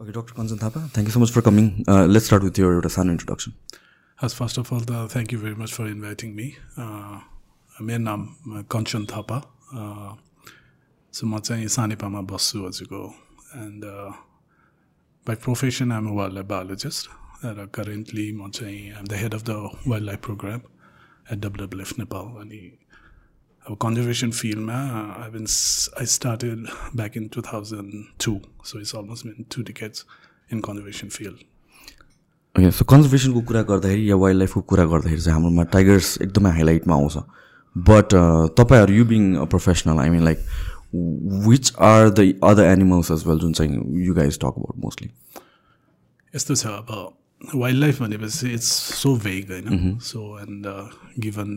Okay, Dr. Kanchan Thapa, thank you so much for coming. Uh, let's start with your सानो introduction. As first of all, uh, thank you very much for inviting me. Uh, मेरो नाम Kanchan Thapa so म चाहिँ सानेपामा बस्छु हजुरको and by profession I'm wildlife biologist र currently म चाहिँ I'm the head of the wildlife programme at WWF Nepal अनि अब कन्जर्भेसन फिल्डमा I been I started back in two thousand two so it's almost been two decades in conservation field okay so कन्जर्भेसनको कुरा गर्दाखेरि या wild लाइफको कुरा गर्दाखेरि चाहिँ हाम्रोमा टाइगर्स एकदमै हाइलाइटमा आउँछ। बट तपाईँहरू you being professional I mean like which are the other animals as well जुन चाहिँ you guys talk about mostly यस्तो छ अब वाइल्ड लाइफ भनेपछि इट्स सो भेग होइन? So and given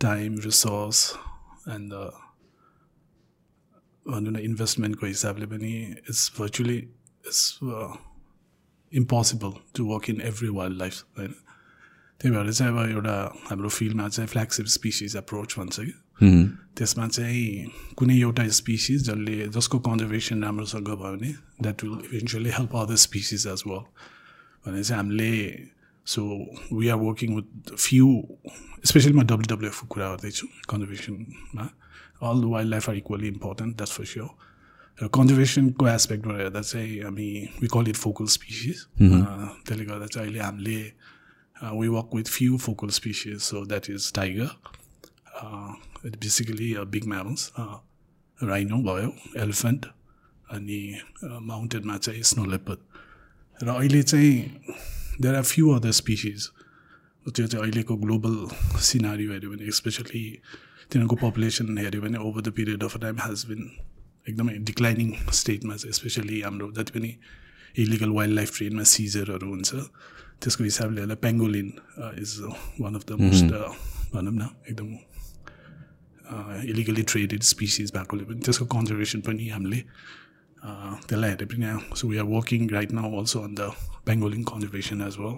time resource and भनौँ न इन्भेस्टमेन्टको हिसाबले पनि it's virtually it's impossible to work in every wildlife होइन त्यही भएर चाहिँ अब एउटा हाम्रो फिल्डमा चाहिँ फ्ल्यागसिप स्पिसिज एप्रोच भन्छ कि त्यसमा चाहिँ कुनै एउटा स्पिसिज जसले जसको कन्जर्भेसन राम्रोसँग भयो भने that will eventually help other species as well भने चाहिँ हामीले so we are working with few specially म डब्लुडब्लुएफको कुरा गर्दैछु कन्जर्भेसनमा all wildlife are equally important that's for sure र कन्जर्भेसनको एस्पेक्टबाट हेर्दा चाहिँ हामी we call it focal species त्यसले गर्दा चाहिँ अहिले हामीले we work with few focal species so that is tiger basically big mammals rhino भयो एलिफेन्ट अनि माउन्टेनमा चाहिँ स्नो लेपर्ड र अहिले चाहिँ there are few other species त्यो चाहिँ अहिलेको ग्लोबल सिनारी हेऱ्यो भने स्पेसली तिनीहरूको पपुलेसन हेऱ्यो भने over the period of time has been एकदमै डिक्लाइनिङ स्टेटमा चाहिँ स्पेसली हाम्रो जति पनि इलिगल वाइल्ड लाइफ ट्रेनमा सिजरहरू हुन्छ त्यसको हिसाबले होला pangolin is one of the most भनौँ न एकदम इलिगली ट्रेडेड स्पिसिज भएकोले पनि त्यसको कन्जर्भेसन पनि हामीले त्यसलाई हेरे पनि so we are working right now also on the pangolin conservation as well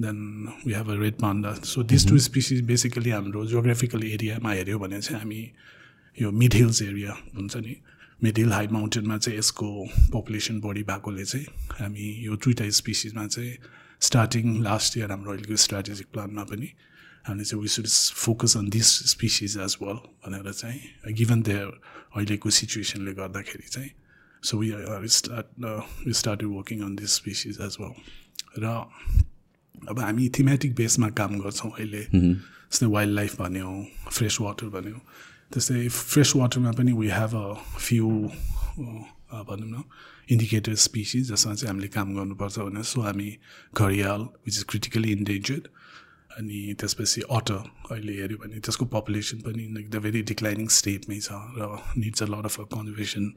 then we have a red panda so this two species basically हाम्रो जियोग्राफिकल एरियामा हेऱ्यो भने चाहिँ हामी यो मिड हिल्स एरिया हुन्छ नि। मिड हिल हाई माउन्टेनमा चाहिँ यसको पपुलेसन बढी भएकोले चाहिँ हामी यो दुइटा स्पिसिजमा चाहिँ स्टार्टिङ लास्ट इयर हाम्रो अहिलेको स्ट्राटेजिक प्लानमा पनि हामीले चाहिँ we should focus on this species as well भनेर चाहिँ गिभन देयर अहिलेको सिचुएसनले गर्दाखेरि चाहिँ so we start we start working on this species as well र अब हामी थिमेटिक बेसमा काम गर्छौँ अहिले जस्तै वाइल्ड लाइफ भन्यो फ्रेस वाटर भन्यो त्यस्तै फ्रेस वाटरमा पनि वी हेभ अ फ्यु भनौँ न इन्डिकेटर स्पिसिज जसमा चाहिँ हामीले काम गर्नुपर्छ भने सो हामी घडियाल विच इज क्रिटिकली इन्डेन्जर्ड अनि त्यसपछि अटर अहिले हेऱ्यो भने त्यसको पपुलेसन पनि एकदम भेरी डिक्लाइनिङ स्टेटमै छ र needs a lot of a conservation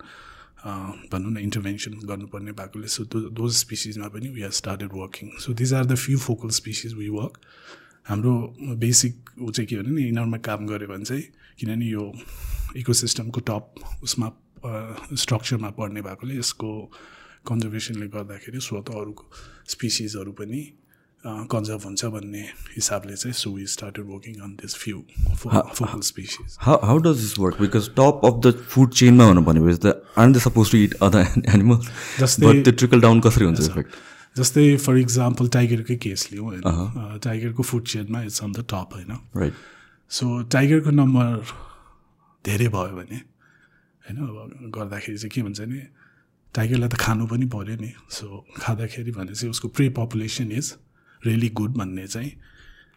भनौँ न इन्टरभेन्सन गर्नुपर्ने भएकोले सो दोज स्पिसिजमा पनि we are started working so these are the few focal species we work हाम्रो बेसिक ऊ चाहिँ के भने नि यिनीहरूमा काम गऱ्यो भने चाहिँ किनभने यो इकोसिस्टमको टप उसमा स्ट्रक्चरमा पर्ने भएकोले यसको कन्जर्भेसनले गर्दाखेरि स्वत अरूको स्पिसिजहरू पनि कन्जर्भ हुन्छ भन्ने हिसाबले चाहिँ so we started working on this few focal species how does this work because top of the food चेनमा भन्नु भनेपछि त are the suppose to it other animals जस्तै त्यो ट्रिकल डाउन कसरी हुन्छ इफेक्ट जस्तै फर इक्जाम्पल टाइगरकै केस लिउँ होइन? टाइगरको फुड चेनमा इट्स अन द टप होइन? राइट सो टाइगरको नम्बर धेरै भयो भने होइन? अब गर्दाखेरि चाहिँ के भन्छ नि टाइगरलाई त खानु पनि पऱ्यो नि। सो खाँदाखेरि भने चाहिँ उसको prey population is really good भन्ने चाहिँ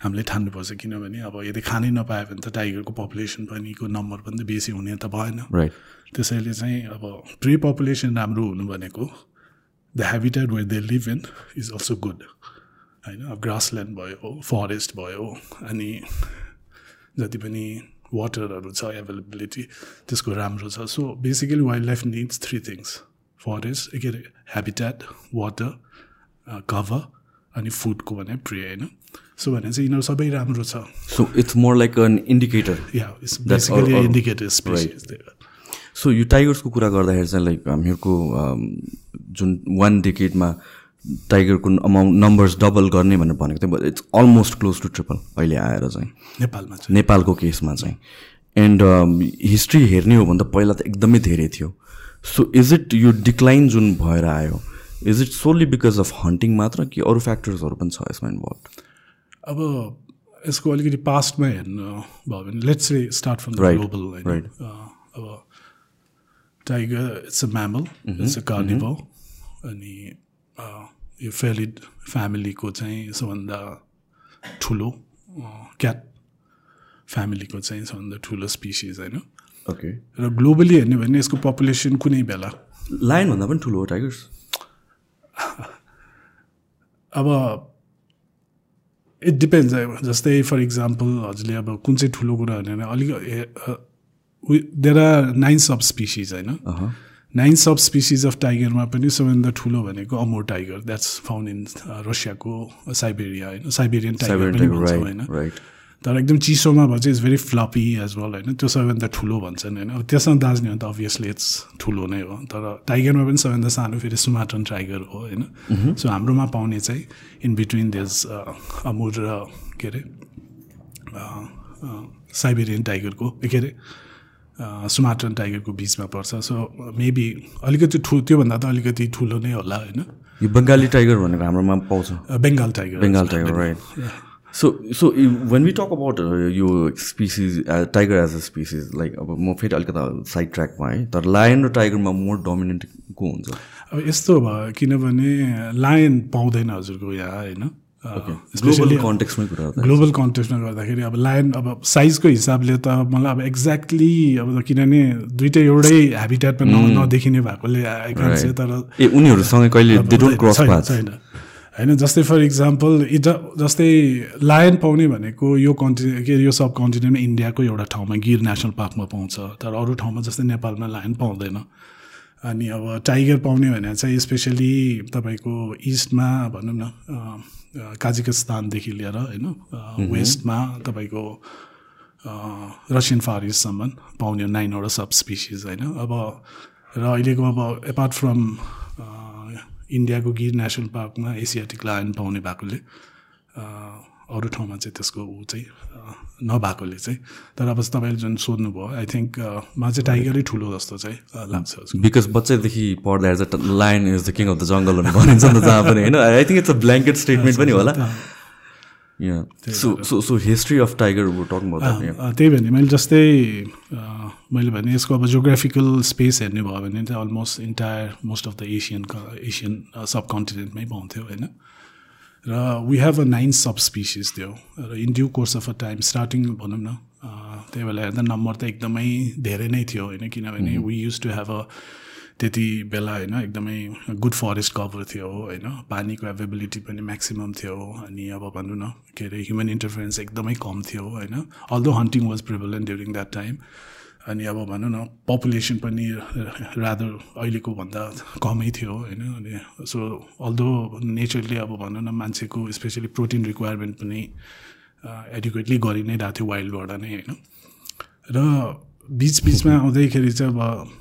हामीले ठान्नुपर्छ किनभने अब यदि खानै नपायो भने त टाइगरको पपुलेसन पनिको नम्बर पनि त बेसी हुने त भएन। त्यसैले चाहिँ अब प्री पपुलेसन राम्रो हुनु भनेको the habitat where they live in is also good होइन अब ग्रासल्यान्ड भयो फरेस्ट भयो अनि जति पनि वाटरहरू छ एभाइलेबिलिटी त्यसको राम्रो छ। So basically wildlife needs three things forest के अरे हेबिटेट वाटर कभर अनि फुडको भने प्रे होइन? सो भने चाहिँ यिनीहरू सबै राम्रो छ। So it's more like an indicator yeah it's basically indicator species so यो टाइगर्सको कुरा गर्दाखेरि चाहिँ लाइक हामीहरूको जुन वान डिकेटमा टाइगरको अमाउन्ट नम्बर्स डबल गर्ने भनेर भनेको थियो it's almost close to triple अहिले आएर चाहिँ। नेपालमा नेपालको केसमा चाहिँ। एन्ड हिस्ट्री हेर्ने हो भने त पहिला त एकदमै धेरै थियो। सो इज इट यो डिक्लाइन जुन भएर आयो is it solely because of hunting मात्र कि अरू फ्याक्टर्सहरू पनि छ यसमा इन्भल्भ अब यसको अलिकति पास्टमा हेर्नु भयो भने let's restart from global अब tiger it's a mammal it's a carnivore अनि यो फेलिड फ्यामिलीको चाहिँ सबभन्दा ठुलो क्याट फ्यामिलीको चाहिँ सबभन्दा ठुलो स्पिसिज होइन ओके र ग्लोबली हेर्ने भने यसको पपुलेसन कुनै बेला लायनभन्दा पनि ठुलो हो टाइगर्स अब इट डिपेन्ड्स जस्तै फर इक्जाम्पल हजुरले अब कुन चाहिँ ठुलो कुरा भने अलिक there are nine sub species होइन नाइन सब स्पिसिज अफ टाइगरमा पनि सबैभन्दा ठुलो भनेको Amur tiger that's found in रसियाको Siberia होइन साइबेरियन टाइगर पनि भन्छ होइन तर एकदम चिसोमा भयो चाहिँ it's very fluffy as well होइन? त्यो सबैभन्दा ठुलो भन्छन् होइन? अब त्यसमा भने त अभियसली इट्स ठुलो नै हो। तर टाइगरमा पनि सबैभन्दा सानो फेरि सुमाटन टाइगर हो होइन? सो हाम्रोमा पाउने चाहिँ इन बिट्विन दिस अमुर र के अरे साइबेरियन टाइगरको के अरे सुमाटन टाइगरको बिचमा पर्छ। सो मेबी अलिकति ठु त्योभन्दा त अलिकति ठुलो नै होला होइन? यो बङ्गाली टाइगर भनेको हाम्रोमा पाउँछ। Bengal tiger Bengal tiger right so so when we talk about यो species tiger as a species like अब म फेरि अलिकति साइड ट्र्याकमा है तर लायन र टाइगरमा मोर डोमिनेन्ट को हुन्छ? अब यस्तो भयो किनभने लायन पाउँदैन हजुरको यहाँ होइन? ग्लोबल कन्टेक्समै कुरा गर्दा ग्लोबल कन्टेक्समा गर्दाखेरि अब लायन अब साइजको हिसाबले त मलाई अब एक्ज्याक्टली अब किनभने दुइटै एउटै हेबिटेटमा न नदेखिने भएकोले चाहिँ तर ए उनीहरूसँग कहिले छैन। होइन जस्तै फर इक्जाम्पल इट जस्तै लायन पाउने भनेको यो कन्टिने के अरे यो सब कन्टिनेन्टमा इन्डियाको एउटा ठाउँमा गिर नेसनल पार्कमा पाउँछ। तर अरू ठाउँमा जस्तै नेपालमा लायन पाउँदैन। अनि अब टाइगर पाउने भने चाहिँ स्पेसली तपाईँको इस्टमा भनौँ न काजिकिस्तानदेखि लिएर होइन वेस्टमा तपाईँको रसियन फार इस्टसम्म पाउने नाइनवटा सब स्पिसिज होइन। अब र अहिलेको अब एपार्ट फ्रम इन्डियाको गिर नेसनल पार्कमा एसियाटिक लायन पाउने भएकोले अरू ठाउँमा चाहिँ त्यसको ऊ चाहिँ नभएकोले चाहिँ। तर अब तपाईँले जुन सोध्नुभयो आई थिङ्क मा चाहिँ टाइगरै ठुलो जस्तो चाहिँ लाग्छ। बिकज बच्चैदेखि पढ्दाखेरि चाहिँ lion is the king of the jungle भनिन्छ नि त जहाँ पनि होइन? I think it's a blanket statement पनि होला। So so so history of tiger त्यही भने मैले जस्तै मैले भने यसको अब जोग्राफिकल स्पेस हेर्ने भयो भने चाहिँ almost entire most of the Asian Asian सब कन्टिनेन्टमै पाउँथ्यो होइन? र we have a nine subspecies थियो र in due course of a time starting भनौँ न त्यही बेला हेर्दा नम्बर त एकदमै धेरै नै थियो होइन? किनभने we use to have a त्यति बेला होइन एकदमै गुड फरेस्ट कभर थियो होइन। पानीको एभाइबिलिटी पनि म्याक्सिमम् थियो अनि अब भनौँ न के अरे ह्युमन इन्टरफेरेन्स एकदमै कम थियो होइन। Although hunting was prevalent during that time अनि अब भनौँ न पपुलेसन पनि रादर अहिलेको भन्दा कमै थियो होइन। अनि सो अल्दो नेचरली अब भनौँ न मान्छेको स्पेसली प्रोटिन रिक्वायरमेन्ट पनि एडुकेटली गरि नै रहेको थियो वाइल्डबाट नै होइन। र बिच बिचमा आउँदैखेरि चाहिँ अब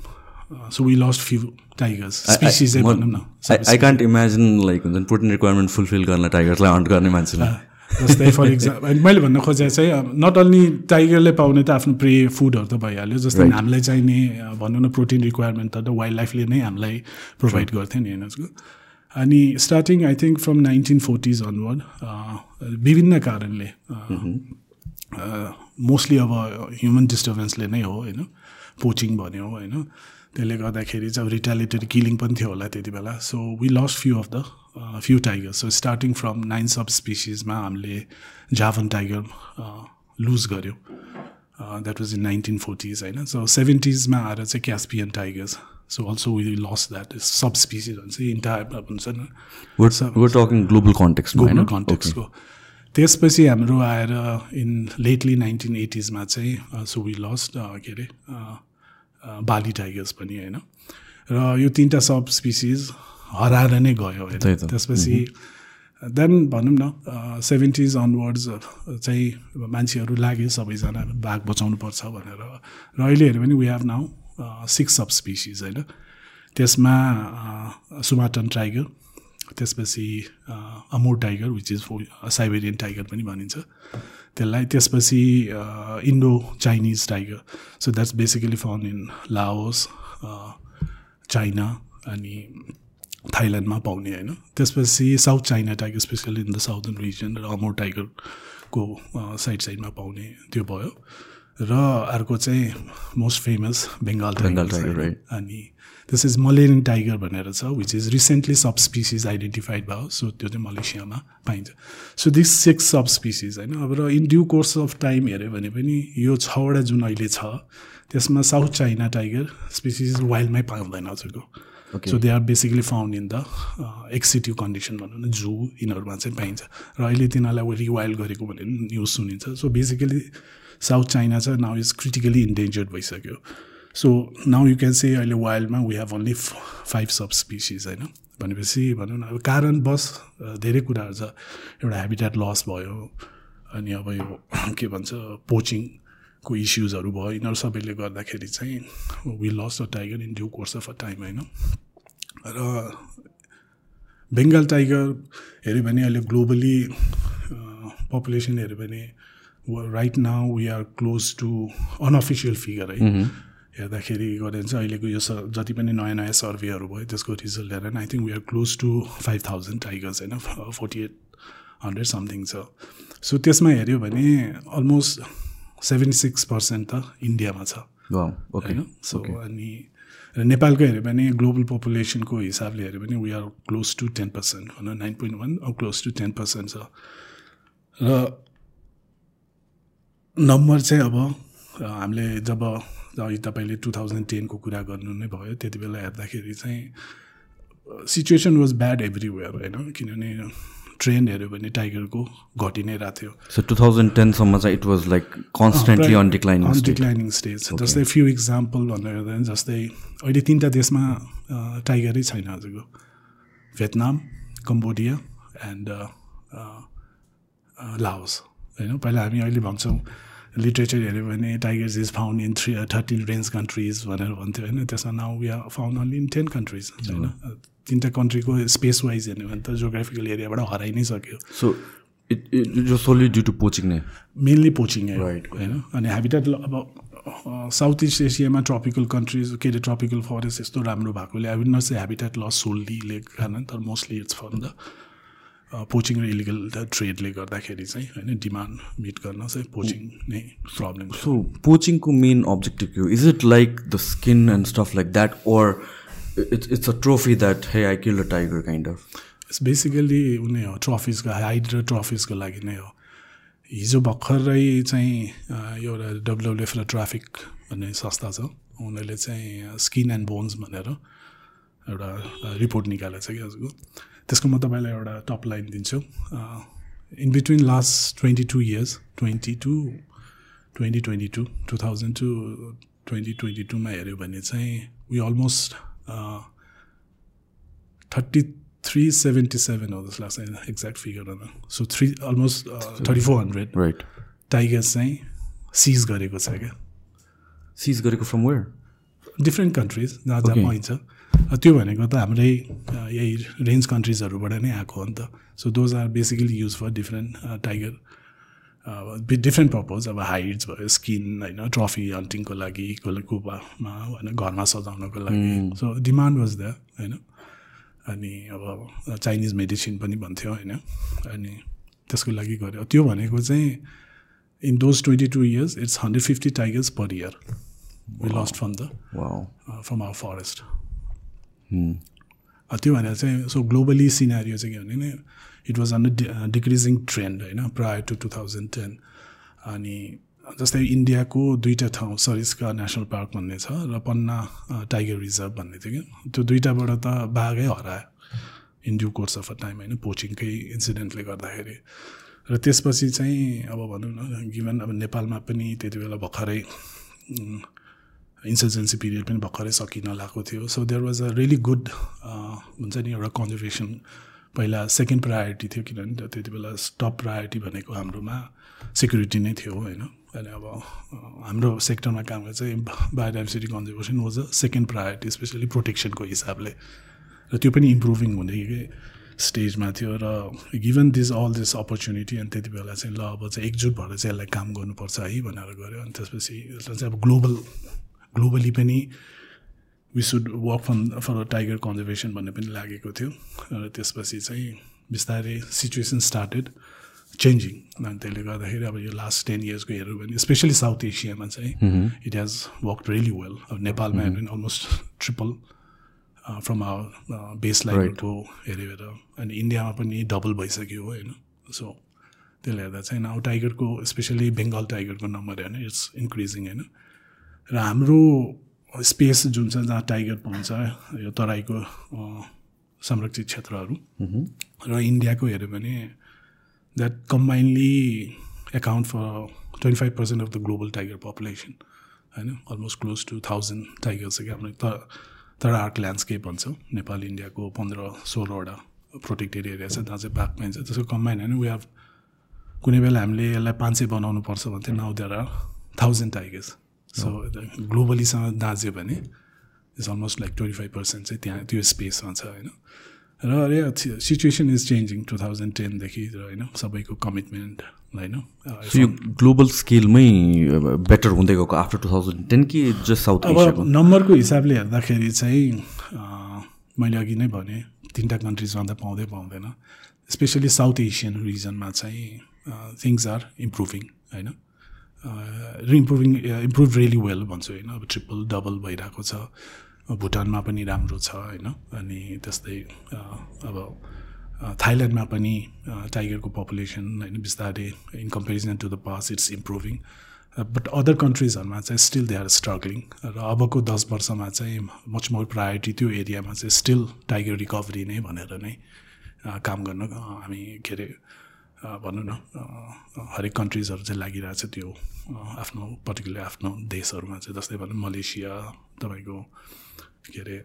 so we lost few tigers species चाहिँ भनौँ न आई कान्ट इमेजिन लाइक हुन्छ प्रोटिन रिक्वायरमेन्ट फुलफिल गर्न टाइगर्सलाई हन्ट गर्ने मान्छेलाई जस्तै फर इक्जाम्पल मैले भन्न खोजेँ चाहिँ नट ओन्ली टाइगरले पाउने त आफ्नो प्रे फुडहरू त भइहाल्यो जस्तै हामीलाई चाहिने अ, भनौँ न प्रोटिन रिक्वायरमेन्ट त वाइल्ड लाइफले नै हामीलाई प्रोभाइड गर्थ्यो नि होइन? उसको अनि starting I think from nineteen forties onward विभिन्न कारणले मोस्टली अब ह्युमन डिस्टर्बेन्सले नै हो होइन? पोचिङ भन्यो होइन? त्यसले गर्दाखेरि चाहिँ अब रिटालिटेड किलिङ पनि थियो होला त्यति बेला. So we lost few of the few tiger so starting from nine सब स्पिसिजमा हामीले जाभन टाइगर लुज गऱ्यो that was in nineteen forties होइन? सो सेभेन्टिजमा आएर चाहिँ Caspian tigers so also we lost that subspecies भन्छ इन्टायर हुन्छ नि? वर टकिङ ग्लोबल कन्टेक्समा ग्लोबल होइन? कन्टेक्सको त्यसपछि हाम्रो आएर इन लेटली नाइन्टिन एटिजमा चाहिँ सो वी लस्ट के अरे बाली टाइगर्स पनि होइन। र यो तिनवटा सब स्पिसिज हराएर नै गयो होइन। त्यसपछि देन भनौँ न सेभेन्टिज अनवर्ड्स चाहिँ मान्छेहरू लाग्यो सबैजना बाघ बचाउनुपर्छ भनेर। र अहिले हेऱ्यो भने we have now six subspecies होइन। त्यसमा सुमाटन टाइगर त्यसपछि Amur tiger which is Siberian tiger पनि भनिन्छ। त्यसलाई त्यसपछि Indo Chinese tiger so that's basically found in Laos China अनि थाइल्यान्डमा पाउने होइन। त्यसपछि south China tiger specially in the southern region र अमोर टाइगरको साइड साइडमा पाउने त्यो भयो। र अर्को चाहिँ मोस्ट फेमस बेङ्गाल टाइगर. अनि दिस इज मलेरियन टाइगर भनेर छ which is recently sub species identified भयो सो त्यो चाहिँ मलेसियामा पाइन्छ। So this six sub species होइन अब र in due course of time हेऱ्यो भने पनि यो छवटा जुन अहिले छ त्यसमा साउथ चाइना टाइगर स्पिसिज वाइल्डमै पाउँदैन हजुरको. So they are basically found in the ex situ condition भनौँ न जू यिनीहरूमा चाहिँ पाइन्छ। र अहिले तिनीहरूलाई रिवाइल्ड गरेको भनेर न्युज सुनिन्छ। सो बेसिकली साउथ चाइना चाहिँ नाउ इज क्रिटिकली इन्डेन्जर्ड भइसक्यो। So now you can say अहिले वाइल्डमा we have only five sub species होइन भनेपछि भनौँ न अब कारण बस धेरै कुराहरू छ. एउटा हेबिटेट लस भयो अनि अब यो के भन्छ पोचिङको इस्युजहरू भयो यिनीहरू सबैले गर्दाखेरि चाहिँ we loss a tiger in due course of a time होइन र बेङ्गाल टाइगर हेऱ्यो भने अहिले ग्लोबली पपुलेसन हेऱ्यो भने right now we are close to unofficial figure है हेर्दाखेरि गऱ्यो भने चाहिँ अहिलेको यो स जति पनि नयाँ नयाँ सर्वेहरू भयो त्यसको रिजल्ट हेरेर I think we are close to five thousand tigers होइन? फोर्टी एट हन्ड्रेड समथिङ छ। सो त्यसमा हेऱ्यो भने अलमोस्ट सेभेन्टी सिक्स पर्सेन्ट त इन्डियामा छ. होइन? सो अनि र नेपालको हेऱ्यो भने ग्लोबल पपुलेसनको हिसाबले हेऱ्यो भने we are close to ten percent भनौँ नाइन पोइन्ट वान अब क्लोज टु टेन पर्सेन्ट छ। र नम्बर चाहिँ अब हामीले जब अघि तपाईँले टु थाउजन्ड टेनको कुरा गर्नु नै भयो। त्यति बेला हेर्दाखेरि चाहिँ सिचुएसन वाज ब्याड एभ्रिवेयर होइन? किनभने ट्रेन्ड हेऱ्यो भने टाइगरको घटि नै रहेको थियो। So 2010 सम्म चाहिँ it was like constantly on declining on state. Declining stage जस्तै फ्यु इक्जाम्पल भनेर हेर्दा जस्तै अहिले तिनवटा देशमा टाइगरै छैन हजुरको। भियतनाम कम्बोडिया एन्ड लाओस होइन? पहिला हामी अहिले भन्छौँ लिट्रेचर हेऱ्यो भने tigers is found in three thirteen range countries भनेर भन्थ्यो होइन। त्यसमा now we are found only in ten countries होइन। तिनवटा कन्ट्रीको स्पेस वाइज हेर्ने भने त जोग्राफिकल एरियाबाट हराइ नै सक्यो। It was solely due to poaching नै? Mainly poaching Right. होइन। अनि हेबिटेट अब साउथ इस्ट एसियामा ट्रपिकल कन्ट्रिज के अरे ट्रपिकल फरेस्ट यस्तो राम्रो भएकोले I will not say habitat loss सोल्लीले कारण तर mostly it's from the poaching र इलिगल ट्रेडले गर्दाखेरि चाहिँ होइन डिमान्ड मिट गर्न चाहिँ पोचिङ नै प्रब्लम So poaching को main objective के हो? Is it like the skin and stuff like that or it's, it's a trophy that hey I killed a tiger kind of? It's basically उनी हो ट्रफिजको height र ट्रफिजको लागि नै हो हिजो भर्खरै चाहिँ अ, एउटा डब्लुडब्लुएफ र ट्राफिक भन्ने संस्था छ उनीहरूले चाहिँ स्किन एन्ड बोन्स भनेर एउटा रिपोर्ट निकालेको छ कि हजुरको त्यसको म तपाईँलाई एउटा टप लाइन दिन्छु in between last twenty two years twenty two twenty twenty two two thousand two twenty twenty टूमा हेऱ्यो भने चाहिँ we almost thirty three seventy seven हो जस्तो लाग्छ exact figure so three almost thirty four hundred Right. Tigers चाहिँ seize गरेको छ क्या Seize गरेको from where? डिफ्रेन्ट कन्ट्रिज जहाँ जहाँ. पाइन्छ त्यो भनेको त हाम्रै यही रेन्ज कन्ट्रिजहरूबाट नै आएको हो नि त। So those are basically use for different tiger different purpose अब हाइट्स भयो स्किन होइन ट्रफी हन्टिङको लागि कुपामा होइन घरमा सजाउनको लागि। सो डिमान्ड वाज द होइन। अनि अब चाइनिज मेडिसिन पनि भन्थ्यो होइन। अनि त्यसको लागि गऱ्यो त्यो भनेको चाहिँ in those twenty two years it's hundred fifty tigers per year we lost from the. From our forest. त्यो भनेर चाहिँ सो ग्लोबली सिनारियो चाहिँ के भने नि it was on decreasing trend होइन prior to two thousand ten अनि जस्तै इन्डियाको दुईवटा ठाउँ सरिस्का नेसनल पार्क भन्ने छ र पन्ना टाइगर रिजर्भ भन्ने थियो कि त्यो दुइटाबाट त बाघै हरायो in due course of a time होइन पोचिङकै इन्सिडेन्टले गर्दाखेरि र त्यसपछि चाहिँ अब भनौँ न गिभन अब नेपालमा पनि त्यति बेला भर्खरै इन्सर्जेन्सी पिरियड पनि भर्खरै सकिन लागेको थियो. So there was a really good हुन्छ नि एउटा कन्जर्भेसन पहिला सेकेन्ड प्रायोरिटी थियो किनभने त्यति बेला टप प्रायोरिटी भनेको हाम्रोमा सेक्युरिटी नै थियो होइन? अनि अब हाम्रो सेक्टरमा काम गर्छ चाहिँ biodiversity conservation was a second priority specially प्रोटेक्सनको हिसाबले. र त्यो पनि इम्प्रुभिङ हुँदै स्टेजमा थियो र given this all this opportunity अनि त्यति बेला चाहिँ ल अब चाहिँ एकजुट भएर चाहिँ यसलाई काम गर्नुपर्छ है भनेर गऱ्यो। अनि त्यसपछि यसलाई चाहिँ अब ग्लोबल ग्लोबली पनि we should work fun for tiger conservation भन्ने पनि लागेको थियो। र त्यसपछि चाहिँ बिस्तारै सिचुएसन स्टार्टेड चेन्जिङ अनि त्यसले गर्दाखेरि अब यो लास्ट टेन इयर्सको हेऱ्यो भने स्पेसली साउथ एसियामा चाहिँ it has work really well अब नेपालमा हेऱ्यो भने almost triple from our base लाइनको हेऱ्यो अनि इन्डियामा पनि डबल भइसक्यो होइन? सो त्यसले हेर्दा चाहिँ अब टाइगरको स्पेसली बेङ्गाल टाइगरको नम्बर होइन इट्स इन्क्रिजिङ होइन? र हाम्रो स्पेस जुन छ जहाँ टाइगर पाउँछ यो तराईको संरक्षित क्षेत्रहरू। र इन्डियाको हेऱ्यो भने that combinedly account for twenty five percent of the global tiger population होइन? Almost close to thousand tiger छ कि हाम्रो त तर आर्ट ल्यान्डस्केप भन्छौँ। नेपाल इन्डियाको पन्ध्र सोह्रवटा प्रोटेक्टेड एरिया छ जहाँ चाहिँ बाघ पाइन्छ। त्यसको कम्बाइन होइन? वी हेभ कुनै बेला हामीले यसलाई पाँच सय बनाउनु पर्छ भने चाहिँ now there are thousand tigers so ग्लोबलीसँग दाँच्यो भने it's almost like twenty five percent चाहिँ त्यहाँ त्यो स्पेसमा छ होइन? र अरे situation is changing to thousand टेनदेखि र होइन सबैको कमिटमेन्ट होइन? यो ग्लोबल स्केलमै बेटर हुँदै गएको आफ्टर टु थाउजन्ड टेन कि जस्ट साउथ अब नम्बरको हिसाबले हेर्दाखेरि चाहिँ मैले अघि नै भने तिनवटा कन्ट्रिजमा त पाउँदै पाउँदैन। स्पेसली साउथ एसियन रिजनमा चाहिँ थिङ्स आर इम्प्रुभिङ होइन? इम्प्रुभिङ इम्प्रुभ रियली वेल भन्छु होइन? अब ट्रिपल डबल भइरहेको छ। भुटानमा पनि राम्रो छ होइन? अनि त्यस्तै अब थाइल्यान्डमा पनि टाइगरको पपुलेसन होइन बिस्तारै in comparison to the past it's improving but other कन्ट्रिजहरूमा चाहिँ स्टिल दे आर स्ट्रगलिङ र अबको दस वर्षमा चाहिँ मच मोर प्रायोरिटी त्यो एरियामा चाहिँ स्टिल टाइगर रिकभरी नै भनेर नै काम गर्न हामी के अरे भनौँ न हरेक कन्ट्रिजहरू चाहिँ लागिरहेछ त्यो आफ्नो पर्टिकुलर आफ्नो देशहरूमा चाहिँ। जस्तै भनौँ मलेसिया तपाईँको के अरे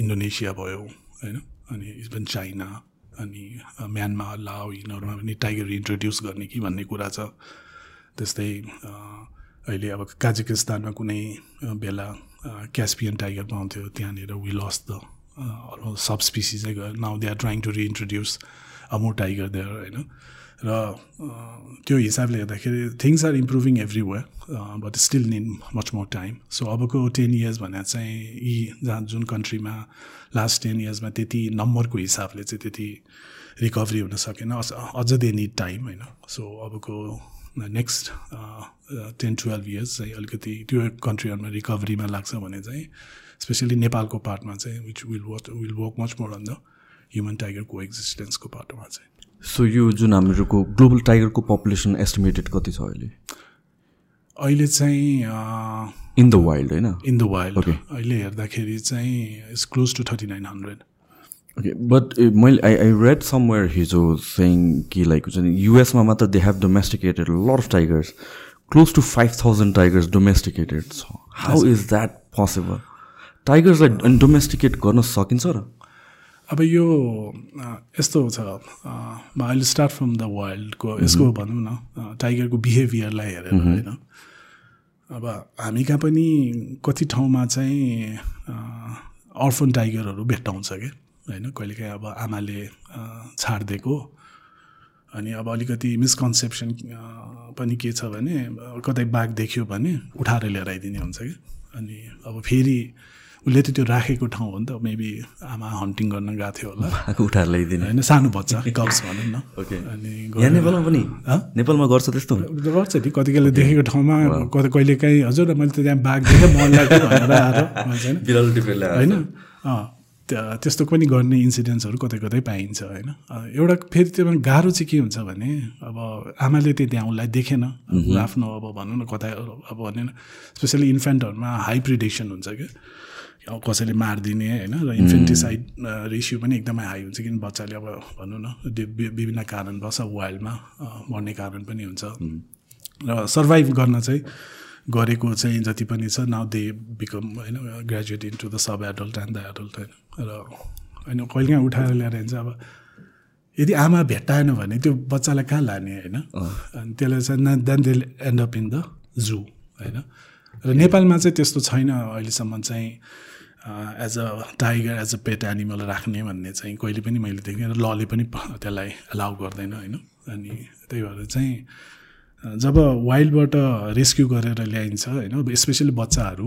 इन्डोनेसिया भयो होइन? अनि इभन चाइना अनि म्यानमार लाओ यिनीहरूमा पनि टाइगर इन्ट्रोड्युस गर्ने कि भन्ने कुरा छ। त्यस्तै अहिले अब काजिकिस्तानमा कुनै बेला क्यास्पियन टाइगर पाउँथ्यो त्यहाँनिर वी द सब स्पिसिजै गयो now they are trying to reintroduce Amur tiger there होइन? र त्यो हिसाबले हेर्दाखेरि things are improving everywhere but still need much more time so अबको टेन इयर्स भने चाहिँ यी जहाँ जुन कन्ट्रीमा लास्ट टेन इयर्समा त्यति नम्बरको हिसाबले चाहिँ त्यति रिकभरी हुन सकेन। अझ दे निड टाइम होइन? सो अबको नेक्स्ट टेन टुवेल्भ इयर्स चाहिँ अलिकति त्यो कन्ट्रीहरूमा रिकभरीमा लाग्छ भने चाहिँ स्पेसली नेपालको पार्टमा चाहिँ which will work will work much more on the human टाइगरको एक्जिस्टेन्सको पार्टमा चाहिँ सो यो जुन हामीहरूको ग्लोबल टाइगरको पपुलेसन एस्टिमेटेड कति छ अहिले? अहिले चाहिँ इन द वाइल्ड होइन? इन द वाइल्ड अहिले हेर्दाखेरि चाहिँ it's close to thirty nine hundred okay but मैले आई आई रेड समवेयर हिजो सेङ कि लाइक हुन्छ नि युएसमा मात्र they have domesticated lot of tigers close to five thousand tigers domesticated छ। हाउ इज द्याट पोसिबल टाइगर्सलाई डोमेस्टिकेट गर्न सकिन्छ र? अब यो यस्तो छ अहिले स्टार्ट फ्रम द वर्ल्डको यसको भनौँ न टाइगरको बिहेभियरलाई हेरेर होइन अब हामी कहाँ पनि कति ठाउँमा चाहिँ अर्फन टाइगरहरू भेट्टाउँछ क्या होइन कहिलेकाहीँ अब आमाले छाडिदिएको अनि अब अलिकति मिसकन्सेप्सन पनि के छ भने कतै बाघ देख्यो भने उठाएर लिएर आइदिने हुन्छ कि अनि अब फेरि उसले त त्यो राखेको ठाउँ हो नि त मेबी आमा हन्टिङ गर्न गएको थियो होला। उठाएर ल्याइदिने। होइन सानो बच्चा कप्स भनौँ न। ओके अनि नेपालमा पनि? नेपालमा गर्छ त्यस्तो? गर्छ नि कति कहिले देखेको ठाउँमा कति कहिले काहीँ हजुर मैले त त्यहाँ बाघ देखेँ आएर होइन? त्यस्तो पनि गर्ने इन्सिडेन्ट्सहरू कतै कतै पाइन्छ होइन? एउटा फेरि त्यो गाह्रो चाहिँ के हुन्छ भने अब आमाले त्यो त्यहाँ उसलाई देखेन आफ्नो अब भनौँ न कता अब भनेन स्पेसली इन्फेन्टहरूमा हाई प्रिडिक्सन हुन्छ क्या। कसैले मारिदिने होइन र इन्फेन्टिसाइड रेसियो पनि एकदमै हाई हुन्छ किन बच्चाले अब भनौँ न विभिन्न कारणवश वाइल्डमा मर्ने कारण पनि हुन्छ। र सर्भाइभ गर्न चाहिँ गरेको चाहिँ जति पनि छ नाउ दे बिकम होइन graduate into the sub adult and the adult होइन। र होइन कहिलेकाहीँ उठाएर ल्याएर चाहिँ अब यदि आमा भेट्टाएन भने त्यो बच्चालाई कहाँ लाने होइन? अनि त्यसलाई चाहिँ then they end up in the zoo होइन? र नेपालमा चाहिँ त्यस्तो छैन अहिलेसम्म चाहिँ। As a tiger as a pet animal राख्ने भन्ने चाहिँ कहिले पनि मैले देखेँ र लले पनि त्यसलाई एलाउ गर्दैन होइन? अनि त्यही भएर चाहिँ जब वाइल्डबाट रेस्क्यु गरेर ल्याइन्छ होइन? स्पेसली बच्चाहरू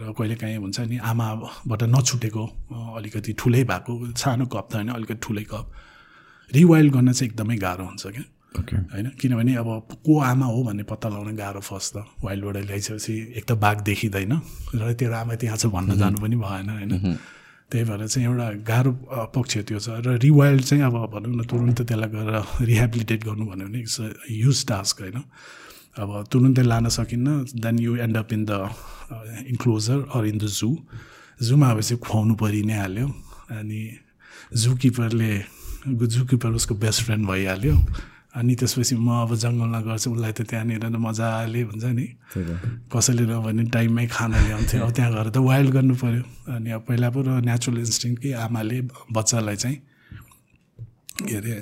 र कहिलेकाहीँ हुन्छ नि आमाबाट नछुटेको अलिकति ठुलै भएको सानो कप त होइन अलिकति ठुलै कप रिवाइल्ड गर्न चाहिँ एकदमै गाह्रो हुन्छ क्या? होइन? किनभने अब को आमा हो भन्ने पत्ता लगाउन गाह्रो फर्स्ट त। वाइल्डबाट ल्याइसकेपछि एक त बाघ देखिँदैन र तेरो आमा त्यहाँ छ भन्न जानु पनि भएन होइन? त्यही भएर चाहिँ एउटा गाह्रो पक्ष त्यो छ। र रिवाइल्ड चाहिँ अब भनौँ न तुरुन्त त्यसलाई गएर रिहेबिलिटेट गर्नु भन्यो भने इट्स अ युज टास्क होइन? अब तुरुन्तै लान सकिन्न then you end up in the enclosure or in the zoo जूमा अब चाहिँ खुवाउनु परि नै हाल्यो। अनि जू किपरले जू किपर उसको बेस्ट फ्रेन्ड भइहाल्यो। अनि त्यसपछि म अब जङ्गलमा गर्छु उसलाई त त्यहाँनिर मजाले हुन्छ नि। कसैले नभने टाइममै खाना ल्याउँथ्यो। अब त्यहाँ गएर त वाइल्ड गर्नु पऱ्यो अनि अब पहिला पो र नेचुरल इन्स्टिङ कि आमाले बच्चालाई चाहिँ के अरे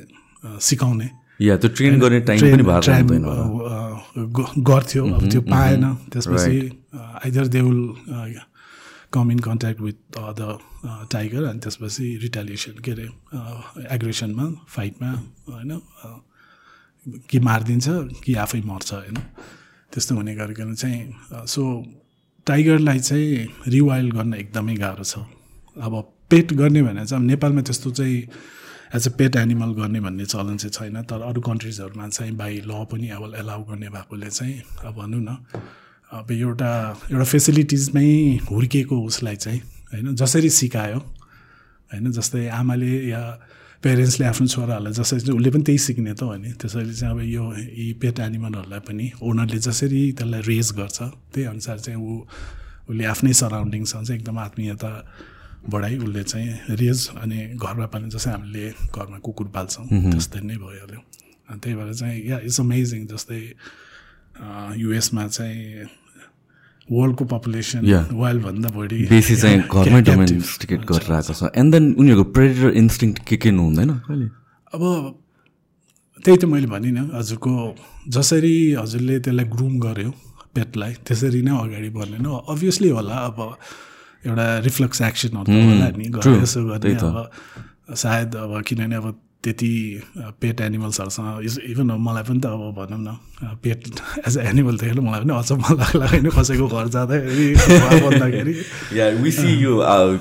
सिकाउने। या त्यो ट्रेन गर्ने टाइम पनि गर्थ्यो। अब त्यो पाएन। त्यसपछि either they will come in contact with the tiger अनि त्यसपछि रिटालिएसन के अरे एग्रेसनमा फाइटमा होइन कि मारिदिन्छ कि आफै मर्छ होइन? त्यस्तो हुने गरिकन चाहिँ सो टाइगरलाई चाहिँ रिवाइल्ड गर्न एकदमै गाह्रो छ। अब पेट गर्ने भने चाहिँ अब नेपालमा त्यस्तो चाहिँ एज अ पेट एनिमल गर्ने भन्ने चलन चाहिँ छैन तर अरू कन्ट्रिजहरूमा चाहिँ बाई ल पनि अब एलाउ गर्ने भएकोले चाहिँ अब भनौँ न अब एउटा एउटा फेसिलिटिजमै हुर्किएको उसलाई चाहिँ होइन जसरी सिकायो होइन जस्तै आमाले या पेरेन्ट्सले आफ्नो छोराहरूलाई जसरी चाहिँ उसले पनि त्यही सिक्ने त हो नि। त्यसरी चाहिँ अब यो यी पेट एनिमलहरूलाई पनि ओनरले जसरी त्यसलाई रेज गर्छ त्यही अनुसार चाहिँ ऊ उसले आफ्नै सराउन्डिङसँग चाहिँ एकदम आत्मीयता बढाइ उसले चाहिँ रेज अनि घरमा पनि जस्तै हामीले घरमा कुकुर पाल्छौँ त्यस्तै नै भइहाल्यो। त्यही भएर चाहिँ या इट्स अमेजिङ जस्तै युएसमा चाहिँ वर्ल्डको पपुलेसन वाइल्डभन्दा बढी बेसी चाहिँ घरमै डोमेस्टिकेट गरेर आएको छ एन्ड देन उनीहरूको प्रेडिटर इन्स्टिङ के के हुँदैन अब त्यही त मैले भनिनँ हजुरको जसरी हजुरले त्यसलाई ग्रुम गर्यो पेटलाई त्यसरी नै अगाडि बढ्ने अभियसली होला अब एउटा रिफ्लेक्स एक्सनहरू होला नि यसो गर्ने अब सायद अब किनभने अब त्यति पेट एनिमल्सहरूसँग इभन मलाई पनि त अब भनौँ न पेट एज अ एनिमल देखेर मलाई पनि अचम्म लाग्ला होइन कसैको घर जाँदाखेरि भन्दाखेरि या विसी यो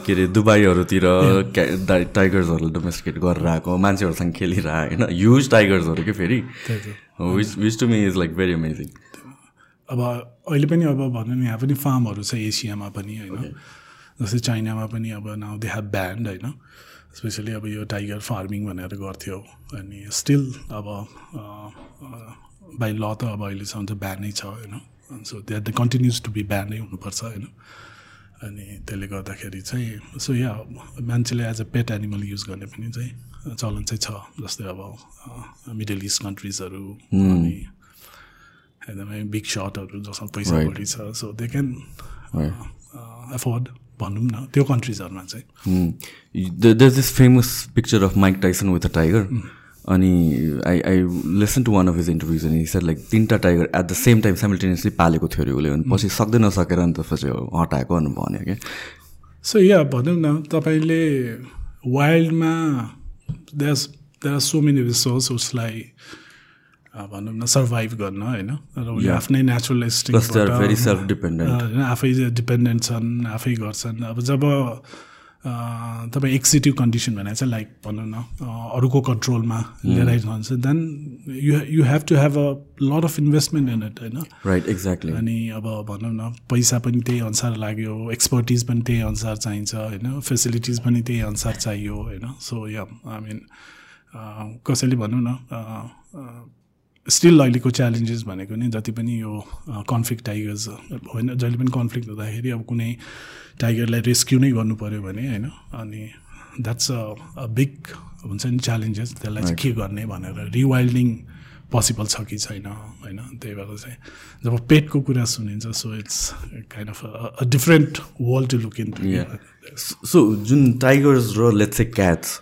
के अरे दुबईहरूतिर टाइगर्सहरूले डोमेस्टिकेट गरेर आएको मान्छेहरूसँग खेलिरहेको होइन? ह्युज टाइगर्सहरू कि फेरि? Which which to me is like very amazing अब अहिले पनि अब भनौँ न यहाँ पनि फार्महरू छ एसियामा पनि होइन? जस्तै चाइनामा पनि अब नाउ दे हेभ ब्यान्ड होइन? स्पेसली अब यो टाइगर फार्मिङ भनेर गर्थ्यो अनि स्टिल अब बाई ल त अब अहिलेसम्म त ब्यानै छ होइन so that the continues to be ब्यानै हुनुपर्छ होइन अनि त्यसले गर्दाखेरि चाहिँ सो या मान्छेले as a pet animal use गर्ने पनि चाहिँ चलन चाहिँ छ जस्तै अब मिडल इस्ट कन्ट्रिजहरू अनि एकदमै बिग सर्टहरू जसमा पैसा बढी छ सो दे क्यान एफोर्ड भनौँ न त्यो कन्ट्रिजहरूमा चाहिँ। The this famous picture of Mike Tyson with a tiger अनि I I listen to one of his interviews अनि सर लाइक तिनवटा tiger at the same time simultaneously पालेको थियो अरे उसले। अनि पछि सक्दै नसकेर अनि त्यसपछि हटाएको अनि भन्यो क्या। सो या भनौँ न तपाईँले वाइल्डमा there there are so many resource उसलाई भनौँ न सर्भाइभ गर्न होइन? र उसले आफ्नै नेचुरल होइन आफै डिपेन्डेन्ट छन् आफै गर्छन्। अब जब तपाईँ एक्सिटिभ कन्डिसन भने चाहिँ लाइक भनौँ न अरूको कन्ट्रोलमा लिएर आइरहन्छ then you you have to have a lot of investment in it होइन? राइट एक्ज्याक्टली अनि अब भनौँ न पैसा पनि त्यही अनुसार लाग्यो एक्सपर्टिज पनि त्यही अनुसार चाहिन्छ होइन? फेसिलिटिज पनि त्यही अनुसार चाहियो होइन? सो या आई मिन कसैले भनौँ न स्टिल अहिलेको च्यालेन्जेस भनेको नि जति पनि यो कन्फ्लिक्ट टाइगर्स होइन जहिले पनि कन्फ्लिक्ट हुँदाखेरि अब कुनै टाइगरलाई रेस्क्यु नै गर्नु पऱ्यो भने होइन अनि द्याट्स अ बिग हुन्छ नि च्यालेन्जेस त्यसलाई चाहिँ के गर्ने भनेर रिवाइल्डिङ पोसिबल छ कि छैन होइन त्यही भएर चाहिँ जब पेटको कुरा सुनिन्छ so it's kind of a different world to look in so जुन टाइगर्स र लेट्स ए क्याट्स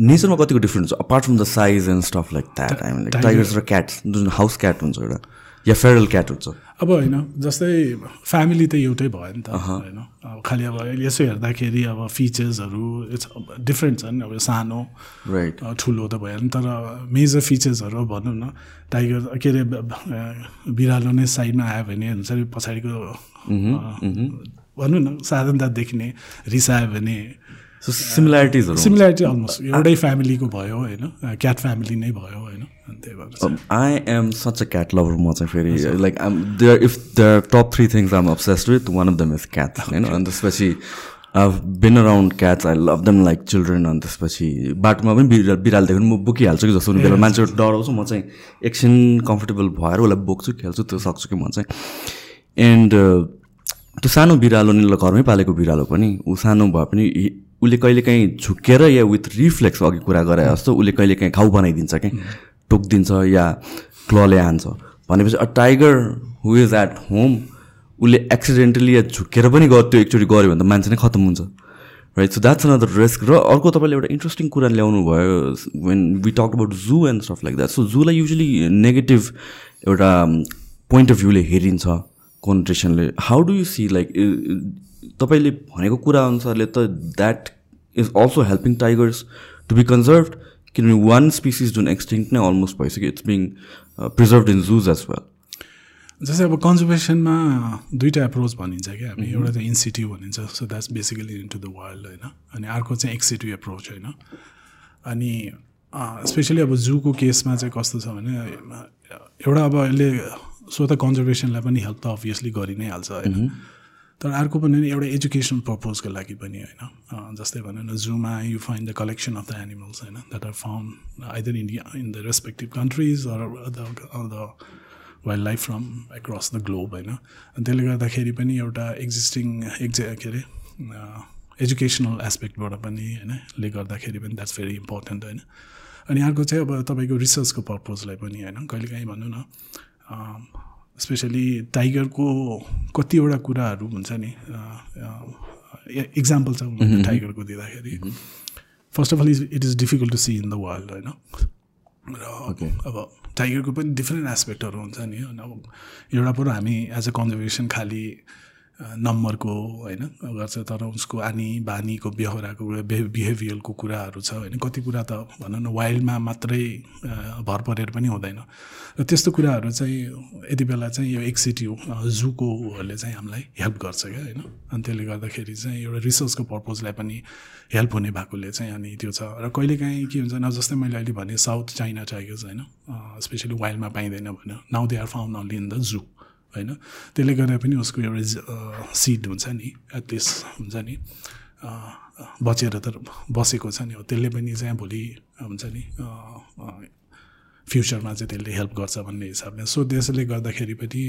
नेचरमा कतिको डिफ्रेन्स छ apart from the size and stuff like that I like tigers र क्याट्स जुन हाउस क्याट हुन्छ एउटा या फेरल क्याट हुन्छ? अब होइन जस्तै फ्यामिली त एउटै भयो नि त होइन। अब खालि अब यसो हेर्दाखेरि अब फिचर्सहरू इट्स डिफ्रेन्ट छन् अब सानो राइट ठुलो त भयो नि तर मेजर फिचर्सहरू भनौँ न टाइगर के अरे बिरालो नै साइडमा आयो भने हुन्छ पछाडिको भनौँ न साधारणता देख्ने रिसायो भने सो सिमिल्यारिटिजहरू सिमिल्यारिटी अलमोस्ट एउटै फ्यामिलीको भयो होइन? क्याट फ्यामिली नै भयो होइन? त्यही भएर I am such a cat lover म चाहिँ फेरि like um there if there top three things I'm obsessed with one of them is cats होइन अनि त्यसपछि I been around cats I love them like children अनि त्यसपछि बाटोमा पनि बिरा बिराल भने म बोकिहाल्छु कि जस्तो बेला। मान्छेहरू डराउँछु म चाहिँ एकछिन कम्फर्टेबल भएर उसलाई बोक्छु खेल्छु त्यो सक्छु कि म चाहिँ। एन्ड त्यो सानो बिरालो नि घरमै पालेको बिरालो पनि ऊ सानो भए पनि उसले कहिलेकाहीँ झुकेर या विथ रिफ्लेक्स अघि कुरा गरे जस्तो उसले कहिलेकाहीँ घाउ बनाइदिन्छ क्या टोकिदिन्छ या क्लले हान्छ। भनेपछि a tiger who is at home उसले एक्सिडेन्टली या झुकेर पनि गर त्यो एकचोटि गऱ्यो भने त मान्छे नै खतम हुन्छ। Right so that's another risk र अर्को तपाईँले एउटा इन्ट्रेस्टिङ कुरा ल्याउनु भयो when we talk about zoo and stuff like that so July usually negative एउटा पोइन्ट अफ भ्यूले हेरिन्छ। कोन्ट्रेसनले how do you see like तपाईँले भनेको कुरा अनुसारले त that is also helping tigers to be conserve किनभने वान स्पिसिस जुन एक्सटिङ्क्ट नै अलमोस्ट भइसक्यो it's being preserve in zoos as well जस्तै अब कन्जर्भेसनमा दुईवटा एप्रोच भनिन्छ क्या। हामी एउटा चाहिँ इन्सिटिभ भनिन्छ। So that's basically into the world होइन? अनि अर्को चाहिँ एक्सिटिभ एप्रोच होइन? अनि स्पेसली अब जूको केसमा चाहिँ कस्तो छ भने एउटा अब यसले सो त कन्जर्भेसनलाई पनि हेल्प त अभियसली गरि नै हाल्छ होइन? तर अर्को पनि एउटा एजुकेसन पर्पोजको लागि पनि होइन। जस्तै भनौँ न जूमा you find the collection of the animals होइन that are found either India in the respective countries or the wild life from across the globe होइन। त्यसले गर्दाखेरि पनि एउटा एक्जिस्टिङ एक्जे के अरे एजुकेसनल एस्पेक्टबाट पनि होइन ले गर्दाखेरि पनि द्याट्स भेरी इम्पोर्टेन्ट होइन। अनि अर्को चाहिँ अब तपाईँको रिसर्चको पर्पोजलाई पनि होइन कहिलेकाहीँ भनौँ न स्पेसली टाइगरको कतिवटा कुराहरू हुन्छ नि इक्जाम्पल छ टाइगरको दिँदाखेरि। First of all is it is difficult to see in the world होइन? र अब टाइगरको पनि डिफ्रेन्ट एस्पेक्टहरू हुन्छ नि होइन? अब एउटा कुरो हामी एज अ कन्जर्भेसन खालि नम्बरको होइन गर्छ तर उसको आनी बानीको बेहोराको बिहेभियरको कुराहरू छ होइन। कति कुरा त भनौँ न वाइल्डमा मात्रै भर परेर पनि हुँदैन। र त्यस्तो कुराहरू चाहिँ यति बेला चाहिँ यो एक्सिटिभ जूकोहरूले चाहिँ हामीलाई हेल्प गर्छ क्या होइन। अनि त्यसले गर्दाखेरि चाहिँ एउटा रिसर्चको पर्पोजलाई पनि हेल्प हुने भएकोले चाहिँ अनि त्यो छ। र कहिलेकाहीँ के हुन्छ न जस्तै मैले अहिले भने साउथ चाइना टाइगर्स होइन स्पेसली वाइल्डमा पाइँदैन भने now they are found only in the zoo होइन? त्यसले गर्दा पनि उसको एउटा सिड हुन्छ नि एटलिस्ट हुन्छ नि बचेर त बसेको छ नि हो। त्यसले पनि चाहिँ भोलि हुन्छ नि फ्युचरमा चाहिँ त्यसले हेल्प गर्छ भन्ने हिसाबले। सो त्यसले गर्दाखेरि पनि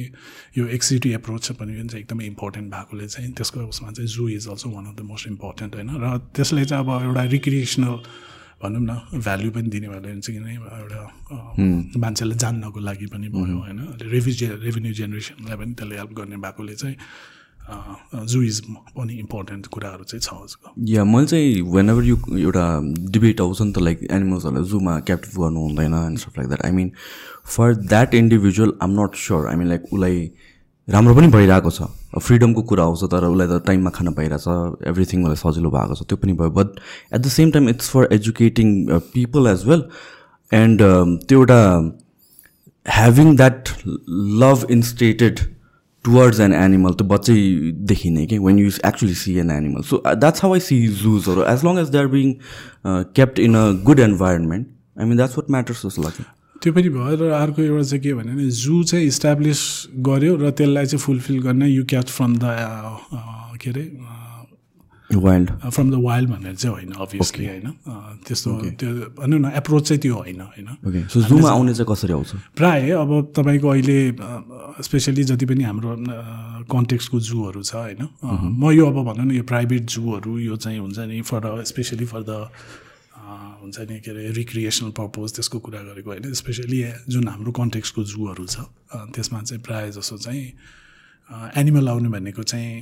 यो एक्सिटी एप्रोच पनि चाहिँ एकदमै इम्पोर्टेन्ट भएकोले चाहिँ त्यसको उसमा चाहिँ zoo is also one of the most important होइन? र त्यसले चाहिँ अब एउटा रिक्रिएसनल भनौँ न भ्याल्यु पनि दिने भएर चाहिँ किन एउटा मान्छेलाई जान्नको लागि पनि भयो होइन। रेभि रेभेन्यू जेनेरेसनलाई पनि त्यसले हेल्प गर्ने भएकोले चाहिँ जू इज पनि इम्पोर्टेन्ट कुराहरू चाहिँ छ उसको या मैले चाहिँ वेन एभर यु एउटा डिबेट आउँछ नि त लाइक एनिमल्सहरूलाई जुमा क्याप्टिभ गर्नु हुँदैन and stuff like that I mean for that individual I'm not sure I mean like उसलाई राम्रो पनि भइरहेको छ। फ्रिडमको कुरा आउँछ तर उसलाई त टाइममा खान पाइरहेछ एभ्रिथिङ उसलाई सजिलो भएको छ त्यो पनि भयो। But at the same time it's for educating people as well and त्यो एउटा having that love instated towards an animal त्यो बच्चैदेखि नै कि when you actually see an animal so that's how I see जुजहरू as long as they are being kept in a good environment I mean that's what matters जस्तो लाग्छ त्यो पनि भयो र अर्को एउटा चाहिँ के भने जू चाहिँ इस्टाब्लिस गर्यो र त्यसलाई चाहिँ फुलफिल गर्न यु क्याच फ्रम द के अरे वाइल्ड फ्रम द वाइल्ड भनेर चाहिँ होइन अभियसली होइन। अ, त्यस्तो त्यो भनौँ न एप्रोच चाहिँ त्यो होइन होइन। जुमा आउने चाहिँ कसरी आउँछ? प्रायः अब तपाईँको अहिले स्पेसली जति पनि हाम्रो कन्टेक्सको जूहरू छ होइन। अ, म यो अब भनौँ न यो प्राइभेट जूहरू यो चाहिँ हुन्छ नि फर स्पेसली फर द हुन्छ नि के अरे रिक्रिएसनल पर्पोज त्यसको कुरा गरेको होइन। स्पेसली जुन हाम्रो कन्टेक्सको जूहरू छ त्यसमा चाहिँ प्रायः जसो चाहिँ एनिमल आउने भनेको चाहिँ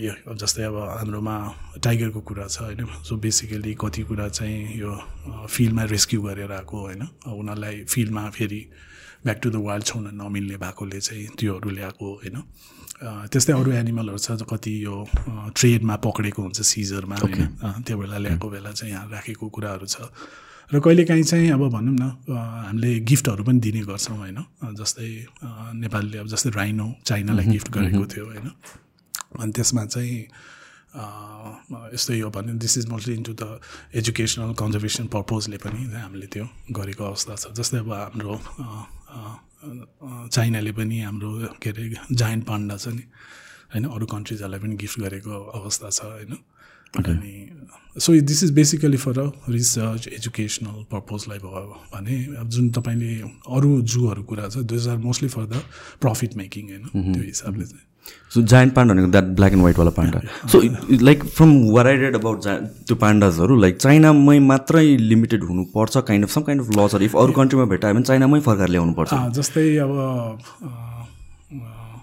यो जस्तै अब हाम्रोमा टाइगरको कुरा छ होइन। सो बेसिकली कति कुरा चाहिँ यो फिल्डमा रेस्क्यु गरेर आएको होइन। उनीहरूलाई फिल्डमा फेरि ब्याक टु द वाइल्ड छाउन नमिल्ने भएकोले चाहिँ त्योहरू ल्याएको होइन। त्यस्तै अरू एनिमलहरू छ कति यो ट्रेडमा पक्रेको हुन्छ सिजरमा होइन। त्यो बेला ल्याएको बेला चाहिँ यहाँ राखेको कुराहरू छ। र कहिलेकाहीँ चाहिँ अब भनौँ न हामीले गिफ्टहरू पनि दिने गर्छौँ होइन। जस्तै नेपालले अब जस्तै राइनो चाइनालाई गिफ्ट गरेको थियो होइन। अनि त्यसमा चाहिँ यस्तै यो भन्यो this is mostly into the educational conservation पर्पोजले पनि हामीले त्यो गरेको अवस्था छ। जस्तै अब हाम्रो चाइनाले पनि हाम्रो के अरे जायन्ट पान्डा छ नि होइन? अरू कन्ट्रिजहरूलाई पनि गिफ्ट गरेको अवस्था छ होइन? अनि so this is basically for a research educational पर्पोजलाई भयो भने अब जुन तपाईँले अरू जूहरू कुरा छ this are mostly for the profit making होइन त्यो हिसाबले चाहिँ। सो जायन्ट पान्डा भनेको that black and वाइटवाला panda so like from where I read about जा त्यो पान्डाजहरू लाइक चाइनामै मात्रै लिमिटेड हुनुपर्छ kind of some kind of law छ इफ अरू कन्ट्रीमा भेटायो भने चाइनामै फर्काएर ल्याउनुपर्छ। अँ, जस्तै अब अँ, अँ,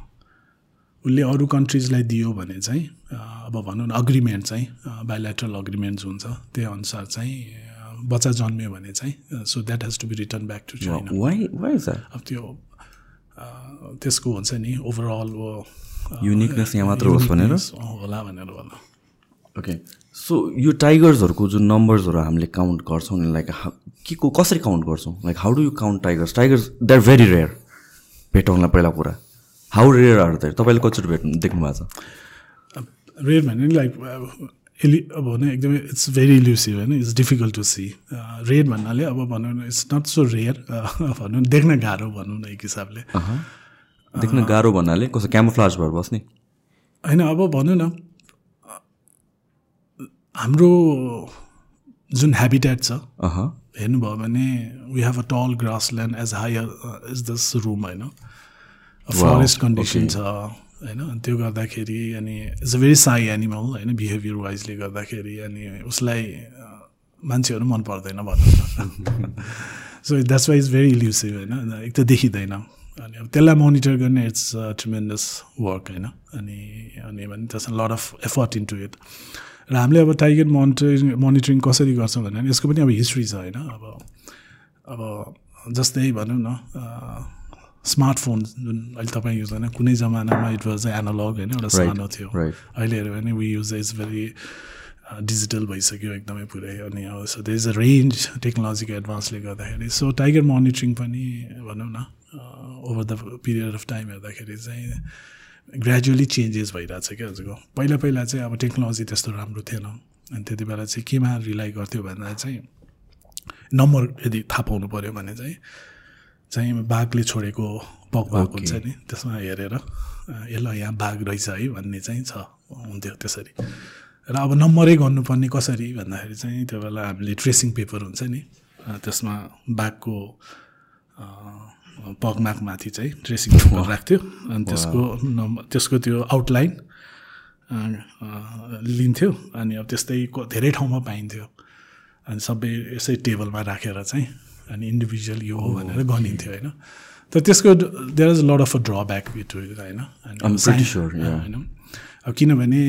उसले अरू कन्ट्रिजलाई दियो भने चाहिँ अँ, अब भनौँ न अग्रिमेन्ट चाहिँ बायोलेट्रल अग्रिमेन्ट हुन्छ। त्यही अनुसार चाहिँ बच्चा जन्मियो भने चाहिँ so that has to be return back to China अब त्यो त्यसको हुन्छ नि ओभरअल युनिकनेस यहाँ मात्र होस् भनेर? होला भनेर भन्नु ओके सो यो टाइगर्सहरूको जुन नम्बर्सहरू हामीले काउन्ट गर्छौँ नि लाइक के को कसरी काउन्ट गर्छौँ? Like how do you count tigers tigers they are very rare भेटौँला पहिला कुरा। हाउ रेयर आर देयर तपाईँले कतिचोटि भेट्नु देख्नु भएको छ। रेयर भने नि लाइक एलि अब भने एकदमै इट्स भेरी इल्युसिभ होइन? It's difficult to see rare भन्नाले अब भनौँ न इट्स नट सो रेयर भनौँ देख्न गाह्रो भनौँ न एक हिसाबले। देख्न गाह्रो भन्नाले कस्तो क्यामोफ्लाज भएर बस्ने? होइन अब भनौँ न। हाम्रो जुन हेबिटेट छ हेर्नुभयो भने we have a tall grass land as high is this room होइन? फरेस्ट कन्डिसन छ। होइन? त्यो गर्दाखेरि अनि it's a very shy animal होइन? बिहेभियर वाइजले गर्दाखेरि अनि उसलाई अ, मान्छेहरू मन पर्दैन भनौँ so that's why is very elusive होइन? एक त देखिँदैन। अनि अब त्यसलाई मोनिटर गर्ने इट्स ट्रिमेन्डस वर्क होइन? अनि अनि भने त्यसमा lot of effort into it र हामीले अब टाइगर मोनिटरिङ मोनिटरिङ कसरी गर्छौँ भने यसको पनि अब हिस्ट्री छ होइन? अब अब जस्तै भनौँ न स्मार्टफोन जुन अहिले तपाईँ युज होइन कुनै जमानामा इट वाज एनालग होइन एउटा सानो थियो. अहिले हेऱ्यो भने we use is very digital भइसक्यो एकदमै पुरै अनि so they is a range टेक्नोलोजीको एडभान्सले गर्दाखेरि। सो टाइगर मोनिटरिङ पनि भनौँ न over the period of time हेर्दाखेरि चाहिँ ग्रेजुअली चेन्जेस भइरहेछ क्या हजुरको। पहिला पहिला चाहिँ अब टेक्नोलोजी त्यस्तो राम्रो थिएन। अनि त्यति बेला चाहिँ केमा रिलाइ गर्थ्यो भन्दा चाहिँ नम्बर यदि थाहा पाउनु पऱ्यो भने चाहिँ चाहिँ बाघले छोडेको पग भाग हुन्छ नि त्यसमा हेरेर ल यहाँ बाघ रहेछ है भन्ने चाहिँ छ हुन्थ्यो त्यसरी। र अब नम्बरै गर्नुपर्ने कसरी भन्दाखेरि चाहिँ त्यो बेला हामीले ट्रेसिङ पेपर हुन्छ नि त्यसमा बाघको पगमागमाथि चाहिँ ट्रेसिङ पेपर राख्थ्यो। अनि त्यसको नम्बर त्यसको त्यो आउटलाइन लिन्थ्यो। अनि अब त्यस्तै धेरै ठाउँमा पाइन्थ्यो। अनि सबै यसै टेबलमा राखेर चाहिँ अनि इन्डिभिजुअल यो हो भनेर गनिन्थ्यो होइन? तर त्यसको there is lot of a drawback too होइन. होइन? अब किनभने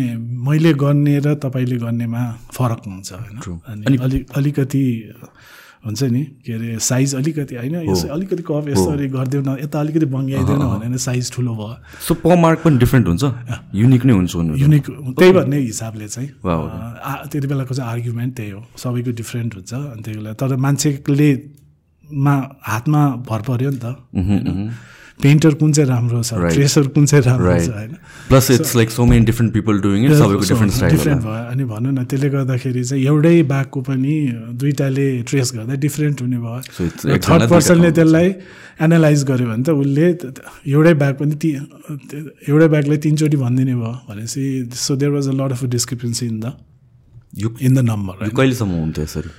मैले गर्ने र तपाईँले गर्नेमा फरक हुन्छ होइन. अनि अलि अलिकति हुन्छ नि के अरे साइज अलिकति होइन? यसो अलिकति कप यसरी गरिदेऊ न यता अलिकति बङ्ग्याइदेऊ न भनेर साइज ठुलो भयो। सो प मार्क पनि डिफ्रेन्ट हुन्छ? युनिक नै हुन्छ युनिक त्यही भन्ने हिसाबले चाहिँ। त्यति बेलाको चाहिँ आर्ग्युमेन्ट त्यही हो। सबैको डिफ्रेन्ट हुन्छ अनि त्यही बेला तर मान्छेले मा हातमा भर पऱ्यो नि त। पेन्टर कुन चाहिँ राम्रो छ. ट्रेसर कुन चाहिँ राम्रो. छ? होइन? Plus it's like so many different people doing it सबैको डिफ्रेन्ट स्टाइल डिफ्रेन्ट भयो। अनि भनौँ न त्यसले गर्दाखेरि चाहिँ एउटै बाघको पनि दुइटाले ट्रेस गर्दा डिफ्रेन्ट हुने भयो। थर्ड पर्सनले त्यसलाई एनालाइज गर्यो भने त उसले एउटै ब्याग पनि ती एउटै ब्यागलाई तिनचोटि भनिदिने भयो भनेपछि so there was a lot of discrepancy in the in the number कहिलेसम्म हुन्थ्यो यसरी?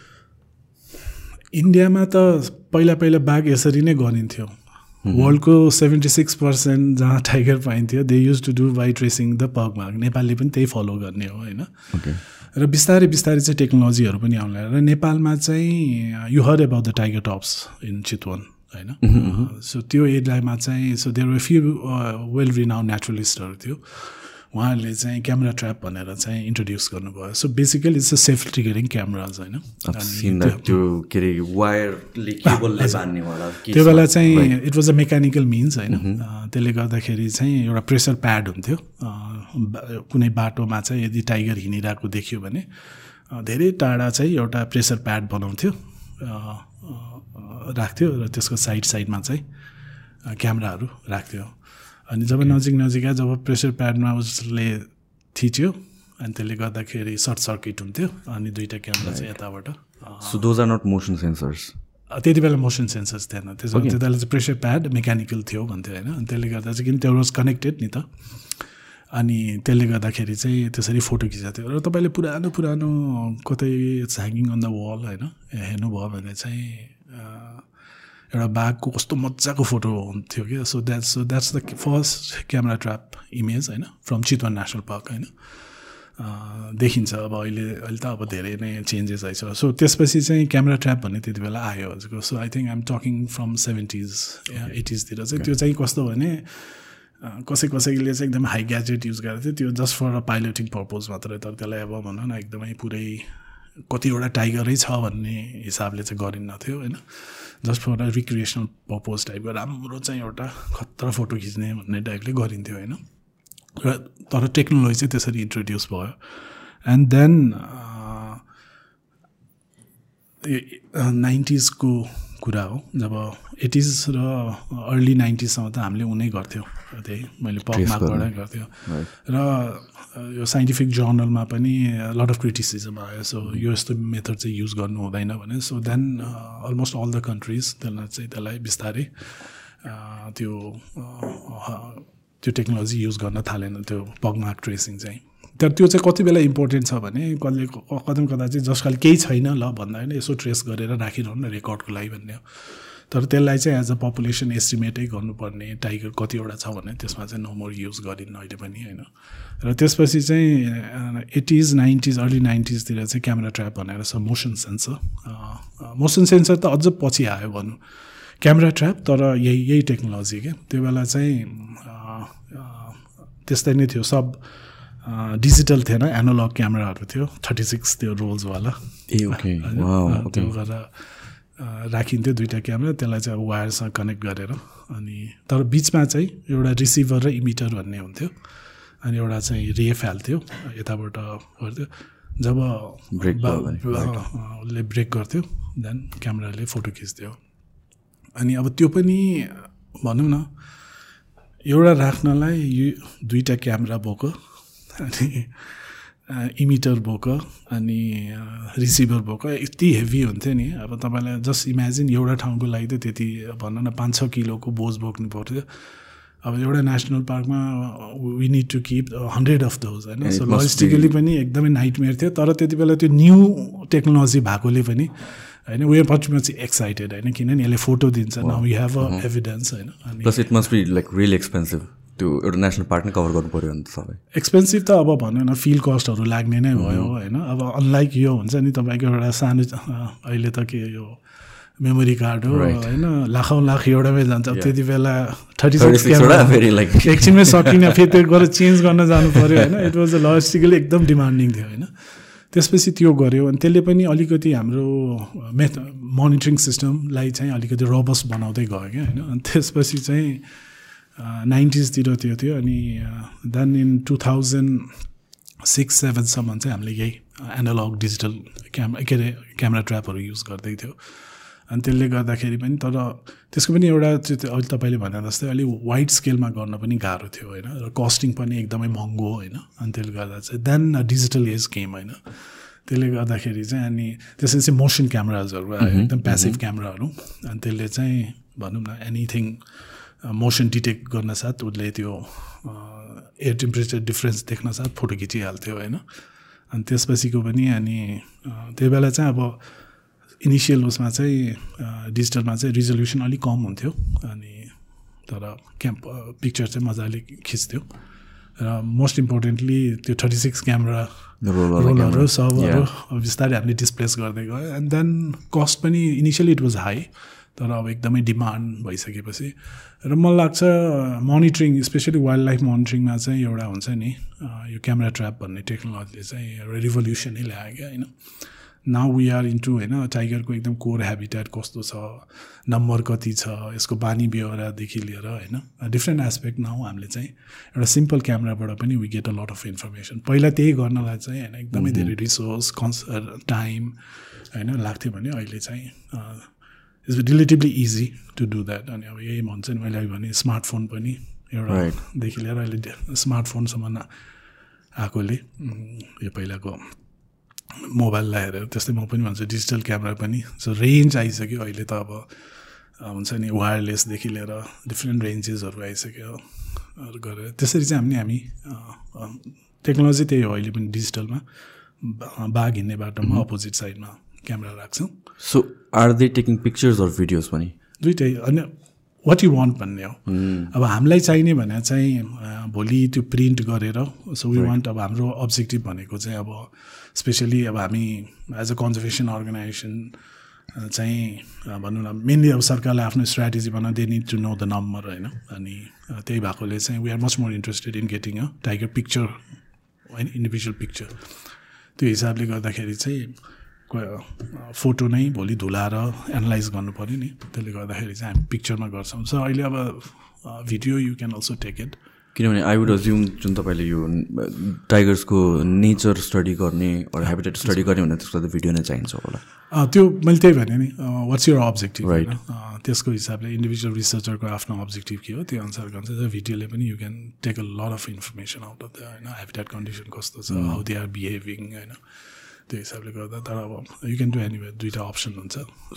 इन्डियामा त पहिला पहिला बाघ यसरी नै गनिन्थ्यो। वर्ल्डको सेभेन्टी सिक्स पर्सेन्ट जहाँ टाइगर पाइन्थ्यो they use to do by tracing the pug बाघ नेपालले पनि त्यही फलो गर्ने हो होइन? र बिस्तारै बिस्तारै चाहिँ टेक्नोलोजीहरू पनि आउन र नेपालमा चाहिँ you hear about the Tiger Tops in Chitwan होइन? सो त्यो एरियामा चाहिँ so there were few well renown नेचुरलिस्टहरू थियो। उहाँहरूले चाहिँ क्यामेरा ट्र्याप भनेर चाहिँ इन्ट्रोड्युस गर्नुभयो। So basically it's a self triggering cameras होइन? त्यो बेला चाहिँ it was a mechanical means होइन? त्यसले गर्दाखेरि चाहिँ एउटा प्रेसर प्याड हुन्थ्यो। कुनै बाटोमा चाहिँ यदि टाइगर हिँडिरहेको देखियो भने धेरै टाढा चाहिँ एउटा प्रेसर प्याड बनाउँथ्यो। राख्थ्यो र त्यसको साइड साइडमा चाहिँ क्यामेराहरू राख्थ्यो। अनि जब नजिक नजिक आयो जब प्रेसर प्याडमा उसले थिच्यो अनि त्यसले गर्दाखेरि सर्ट सर्किट हुन्थ्यो अनि दुइटा क्यामेरा चाहिँ यताबाट so those are not motion sensors त्यति बेला मोसन सेन्सर्स थिएन। त्यसो त्यति बेला चाहिँ प्रेसर प्याड मेकानिकल थियो भन्थ्यो होइन? अनि त्यसले गर्दा चाहिँ किन त्यो वाज कनेक्टेड नि त? अनि त्यसले गर्दाखेरि चाहिँ त्यसरी फोटो खिचेको थियो। र तपाईँले पुरानो पुरानो कतै ह्याङ्गिङ अन द वाल होइन? हेर्नुभयो भने चाहिँ एउटा बाघको कस्तो मजाको फोटो हुन्थ्यो कि so that's so that's the first camera trap image होइन फ्रम चितवन नेसनल पार्क होइन। देखिन्छ अब अहिले अहिले त अब धेरै नै चेन्जेस आइछ सो त्यसपछि चाहिँ क्यामेरा ट्र्याप भन्ने त्यति बेला आयो हजुरको। So I think I'm talking from seventies एटिजतिर चाहिँ। त्यो चाहिँ कस्तो भने कसै कसैले चाहिँ एकदम हाई ग्याजेट युज गरेको थियो। त्यो just for a piloting purpose मात्रै। तर त्यसलाई अब भनौँ न एकदमै पुरै कतिवटा टाइगरै छ भन्ने हिसाबले चाहिँ गरिन्नथ्यो होइन। Just for a recreational purpose टाइपको राम्रो चाहिँ एउटा खतरा फ़ोटो खिच्ने भन्ने टाइपले गरिन्थ्यो, होइन? र तर टेक्नोलोजी चाहिँ त्यसरी इन्ट्रोड्युस भयो। एन्ड देन नाइन्टिजको कुरा हो। जब एटिज र अर्ली नाइन्टिजसम्म त हामीले उनै गर्थ्यौँ। त्यही मैले पकमार्कबाटै गर्थ्यो। र यो साइन्टिफिक जर्नलमा पनि लट अफ क्रिटिसिजम आयो। सो यो यस्तो मेथड चाहिँ युज गर्नु हुँदैन भने। So then almost all the countries त्यसलाई चाहिँ त्यसलाई बिस्तारै अ, त्यो अ, त्यो टेक्नोलोजी युज गर्न थालेन। त्यो पगमार्क ट्रेसिङ चाहिँ। तर त्यो चाहिँ कति बेला इम्पोर्टेन्ट छ भने कसले कदम कदा चाहिँ जसकाले केही छैन ल भन्दा होइन यसो ट्रेस गरेर राखिरहनु न रेकर्डको लागि भन्ने हो। तर त्यसलाई चाहिँ एज अ पपुलेसन एस्टिमेटै गर्नुपर्ने टाइगर कतिवटा छ भने त्यसमा चाहिँ नो मोर युज गरिन्न अहिले पनि होइन। र त्यसपछि चाहिँ एटिज नाइन्टिज अर्ली नाइन्टिजतिर चाहिँ क्यामेरा ट्र्याप भनेर छ मोसन सेन्सर मोसन सेन्सर त अझ पछि आयो भनौँ क्यामेरा ट्र्याप तर यही यही टेक्नोलोजी क्या त्यो बेला चाहिँ त्यस्तै नै थियो। सब डिजिटल थिएन एनालग क्यामेराहरू थियो थर्टी सिक्स त्यो रोल्सवाला ए ओके त्यो गरेर राखिन्थ्यो दुइटा क्यामेरा त्यसलाई चाहिँ अब वायरसँग कनेक्ट गरेर। अनि तर बिचमा चाहिँ एउटा रिसिभर र इमिटर भन्ने हुन्थ्यो। अनि एउटा चाहिँ रे फाल्थ्यो यताबाट गर्थ्यो। जब Break बा- भयो भने, अँ, उसले ब्रेक गर्थ्यो देन क्यामेराले फोटो खिच्थ्यो। अनि अब त्यो पनि भनौँ न एउटा राख्नलाई यो दुईवटा क्यामेरा बोको अनि इमिटर बोको अनि रिसिभर बोको यति हेभी हुन्थ्यो नि। अब तपाईँलाई जस्ट इमेजिन एउटा ठाउँको लागि त त्यति भनौँ न पाँच छ किलोको बोझ बोक्नु पर्थ्यो। अब एउटा नेसनल पार्कमा we need to keep hundred of those होइन? सो लजिस्टिकली पनि एकदमै नाइटमेयर थियो। तर त्यति बेला त्यो न्यू टेक्नोलोजी भएकोले पनि होइन वे मच मच एक्साइटेड होइन? किनभने यसले फोटो दिन्छ। न वी हेभ अ एभिडेन्स होइन? Plus it must be like really expensive त्यो एउटा नेसनल पार्क नै कभर गर्नु पऱ्यो भने त सबै। एक्सपेन्सिभ त अब भनौँ न फिल कस्टहरू लाग्ने नै भयो होइन। अब अनलाइक यो हुन्छ नि तपाईँको एउटा सानो अहिले त के यो मेमोरी कार्ड हो. होइन लाखौँ लाख एउटामै जान्छ त्यति बेला थर्टी 36 सिक्स एकछिनमै सकिन फेरि त्यो गएर चेन्ज गर्न जानु पऱ्यो होइन। इट वाज अ लजिस्टिकली एकदम डिमान्डिङ थियो होइन। त्यसपछि त्यो गऱ्यो अनि त्यसले पनि अलिकति हाम्रो मेथ मोनिटरिङ सिस्टमलाई चाहिँ अलिकति रबस बनाउँदै गयो क्या होइन। अनि त्यसपछि चाहिँ नाइन्टिजतिर त्यो थियो अनि then in two thousand six सेभेनसम्म चाहिँ हामीले यही एनालग डिजिटल क्याम के अरे क्यामेरा ट्र्यापहरू युज गर्दै थियो। अनि त्यसले गर्दाखेरि पनि तर त्यसको पनि एउटा त्यो अहिले तपाईँले भने जस्तै अलिक वाइड स्केलमा गर्न पनि गाह्रो थियो होइन? र कस्टिङ पनि एकदमै महँगो होइन? अनि त्यसले गर्दा चाहिँ देन डिजिटल एज गेम होइन? त्यसले गर्दाखेरि चाहिँ अनि त्यसरी चाहिँ मोसन क्यामराजहरू आयो एकदम प्यासिभ क्यामराहरू अनि त्यसले चाहिँ भनौँ न एनिथिङ मोसन डिटेक्ट गर्न साथ उसले त्यो एयर टेम्परेचर डिफ्रेन्स देख्न साथ फोटो खिचिहाल्थ्यो होइन? अनि त्यसपछिको पनि अनि अँ, त्यो बेला चाहिँ अब इनिसियल उसमा चाहिँ डिजिटलमा चाहिँ रिजोल्युसन अलिक कम हुन्थ्यो। अनि तर क्याम्प पिक्चर चाहिँ मजाले खिच्थ्यो। र मोस्ट इम्पोर्टेन्टली त्यो थर्टी सिक्स क्यामेरा रोलहरू. सबहरू बिस्तारै हामीले डिस्प्लेस गर्दै गयो। एन्ड देन कस्ट पनि इनिसियली इट वाज हाई तर अब एकदमै डिमान्ड भइसकेपछि। र मलाई लाग्छ मोनिटरिङ स्पेसली वाइल्ड लाइफ मोनिटरिङमा चाहिँ एउटा हुन्छ नि यो क्यामेरा ट्र्याप भन्ने टेक्नोलोजीले चाहिँ एउटा रिभोल्युसनै ल्यायो क्या होइन? नाउ वी आर इन्टु होइन टाइगरको एकदम कोर हेबिटेट कस्तो छ नम्बर कति छ यसको बानी बेहोरादेखि लिएर होइन? डिफ्रेन्ट एस्पेक्ट नाउ हामीले चाहिँ एउटा सिम्पल क्यामेराबाट पनि we get a lot of information पहिला त्यही गर्नलाई चाहिँ होइन एकदमै धेरै रिसोर्स कन्स टाइम होइन लाग्थ्यो भने अहिले चाहिँ it's relatively easy to do that अनि अब यही भन्छ नि मैले अघि भने स्मार्टफोन पनि. एउटादेखि लिएर अहिले स्मार्टफोनसम्म आएकोले यो पहिलाको मोबाइललाई हेरेर त्यस्तै म पनि भन्छु डिजिटल क्यामेरा पनि सो रेन्ज आइसक्यो अहिले त अब हुन्छ नि वायरलेसदेखि लिएर डिफ्रेन्ट रेन्जेसहरू आइसक्यो गरेर। त्यसरी चाहिँ हामी हामी टेक्नोलोजी त्यही हो अहिले पनि डिजिटलमा बाघ हिँड्ने बाटोमा अपोजिट साइडमा क्यामेरा राख्छौँ। So are they taking pictures or videos पनि? दुइटै अनि वाट यु वान्ट भन्ने हो। अब हामीलाई चाहिने भने चाहिँ भोलि त्यो प्रिन्ट गरेर सो वी वान्ट अब हाम्रो अब्जेक्टिभ भनेको चाहिँ अब स्पेसली अब हामी एज अ कन्जर्भेसन अर्गनाइजेसन चाहिँ भनौँ न मेनली अब सरकारले आफ्नो स्ट्राटेजी बना they need to know the number होइन अनि त्यही भएकोले चाहिँ we are much more interested in getting a tiger picture होइन इन्डिभिजुअल पिक्चर त्यो हिसाबले गर्दाखेरि चाहिँ फोटो नै भोलि धुलाएर एनालाइज गर्नु पऱ्यो नि। त्यसले गर्दाखेरि चाहिँ हामी पिक्चरमा गर्छौँ। सो अहिले अब video you can also take it किनभने आई वुड अज्युम जुन तपाईँले यो टाइगर्सको नेचर स्टडी गर्ने हेबिटेट स्टडी गर्ने भने त्यसको त भिडियो नै चाहिन्छ होला। त्यो मैले त्यही भने नि वाट्स यर अब्जेक्टिभ अँ, त्यसको हिसाबले इन्डिभिजुअल रिसर्चरको आफ्नो अब्जेक्टिभ के हो? त्यो अनुसार गर्छ। भिडियोले पनि you can take a lot of information out of the होइन हेबिटेट कन्डिसन कस्तो छ हाउ दे आर बिहेभिङ होइन। त्यो हिसाबले गर्दा तर अब यु क्यान डु एनी दुइटा अप्सन हुन्छ।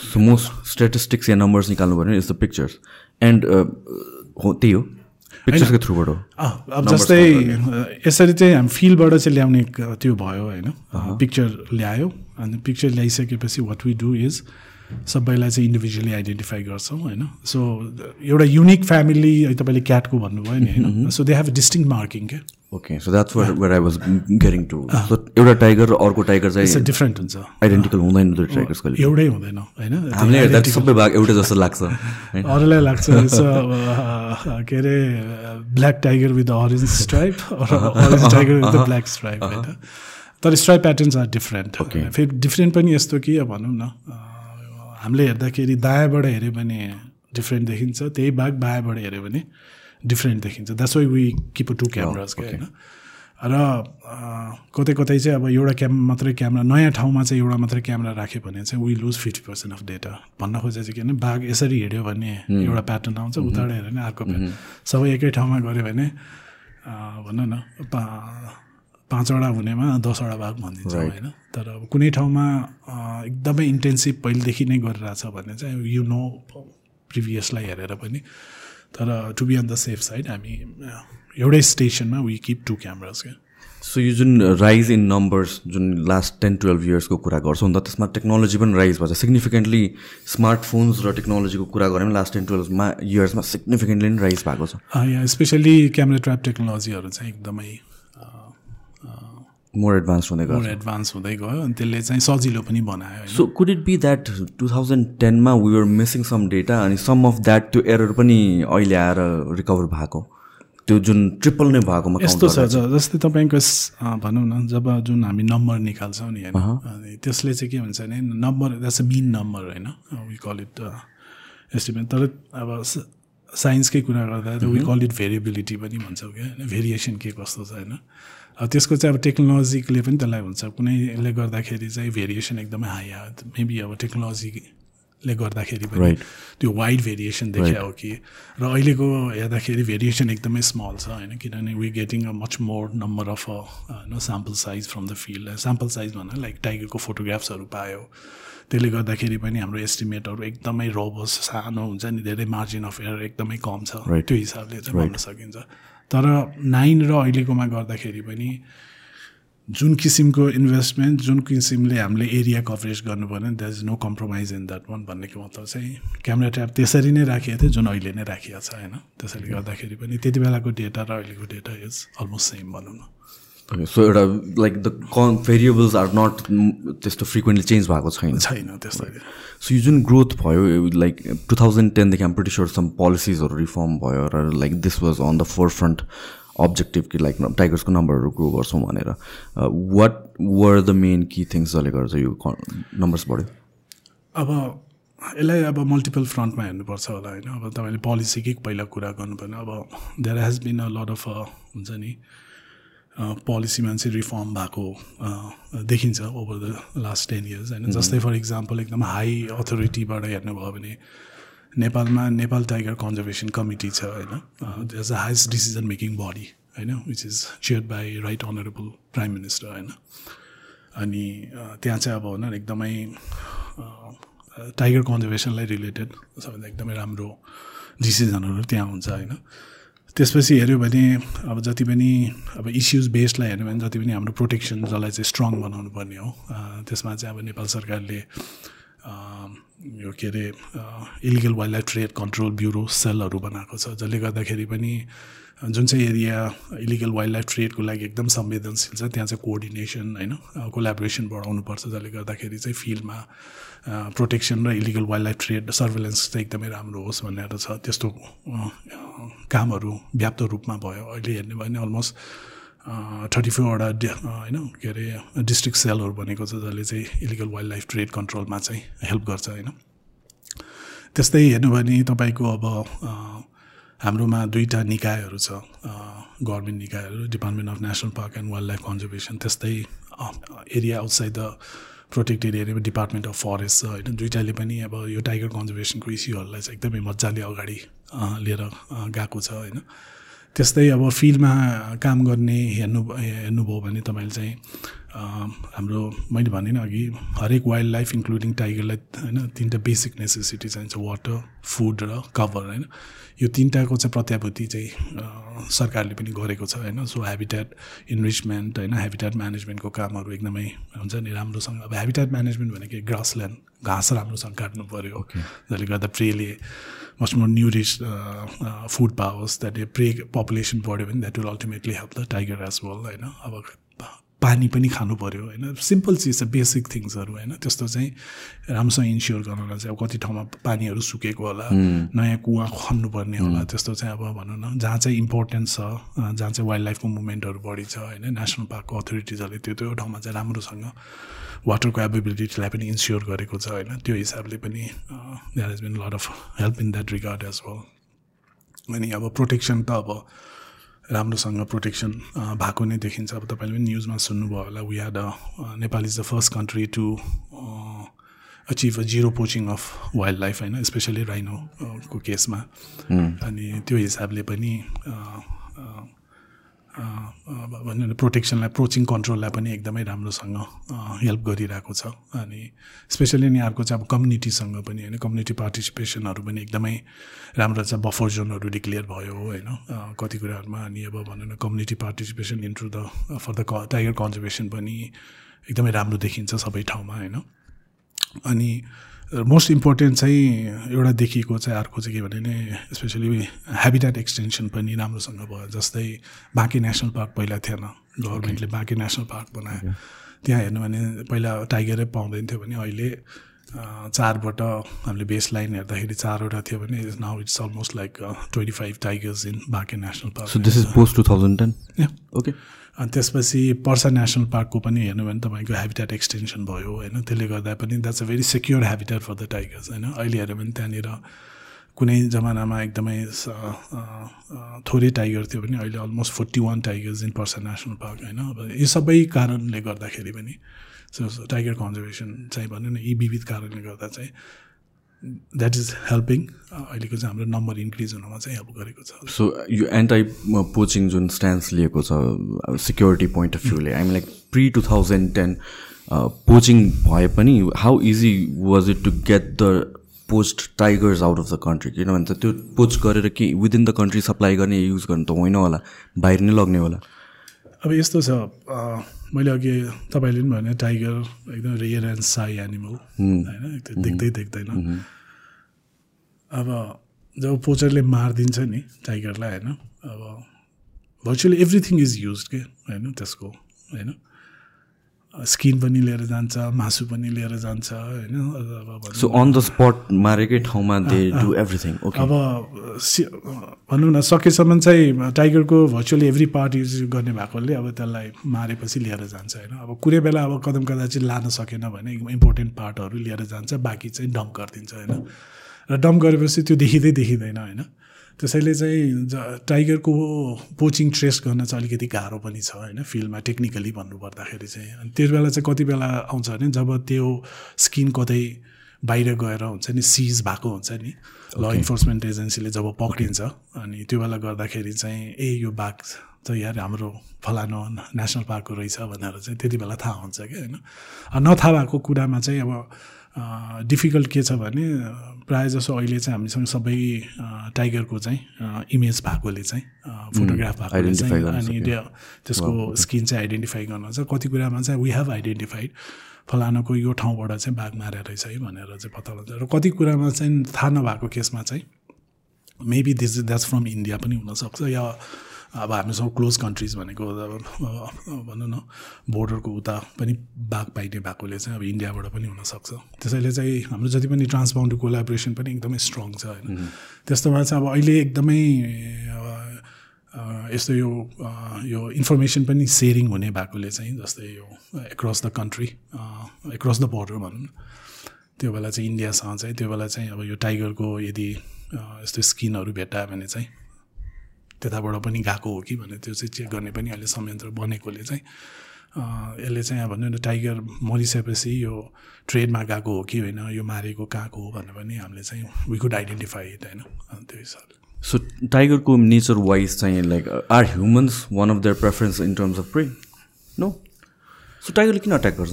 सो मोस्ट स्ट्याटिस्टिक्स या नम्बर्स निकाल्नु पऱ्यो इज द पिक्चर्स एन्ड हो त्यही हो। पिक्चर्सको थ्रुबाट अब जस्तै यसरी चाहिँ हामी फिल्डबाट चाहिँ ल्याउने त्यो भयो होइन। पिक्चर ल्यायो अनि पिक्चर ल्याइसकेपछि वाट वी डु इज सबैलाई चाहिँ इन्डिभिजुअली आइडेन्टिफाई गर्छौँ होइन? सो एउटा युनिक फ्यामिली तपाईँले क्याटको भन्नुभयो नि होइन? So they have distinct marking क्या okay so that's where I was getting to so एउटा टाइगर र अर्को टाइगर चाहिँ डिफ्रेन्ट हुन्छ। आइडेन्टिकल हुँदैन दुई टाइगर्सको लागि एउटै हुँदैन होइन? हामीले हेर्दा सबै भाग एउटै जस्तो लाग्छ अरूलाई लाग्छ अ, के अरे black tiger with orange stripe orange tiger with black stripe होइन? तर स्ट्राइप प्याटर्न्स आर डिफ्रेन्ट. फेरि डिफ्रेन्ट पनि यस्तो कि भनौँ न अ, हामीले हेर्दाखेरि दायाँबाट हेऱ्यो भने डिफ्रेन्ट देखिन्छ त्यही बाघ बायाँबाट हेऱ्यो भने डिफ्रेन्ट देखिन्छ। That's why we keep two cameras क्या होइन? र कतै कतै चाहिँ अब एउटा क्याम मात्रै क्यामेरा नयाँ ठाउँमा चाहिँ एउटा मात्रै क्यामेरा राख्यो भने चाहिँ we lose fifty percent of data भन्न खोजेको चाहिँ के भने बाघ यसरी हिँड्यो भने एउटा प्याटर्न आउँछ उताबाट हेऱ्यो भने अर्को प्याटर्न सबै एकै ठाउँमा गऱ्यो भने भनौँ न पाँचवटा हुनेमा दसवटा बाघ भनिदिन्छ होइन? तर अब कुनै ठाउँमा एकदमै इन्टेन्सिभ पहिलेदेखि नै गरिरहेछ भने चाहिँ यु नो प्रिभियसलाई हेरेर पनि। तर to be on the safe side हामी एउटै स्टेसनमा वी किप टु क्यामराज क्या। सो यो जुन राइज इन नम्बर्स जुन लास्ट टेन टुवेल्भ इयर्सको कुरा गर्छौँ नि त त्यसमा टेक्नोलोजी पनि राइज भएको छ सिग्निफिकेन्टली स्मार्टफोन्स र टेक्नोलोजीको कुरा गऱ्यो भने लास्ट टेन टुवेल्भमा इयर्समा सिग्निफिकेन्टली नै राइज भएको छ। यहाँ स्पेसली क्यामेरा ट्र्याप टेक्नोलोजीहरू चाहिँ एकदमै मोर एडभान्स हुँदै गयो। मोर एडभान्स हुँदै गयो अनि त्यसले चाहिँ सजिलो पनि बनायो so could it be that two thousand टेनमा we were missing some data अनि सम अफ द्याट त्यो एरर पनि अहिले आएर रिकभर भएको? त्यो जुन ट्रिपल नै भएकोमा यस्तो छ जस्तै तपाईँको भनौँ न जब जुन हामी नम्बर निकाल्छौँ नि होइन त्यसले चाहिँ के भन्छ भने number that's a mean number होइन वी कल इट एस्टिमेट तर अब साइन्सकै कुरा गर्दा वी कल इट भेरिएबिलिटी पनि भन्छौँ क्या होइन भेरिएसन के कस्तो छ होइन। त्यसको चाहिँ अब टेक्नोलोजीले पनि त्यसलाई हुन्छ कुनैले गर्दाखेरि चाहिँ भेरिएसन एकदमै हाई आयो मेबी अब टेक्नोलोजीले गर्दाखेरि पनि. त्यो वाइड भेरिएसन देखिया हो कि। र अहिलेको हेर्दाखेरि भेरिएसन एकदमै स्मल छ होइन? किनभने we getting a much more number of होइन sample size from the field sample size भन्दा लाइक टाइगरको फोटोग्राफ्सहरू पायो। त्यसले गर्दाखेरि पनि हाम्रो एस्टिमेटहरू एकदमै रोबस सानो हुन्छ नि धेरै मार्जिन अफ एयर एकदमै कम छ. त्यो हिसाबले चाहिँ भन्न सकिन्छ। तर नाइन र अहिलेकोमा गर्दाखेरि पनि जुन किसिमको इन्भेस्टमेन्ट जुन किसिमले हामीले एरिया कभरेज गर्नु पर्ने that is no compromise in that one भन्नेको मतलब चाहिँ क्यामेरा ट्याप त्यसरी नै राखिएको थियो जुन अहिले नै राखिएको छ होइन? त्यसैले गर्दाखेरि पनि त्यति बेलाको डेटा र अहिलेको डेटा इज अलमोस्ट सेम भनौँ न। सो एउटा like the con variables are not त्यस्तो फ्रिक्वेन्टली चेन्ज भएको छैन। छैन त्यस्तै। सो यो जुन ग्रोथ भयो लाइक टु थाउजन्ड टेनदेखि आम प्रिटी स्योर सम पोलिसिजहरू रिफर्म भयो र like this was on the forefront objective कि लाइक टाइगर्सको नम्बरहरू ग्रो गर्छौँ भनेर। वाट वर द मेन कि थिङ्स जसले गर्दा यो नम्बर्स बढ्यो? अब यसलाई अब मल्टिपल फ्रन्टमा हेर्नुपर्छ होला होइन? अब तपाईँले पोलिसीकै पहिला कुरा गर्नुपर्ने? अब there has been a lot of हुन्छ नि पोलिसीमा चाहिँ रिफर्म भएको देखिन्छ over the last ten years होइन जस्तै फर इक्जाम्पल एकदम हाई अथोरिटीबाट हेर्नुभयो भने नेपालमा नेपाल टाइगर कन्जर्भेसन कमिटी छ होइन? As a highest decision making body होइन? Which is chair by right honourable prime minister होइन? अनि त्यहाँ चाहिँ अब भनौँ एकदमै टाइगर कन्जर्भेसनलाई रिलेटेड सबैभन्दा एकदमै राम्रो डिसिजनहरू त्यहाँ हुन्छ होइन? त्यसपछि हेऱ्यो भने अब जति पनि अब इस्युज बेस्डलाई हेऱ्यो भने जति पनि हाम्रो प्रोटेक्सन जसलाई चाहिँ स्ट्रङ बनाउनु पर्ने हो त्यसमा चाहिँ अब नेपाल सरकारले यो के अरे illegal wildlife trade control bureau सेलहरू बनाएको छ जसले गर्दाखेरि पनि जुन चाहिँ एरिया इलिगल वाइल्ड लाइफ ट्रेडको लागि एकदम संवेदनशील छ त्यहाँ चाहिँ कोअर्डिनेसन होइन कोलाबोरेसन बढाउनुपर्छ जसले गर्दाखेरि चाहिँ फिल्डमा प्रोटेक्सन र illegal wildlife trade surveillance चाहिँ एकदमै राम्रो होस् भनेर छ। त्यस्तो कामहरू व्याप्त रूपमा भयो। अहिले हेर्ने भयो भने अलमोस्ट थर्टी फोरवटा होइन के अरे डिस्ट्रिक्ट सेलहरू बनेको छ जसले चाहिँ इलिगल वाइल्ड लाइफ ट्रेड कन्ट्रोलमा चाहिँ हेल्प गर्छ होइन। त्यस्तै हेर्नु भने तपाईँको अब हाम्रोमा दुईवटा निकायहरू छ। गभर्मेन्ट निकायहरू department of national park and wildlife conservation त्यस्तै एरिया आउटसाइड द प्रोटेक्टेड एरियामा डिपार्टमेन्ट अफ फरेस्ट छ होइन दुइटाले पनि अब यो टाइगर कन्जर्भेसनको इस्युहरूलाई चाहिँ एकदमै मजाले अगाडि लिएर गएको छ होइन। त्यस्तै अब फिल्डमा काम गर्ने हेर्नु हेर्नुभयो भने तपाईँले चाहिँ हाम्रो मैले भनिनँ अघि हरेक वाइल्ड लाइफ इन्क्लुडिङ टाइगरलाई होइन तिनवटा बेसिक नेसेसिटी चाहिन्छ वाटर फुड र कभर होइन। यो तिनवटाको चाहिँ प्रत्याभूति चाहिँ सरकारले पनि गरेको छ होइन? सो हेबिटेट इन्रिचमेन्ट होइन? हेबिटेट म्यानेजमेन्टको कामहरू एकदमै हुन्छ नि राम्रोसँग। अब हेबिटेट म्यानेजमेन्ट भनेको ग्रासल्यान्ड घाँस राम्रोसँग काट्नु पऱ्यो जसले गर्दा प्रेले must more nourish food powers that prey population बढ्यो भने that will ultimately help the tiger as well होइन? अब पानी पनि खानु पऱ्यो होइन? सिम्पल चिज छ बेसिक थिङ्सहरू होइन? त्यस्तो चाहिँ राम्रोसँग इन्स्योर गर्नलाई चाहिँ अब कति ठाउँमा पानीहरू सुकेको होला नयाँ कुवा खन्नुपर्ने होला त्यस्तो चाहिँ अब भनौँ न जहाँ चाहिँ इम्पोर्टेन्स छ जहाँ चाहिँ वाइल्ड लाइफको मुभमेन्टहरू बढी छ होइन? नेसनल पार्कको अथोरिटिजहरूले त्यो त्यो ठाउँमा चाहिँ राम्रोसँग वाटरको एभाइबिलिटीलाई पनि इन्स्योर गरेको छ होइन? त्यो हिसाबले पनि there has been lot of help in that regard as well अनि अब प्रोटेक्सन त अब राम्रोसँग प्रोटेक्सन भएको नै देखिन्छ। अब तपाईँले पनि न्युजमा सुन्नुभयो होला we had Nepal is the first country to achieve a zero poaching of wild life होइन? स्पेसली राइनोको केसमा। अनि त्यो हिसाबले पनि भने प्रोटेक्सनलाई प्रोचिङ कन्ट्रोललाई पनि एकदमै राम्रोसँग हेल्प गरिरहेको छ। अनि स्पेसली नि अर्को चाहिँ अब कम्युनिटीसँग पनि होइन कम्युनिटी पार्टिसिपेसनहरू पनि एकदमै राम्रो छ। बफर जोनहरू डिक्लेयर भयो होइन कति कुराहरूमा। अनि अब भनौँ न community participation into the for the tiger conservation पनि एकदमै राम्रो देखिन्छ सबै ठाउँमा होइन। अनि मोस्ट इम्पोर्टेन्ट चाहिँ एउटा देखिएको चाहिँ अर्को चाहिँ के भने नि स्पेसली हेबिटेट एक्सटेन्सन पनि राम्रोसँग भयो जस्तै बाँकी नेसनल पार्क पहिला थिएन गभर्मेन्टले बाँकी नेसनल पार्क बनायो। त्यहाँ हेर्नु भने पहिला टाइगरै पाउँदैन थियो भने अहिले चारबाट हामीले बेस लाइन हेर्दाखेरि चारवटा थियो भने now it's almost like twenty five tigers in Banke national park this is post two thousand ten okay अनि त्यसपछि पर्सा नेसनल पार्कको पनि हेर्नु भने तपाईँको हेबिटेट एक्सटेन्सन भयो होइन? त्यसले गर्दा पनि that's a very secure habitat for the tigers होइन? अहिले हेऱ्यो भने त्यहाँनिर कुनै जमानामा एकदमै थोरै टाइगर थियो भने अहिले almost forty one tigers in Parsa national park होइन? अब यो सबै कारणले गर्दाखेरि पनि सो टाइगर कन्जर्भेसन चाहिँ भनौँ न यी विविध कारणले गर्दा चाहिँ द्याट इज हेल्पिङ अहिलेको चाहिँ हाम्रो नम्बर इन्क्रिज हुनमा चाहिँ हेल्प गरेको छ। सो यो एन्टाइ पोचिङ जुन स्ट्यान्स लिएको छ security point of भ्यूले I'm like pre two thousand ten poaching भए पनि how easy was it to get the post tigers out of the country किनभने त त्यो पोच गरेर के विदिन द कन्ट्री सप्लाई गर्ने युज गर्ने त होइन होला बाहिर नै लग्ने होला। अब यस्तो छ मैले अघि तपाईँले पनि भने टाइगर एकदम रियर एन्ड साई एनिमल होइन? देख्दै देख्दैन। अब जब पोचरले मारिदिन्छ नि टाइगरलाई होइन? अब भर्चुअली एभ्रिथिङ इज युज के होइन? त्यसको होइन? स्किन पनि लिएर जान्छ मासु पनि लिएर जान्छ होइन? सो अन द स्पट मारेकै ठाउँमा दे डु एभ्रिथिङ ओके अब भनौँ न सकेसम्म चाहिँ टाइगरको भर्चुअली एभ्री पार्ट युज गर्ने भएकोले अब त्यसलाई मारेपछि लिएर जान्छ होइन? अब कुनै बेला अब कदम कदाचित लान सकेन भने इम्पोर्टेन्ट पार्टहरू लिएर जान्छ बाँकी चाहिँ डम्प गरिदिन्छ होइन? र डम्प गरेपछि त्यो देखिँदै देखिँदैन होइन? त्यसैले चाहिँ टाइगरको पोचिङ ट्रेस गर्न चाहिँ अलिकति गाह्रो पनि छ होइन फिल्डमा टेक्निकली भन्नुपर्दाखेरि चाहिँ। अनि त्यस बेला चाहिँ कति बेला आउँछ भने जब त्यो स्किन कतै बाहिर गएर हुन्छ नि सिज भएको हुन्छ नि ल इन्फोर्समेन्ट एजेन्सीले जब पक्रिन्छ अनि त्यो बेला गर्दाखेरि चाहिँ ए यो बाघ चाहिँ यार हाम्रो फलानु नेसनल पार्कको रहेछ भनेर चाहिँ त्यति बेला थाहा हुन्छ क्या होइन। नथाहा भएको कुरामा चाहिँ अब डिफिकल्ट के छ भने प्रायः जसो अहिले चाहिँ हामीसँग सबै टाइगरको चाहिँ इमेज भएकोले चाहिँ फोटोग्राफ भएकोले चाहिँ अनि त्यो- त्यसको स्किन चाहिँ आइडेन्टिफाई गर्न चाहिँ कति कुरामा चाहिँ वी हेभ आइडेन्टिफाइड फलानाको यो ठाउँबाट चाहिँ बाघ मारेर रहेछ है भनेर चाहिँ पत्ता लगाउँछ। र कति कुरामा चाहिँ थाहा नभएको केसमा चाहिँ maybe this that's from India पनि हुनसक्छ या अब हामीसँग क्लोज कन्ट्रिज भनेको अब भनौँ न बोर्डरको उता पनि बाघ पाइने भएकोले चाहिँ अब इन्डियाबाट पनि हुनसक्छ त्यसैले चाहिँ हाम्रो जति पनि ट्रान्सबाउन्डरी कोलाबोरेसन पनि एकदमै स्ट्रङ छ होइन। त्यस्तोमा चाहिँ अब अहिले एकदमै यस्तो यो यो इन्फर्मेसन पनि सेयरिङ हुने भएकोले चाहिँ जस्तै यो across the country across the border भनौँ न त्यो बेला चाहिँ इन्डियासँग चाहिँ त्यो बेला चाहिँ अब यो टाइगरको यदि यस्तो स्किनहरू भेटायो भने चाहिँ त्यताबाट पनि गएको हो कि भनेर त्यो चाहिँ चेक गर्ने पनि अहिले संयन्त्र बनेकोले चाहिँ यसले चाहिँ अब भन्नु न टाइगर मरिसकेपछि यो ट्रेडमा गएको हो कि होइन यो मारेको कहाँको हो भनेर पनि हामीले चाहिँ वी कुड आइडेन्टिफाई इट होइन त्यो हिसाबले। सो टाइगरको नेचर वाइज चाहिँ like are humans one of their preference in terms of prey no so टाइगरले किन अट्याक गर्छ?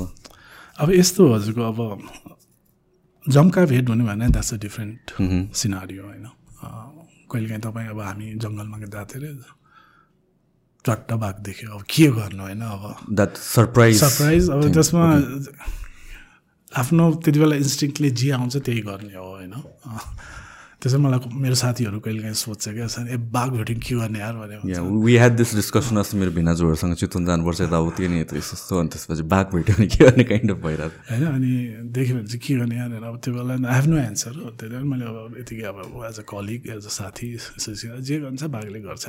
अब यस्तो हजुरको अब जम्का भेट भन्यो भने द्याट्स अ डिफ्रेन्ट सिनारियो होइन। कहिलेकाहीँ तपाईँ अब हामी जङ्गलमा जाँथ्यो अरे चट्ट बाघ देख्यो। अब के गर्नु होइन अब? द्याट सरप्राइज सरप्राइज अब त्यसमा आफ्नो त्यति बेला इन्स्टिङले जे आउँछ त्यही गर्ने हो होइन। त्यसै मलाई मेरो साथीहरू कहिले काहीँ सोध्छ क्या ए बाघ भेट्यो के गर्ने यार? भने या वी ह्याड दिस डिस्कसन अस्ति मेरो भिनाजुहरूसँग चितवन जानुपर्छ यताउति नि यस्तो यस्तो अनि त्यसपछि बाघ भेट्यो भने के गर्ने काइन्ड अफ भइरहेको होइन अनि देख्यो भने चाहिँ के गर्ने यार अब त्यो बेला आई हेभ नो एन्सर हो। त्यही भएर मैले अब यतिकै अब as a colleague as a साथी जे गर्छ बाघले गर्छ।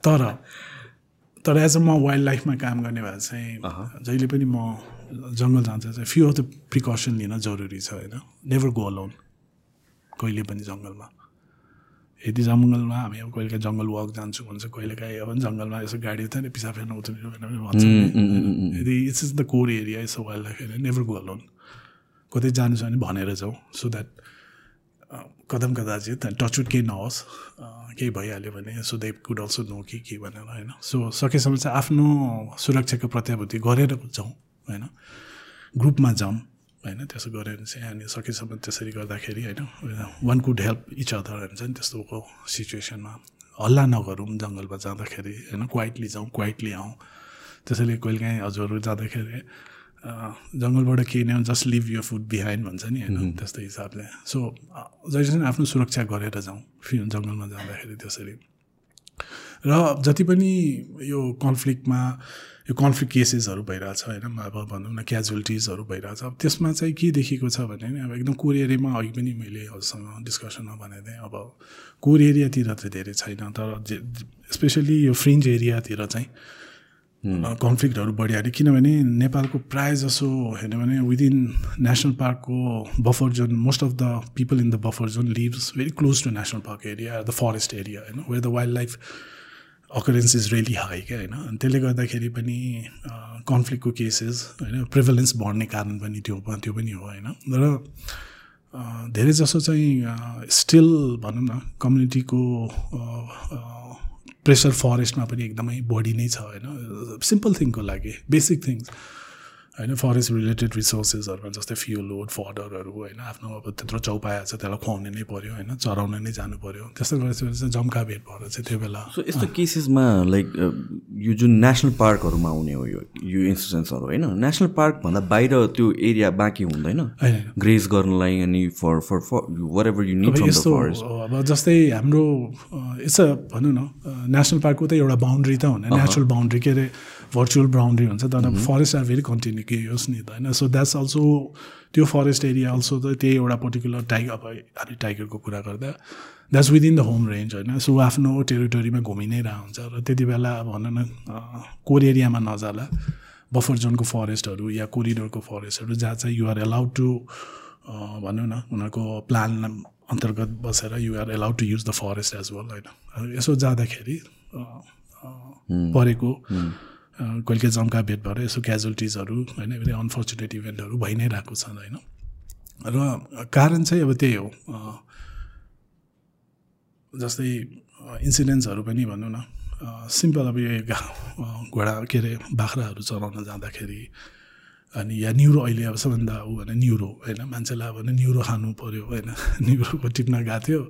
तर तर एज अ म वाइल्ड लाइफमा काम गर्ने भए चाहिँ जहिले पनि म जङ्गल जान्छ चाहिँ फ्यु अफ द प्रिकसन लिन जरुरी छ होइन। नेभर गो अलोन कहिले पनि जङ्गलमा। यदि जङ्गलमा हामी अब कहिले काहीँ जङ्गल वक जान्छौँ भन्छ कहिले काहीँ अब जङ्गलमा यसो गाडी नि पिसाब फेर्न उत्रनु भनेर भन्छ। यदि it's is the core area is wild life area never go alone कतै जानु छ भने भनेर जाउँ सो द्याट कदम कदाचित टचवुड केही नहोस्। केही भइहाल्यो भने so they could also know कि के भनेर होइन। सो सकेसम्म चाहिँ आफ्नो सुरक्षाको प्रत्याभूति गरेर जाउँ होइन। ग्रुपमा जाउँ। होइन त्यसो गऱ्यो भने चाहिँ अनि सकेसम्म त्यसरी गर्दाखेरि होइन one could help each other हुन्छ नि त्यस्तोको सिचुएसनमा हल्ला नगरौँ जङ्गलमा जाँदाखेरि होइन क्वाइटली जाउँ क्वाइटली आउँ। त्यसैले कहिलेकाहीँ हजुरहरू जाँदाखेरि जङ्गलबाट केही नै जस्ट लिभ यो फुड बिहाइन्ड भन्छ नि होइन त्यस्तो हिसाबले। सो जहिलेसम्म आफ्नो सुरक्षा गरेर जाउँ फि जङ्गलमा जाँदाखेरि त्यसरी। र जति पनि यो कन्फ्लिक्टमा यो कन्फ्लिक्ट केसेसहरू भइरहेछ होइन? अब भनौँ न क्याजुअलिटिजहरू भइरहेछ। अब त्यसमा चाहिँ के देखेको छ भने अब एकदम कोर एरियामा अघि पनि मैले हजुरसँग डिस्कसनमा भनेको थिएँ अब कोर एरियातिर चाहिँ धेरै छैन तर स्पेसली यो फ्रिन्ज एरियातिर चाहिँ कन्फ्लिक्टहरू बढिहाल्यो किनभने नेपालको प्रायः जसो हेर्यो भने within national पार्कको buffer zone most of the people in the buffer zone lives very close to national park area the forest area होइन? Where the wild life occurrence is really high क्या होइन? अनि त्यसले गर्दाखेरि पनि कन्फ्लिक्टको केसेस होइन प्रिभलेन्स बढ्ने कारण पनि त्यो त्यो पनि हो होइन? र धेरै जसो चाहिँ स्टिल भनौँ न कम्युनिटीको प्रेसर फरेस्टमा पनि एकदमै बढी नै छ होइन? सिम्पल थिङको लागि बेसिक थिङ्स होइन फरेस्ट रिलेटेड रिसोर्सेसहरूमा जस्तै फ्युल लोड फडरहरू होइन आफ्नो अब त्यत्रो चौपाया छ त्यसलाई खुवाउने नै पऱ्यो होइन चराउन नै जानु पऱ्यो त्यस्तो गरेपछि चाहिँ जम्का भेट भएर चाहिँ त्यो बेला सो यस्तो केसेसमा लाइक यो जुन नेसनल पार्कहरूमा आउने हो यो यो इन्सिडेन्ट्सहरू होइन नेसनल पार्कभन्दा बाहिर त्यो एरिया बाँकी हुँदैन? ग्रेज गर्नलाई अनि for for for ever you need यस्तो अब जस्तै हाम्रो अ भनौँ न नेसनल पार्कको त एउटा बााउन्ड्री त हुने नेचुरल बााउन्ड्री के अरे भर्चुअल बााउन्ड्री हुन्छ तर फरेस्ट आर भेरी कन्टिन्युस नि त होइन? सो द्याट्स अल्सो त्यो फरेस्ट एरिया अल्सो त त्यही एउटा पर्टिकुलर टाइगर अब हामी टाइगरको कुरा गर्दा that's within the home range होइन? सो आफ्नो टेरिटोरीमा घुमि नै रह हुन्छ र त्यति बेला अब भनौँ न कोर एरियामा नजाला बफर जोनको फरेस्टहरू या कोरिडोरको फरेस्टहरू जहाँ चाहिँ युआर एलाउड टु भनौँ न उनीहरूको प्लान अन्तर्गत बसेर you're allowed to use the forest as well होइन? यसो जाँदाखेरि अ, परेको अ, कहिले जम्का भेट भएर यसो क्याजुअलिटिजहरू होइन फेरि अनफर्चुनेट इभेन्टहरू भइ नै रहेको छन् होइन। र कारण चाहिँ अब त्यही हो। जस्तै इन्सिडेन्ट्सहरू पनि भनौँ न। सिम्पल अब यो घोडा के अरे बाख्राहरू चलाउन जाँदाखेरि अनि या न्युरो अहिले अब सबभन्दा ऊ भने न्युरो होइन मान्छेलाई अब न्युरो खानु पऱ्यो होइन न्युरोको टिप्न गएको थियो।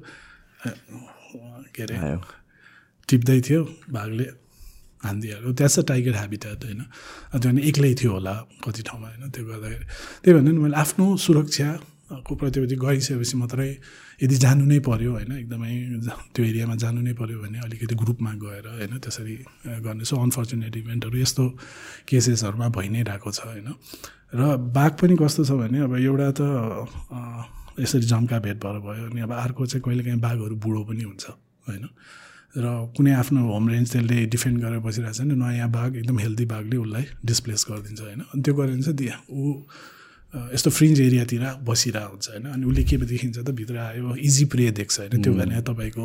के अरे टिप्दै थियो भागले। हानिदिइहाल्यो त्यहाँ टाइगर ह्याबिटेट होइन। अनि त्यो भने एक्लै थियो होला कति ठाउँमा होइन त्यो गर्दाखेरि। त्यही भनेर नि मैले आफ्नो सुरक्षाको प्रतिविधि गइसकेपछि मात्रै यदि जानु नै पऱ्यो होइन एकदमै त्यो एरियामा जानु नै पऱ्यो भने अलिकति ग्रुपमा गएर होइन त्यसरी गर्ने। सो अनफर्चुनेट इभेन्टहरू यस्तो केसेसहरूमा भइ नै रहेको छ होइन। र बाघ पनि कस्तो छ भने अब एउटा त यसरी जम्का भेट भएर भयो अनि अब अर्को चाहिँ कहिलेकाहीँ बाघहरू बुढो पनि हुन्छ होइन। र कुनै आफ्नो होम रेन्ज त्यसले डिफेन्ड गरेर बसिरहेको छ नि नयाँ बाघ एकदम हेल्दी बाघले उसलाई डिस्प्लेस गरिदिन्छ होइन? अनि त्यो गरेर चाहिँ ऊ यस्तो फ्रिन्ज एरियातिर बसिरहेको हुन्छ होइन? अनि उसले के देखिन्छ त भित्र आयो इजी प्रे देख्छ होइन? त्यो भने तपाईँको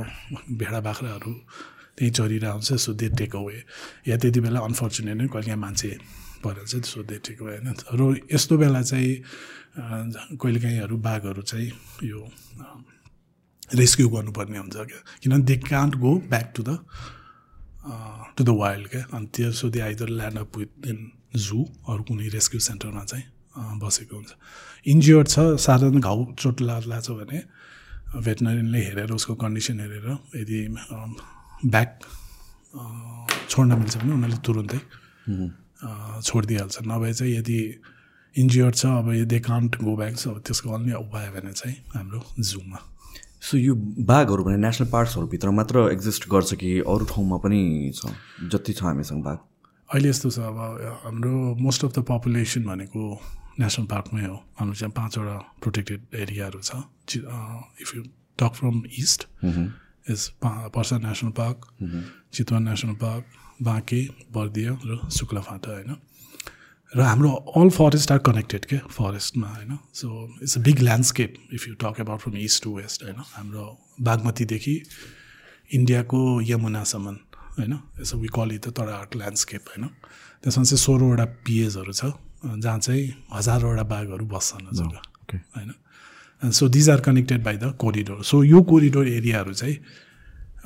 भेडा बाख्राहरू त्यहीँ चरिरहेको हुन्छ सो दे टेक अवे या त्यति बेला अनफर्चुनेट नै कहिले मान्छे परेर चाहिँ सो दे टेक अवे होइन? र यस्तो बेला चाहिँ कहिलेकाहीँहरू बाघहरू चाहिँ यो रेस्क्यु गर्नुपर्ने हुन्छ क्या। किनभने they can't go back to the to the wild क्या। अनि त्यसो they either land up with in zoo अरू कुनै रेस्क्यु सेन्टरमा चाहिँ अँ, बसेको हुन्छ। इन्जियोर्ड छ साधारण घाउ चोट लाग्ला छ भने भेटनरीले हेरेर उसको कन्डिसन हेरेर यदि ब्याक अँ, छोड्न मिल्छ भने उनीहरूले तुरुन्तै छोडिदिइहाल्छ। नभए चाहिँ यदि इन्जियोर्ड छ अब दे कान्ट गो ब्याक छ अब त्यसको अन्य उपाय भने चाहिँ हाम्रो जूमा सो यो बाघहरू भने नेसनल पार्क्सहरूभित्र मात्र एक्जिस्ट गर्छ कि अरू ठाउँमा पनि छ? जति छ हामीसँग बाघ। अहिले यस्तो छ अब हाम्रो मोस्ट अफ द पपुलेसन भनेको नेसनल पार्कमै हो। हाम्रो चाहिँ पाँचवटा प्रोटेक्टेड एरियाहरू छ। If you talk from east is Parsa national park Chitwan national park Banke Bardiya र शुक्लाफाटा होइन? र हाम्रो अल फरेस्ट आर कनेक्टेड के फरेस्टमा होइन? So it's a big landscape if you talk about from east to west होइन? हाम्रो बागमतीदेखि इन्डियाको यमुनासम्म होइन? यसो we call it the Terai landscape होइन? त्यसमा चाहिँ सोह्रवटा पिएजहरू छ जहाँ चाहिँ हजारवटा बाघहरू बस्छन् okay so so these are connected by the corridor so यो कोरिडोर एरियाहरू चाहिँ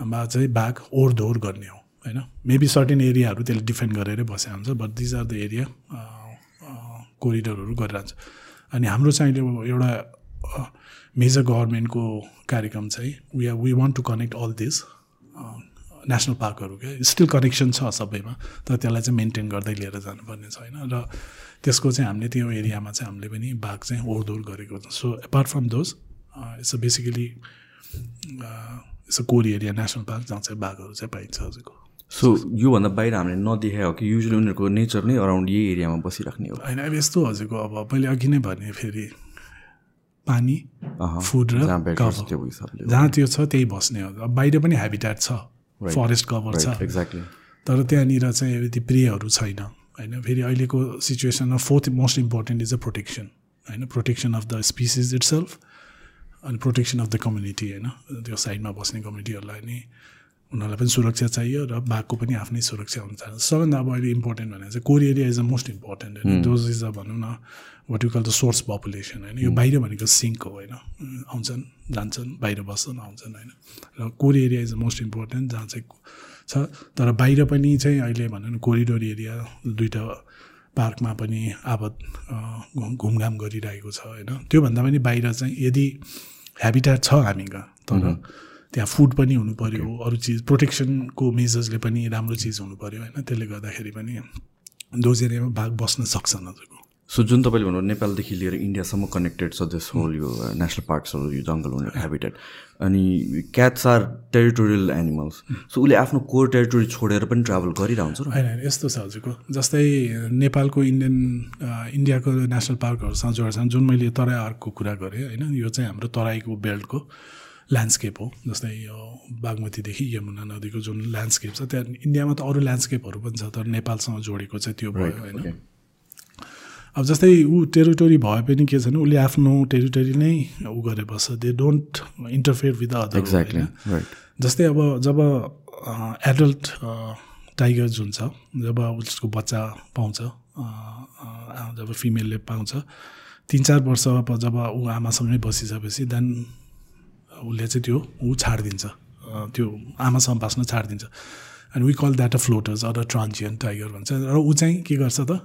मा चाहिँ बाघ ओहोरदोहोर गर्ने हो। होइन? मेबी सर्टेन एरियाहरू त्यसले डिफेन्ड गरेरै बसेको हुन्छ but these are the area कोरिडोरहरू गरिरहन्छ। अनि हाम्रो चाहिँ अहिले एउटा मेजर गभर्मेन्टको कार्यक्रम चाहिँ we are we want to connect all this national पार्कहरू क्या? स्टिल कनेक्सन छ सबैमा तर त्यसलाई चाहिँ मेन्टेन गर्दै लिएर जानुपर्ने छ होइन र त्यसको चाहिँ हामीले त्यो एरियामा चाहिँ हामीले पनि बाघ चाहिँ ओहोरदोहोर गरेको छ। So apart from those it's a basically it's a core area national park जहाँ चाहिँ बाघहरू चाहिँ पाइन्छ हजुरको। सो योभन्दा बाहिर हामीले नदेखायो कि युजली उनीहरूको नेचर नै अराउन्ड यही एरियामा बसिराख्ने हो। होइन अब यस्तो हजुरको अब मैले अघि नै भने फेरि पानी फुड र जहाँ। त्यो छ त्यही बस्ने हो। अब बाहिर पनि हेबिटेट छ फरेस्ट कभर छ। एक्ज्याक्टली तर त्यहाँनिर चाहिँ यदि प्रियहरू छैन होइन फेरि अहिलेको सिचुएसनमा fourth most important is a protection होइन protection of the species it self अनि प्रोटेक्सन अफ द कम्युनिटी होइन त्यो साइडमा बस्ने कम्युनिटीहरूलाई नि उनीहरूलाई पनि सुरक्षा चाहियो र बाघको पनि आफ्नै सुरक्षा हुन्छ। सबभन्दा अब अहिले इम्पोर्टेन्ट भनेर चाहिँ core area is the most important होइन? दोज इज अ भनौँ न what you call the source population होइन? यो बाहिर भनेको सिङ्क हो होइन? आउँछन् जान्छन् बाहिर बस्छन् आउँछन् होइन? र core area is the most important जहाँ चाहिँ छ। तर बाहिर पनि चाहिँ अहिले भनौँ न कोरिडोर एरिया दुइटा पार्कमा पनि आबद अ, घुम- घुमघाम गरिरहेको छ होइन? त्योभन्दा पनि बाहिर चाहिँ यदि हेबिटेट छ हामी कहाँ तर त्यहाँ फुड पनि हुनु पऱ्यो अरू चिज प्रोटेक्सनको मेजर्सले पनि राम्रो चिज हुनु पऱ्यो होइन त्यसले गर्दाखेरि पनि दोज एरियामा बाघ बस्न सक्छ नजिकको सो जुन तपाईँले भन्नु नेपालदेखि लिएर इन्डियासम्म कनेक्टेड छ दिस होल यो नेसनल पार्क्सहरू यो जङ्गल हुने हेबिटेट अनि cats are territorial animals so उसले आफ्नो कोर टेरिटोरी छोडेर पनि ट्राभल गरिरहन्छ होइन होइन, यस्तो छ हजुरको। जस्तै नेपालको इन्डियन इन्डियाको नेसनल पार्कहरूसँग जोडेर जुन मैले तराई आर्कको कुरा गरेँ होइन यो चाहिँ हाम्रो तराईको बेल्टको ल्यान्डस्केप हो जस्तै यो बागमतीदेखि यमुना नदीको जुन ल्यान्डस्केप छ त्यहाँ इन्डियामा त अरू ल्यान्डस्केपहरू पनि छ तर नेपालसँग जोडेको चाहिँ त्यो भयो होइन. अब जस्तै ऊ टेरिटोरी भए पनि के छ भने उसले आफ्नो टेरिटोरी नै ऊ गरेर बस्छ they don't interfere with the other exactly right जस्तै अब जब एडल्ट टाइगर जुन छ जब उसको बच्चा पाउँछ जब फिमेलले पाउँछ तिन चार वर्ष अब जब ऊ आमासँगै बसिसकेपछि देन उसले चाहिँ त्यो ऊ छाडिदिन्छ। त्यो आमासँग बाँच्न छाडिदिन्छ। And we call that a floaters or a transient tiger भन्छ। र ऊ चाहिँ के गर्छ त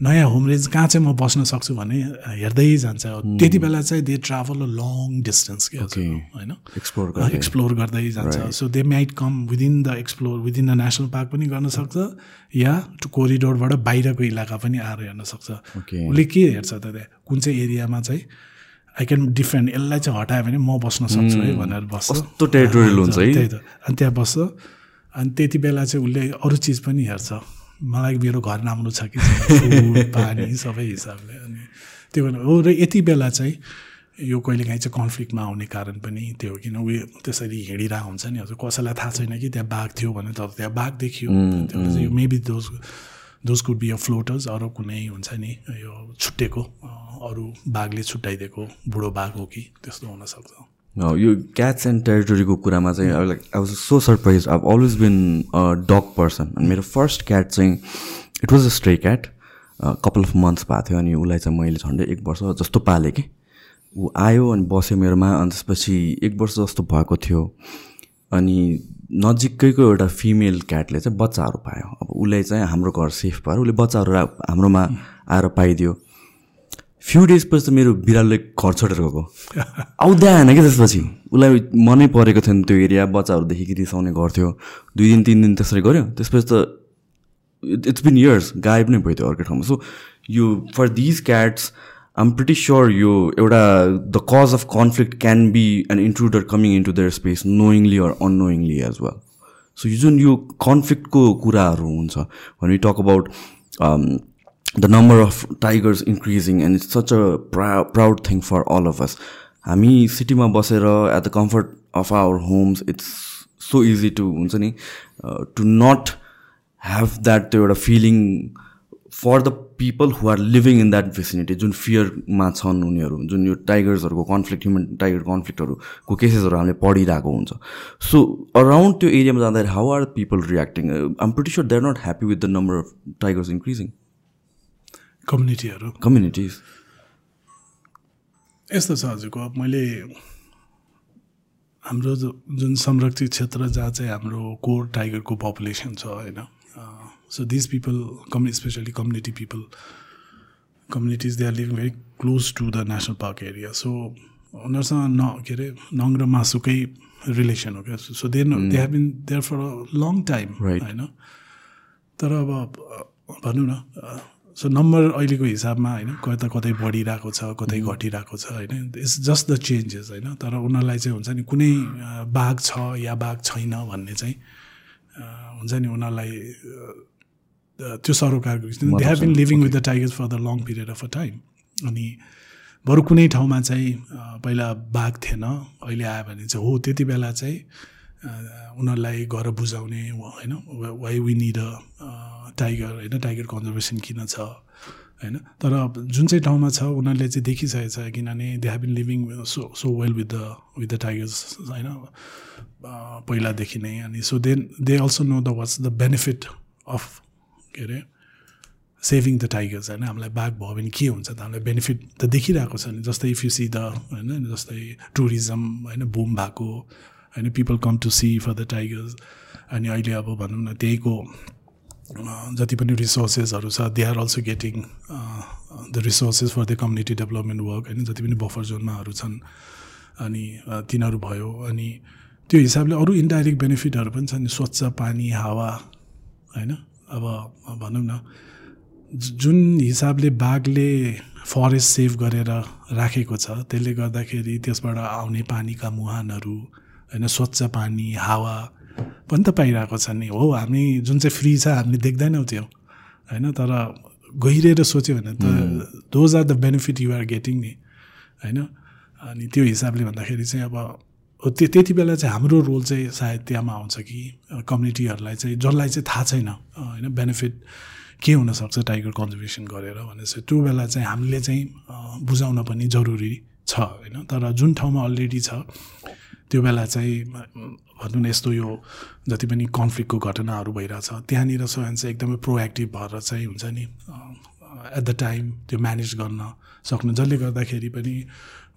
नयाँ होम रेन्ज कहाँ चाहिँ म बस्न सक्छु भने हेर्दै जान्छ। त्यति बेला चाहिँ they travel a long distance के. होइन? एक्सप्लोर एक्सप्लोर गर्दै जान्छ। So they might come within the explore within the national park पनि गर्न सक्छ या कोरिडोरबाट बाहिरको इलाका पनि आएर हेर्न सक्छ. उसले के हेर्छ त त्यहाँ कुन चाहिँ एरियामा चाहिँ आई क्यान डिफेन्ड यसलाई चाहिँ हटायो भने म बस्न सक्छु है भनेर बस्छ। कस्तो territorial हुन्छ है। त्यही त। अनि त्यहाँ बस्छ। अनि त्यति बेला चाहिँ उसले अरू चिज पनि हेर्छ। मलाई मेरो घर राम्रो छ कि पानी सबै हिसाबले। अनि त्यो भएर हो। र यति बेला चाहिँ यो कहिलेकाहीँ चाहिँ कन्फ्लिक्टमा आउने कारण पनि त्यो हो। किन उयो त्यसरी हिँडिरहेको हुन्छ नि हजुर। कसैलाई थाहा छैन कि त्यहाँ बाघ थियो भने तर त्यहाँ बाघ देखियो। त्यो चाहिँ यो maybe those those could be a floaters अरू कुनै हुन्छ नि यो छुट्टेको अरू बाघले छुट्याइदिएको बुढो बाघ हो कि त्यस्तो हुनसक्छ यो क्याट्स एन्ड टेरिटोरीको कुरामा चाहिँ I was so surprise I always been a dog person अनि मेरो फर्स्ट क्याट चाहिँ it was a stray cat couple of months भएको थियो अनि उसलाई चाहिँ मैले झन्डै एक वर्ष जस्तो पालेँ कि। ऊ आयो अनि बस्यो मेरोमा अनि त्यसपछि एक वर्ष जस्तो भएको थियो। अनि नजिकैको एउटा फिमेल क्याटले चाहिँ बच्चाहरू पायो। अब उसले चाहिँ हाम्रो घर सेफ पाएर उसले बच्चाहरू हाम्रोमा आएर पाइदियो। फ्यु डेज पछि त मेरो बिरालोले घर छोडेर गएको। आउँदै आएन क्या त्यसपछि। उसलाई मनै परेको थिएन त्यो एरिया बच्चाहरूदेखि रिसाउने गर्थ्यो दुई दिन तिन दिन त्यसरी गऱ्यो। त्यसपछि त इट्स बिन इयर्स गायब नै भयो त्यो अर्कै ठाउँमा। सो यो for these cats I'm pretty sure यो एउटा the cause of conflict can be an intruder coming in to their space knowingly or unknowingly as well so यो जुन यो कन्फ्लिक्टको कुराहरू हुन्छ when we talk the number of tigers increasing and it's such a prou- proud thing for all of us. हामी सिटीमा बसेर at the comfort of our homes it's so easy to हुन्छ नि टु नट ह्याभ द्याट त्यो एउटा feeling for the people who are living in that vicinity जुन फियरमा छन् उनीहरू जुन यो टाइगर्सहरूको कन्फ्लिक्ट ह्युमन टाइगर कन्फ्लिक्टहरूको केसेसहरू हामीले पढिरहेको हुन्छ. सो अराउन्ड त्यो एरियामा जाँदाखेरि how are people reacting I'm pretty sure they are not happy with the number of tigers increasing कम्युनिटीहरू communities यस्तो छ हजुरको अब मैले हाम्रो जुन संरक्षित क्षेत्र जहाँ चाहिँ हाम्रो कोर टाइगरको पपुलेसन छ होइन so these people commu specially community people communities they are living very close to the national park area so उनीहरूसँग न के अरे नङ र मासुकै रिलेसन हो क्या। So they they have been there for a long time. होइन। तर अब भनौँ न सो नम्बर अहिलेको हिसाबमा होइन कता कतै बढिरहेको छ कतै घटिरहेको छ होइन। इट्स जस्ट द चेन्जेस होइन। तर उनीहरूलाई चाहिँ हुन्छ नि कुनै बाघ छ या बाघ छैन भन्ने चाहिँ हुन्छ नि उनीहरूलाई त्यो सरोकारको they have been living with the tigers for the long period of a time अनि बरु कुनै ठाउँमा चाहिँ पहिला बाघ थिएन अहिले आयो भने चाहिँ हो। त्यति बेला चाहिँ उनीहरूलाई गएर बुझाउने होइन why we need a tiger होइन? टाइगर कन्जर्भेसन किन छ होइन? तर जुन चाहिँ ठाउँमा छ उनीहरूले चाहिँ देखिसकेको छ किनभने they have been living so so well with the with the tigers होइन? पहिलादेखि नै अनि so then they also know the what's the benefit of के अरे सेभिङ द टाइगर्स होइन? हामीलाई बाघ भयो भने के हुन्छ त? हामीलाई बेनिफिट त देखिरहेको छ नि जस्तै इफ यु सी द होइन? जस्तै टुरिज्म होइन? बुम भएको होइन? People come to see for the tigers अनि अहिले अब भनौँ न त्यहीको जति पनि रिसोर्सेसहरू छ they are also getting the resources for the community development work होइन जति पनि बफर जोनमाहरू छन् अनि तिनीहरू भयो अनि त्यो हिसाबले अरू इन्डाइरेक्ट बेनिफिटहरू पनि छन् स्वच्छ पानी हावा होइन अब भनौँ न जुन हिसाबले बाघले फरेस्ट सेभ गरेर राखेको छ त्यसले गर्दाखेरि त्यसबाट आउने पानीका मुहानहरू होइन स्वच्छ पानी हावा पनि त पाइरहेको छ नि हो। हामी जुन चाहिँ फ्री छ हामीले देख्दैनौँ त्यो होइन? तर गहिरेर सोच्यो भने त those are the benefit you're getting नि होइन? अनि त्यो हिसाबले भन्दाखेरि चाहिँ अब त्यो त्यति बेला चाहिँ हाम्रो रोल चाहिँ सायद त्यहाँमा आउँछ कि कम्युनिटीहरूलाई चाहिँ जसलाई चाहिँ थाहा छैन होइन? बेनिफिट के हुनसक्छ टाइगर कन्जर्भेसन गरेर भने चाहिँ त्यो बेला चाहिँ हामीले चाहिँ बुझाउन पनि जरुरी छ होइन? तर जुन ठाउँमा अलरेडी छ त्यो बेला चाहिँ भनौँ न यस्तो यो जति पनि कन्फ्लिक्टको घटनाहरू भइरहेछ त्यहाँनिर स्वयं चाहिँ एकदमै प्रोएक्टिभ भएर चाहिँ हुन्छ नि एट द टाइम त्यो म्यानेज गर्न सक्नु जसले गर्दाखेरि पनि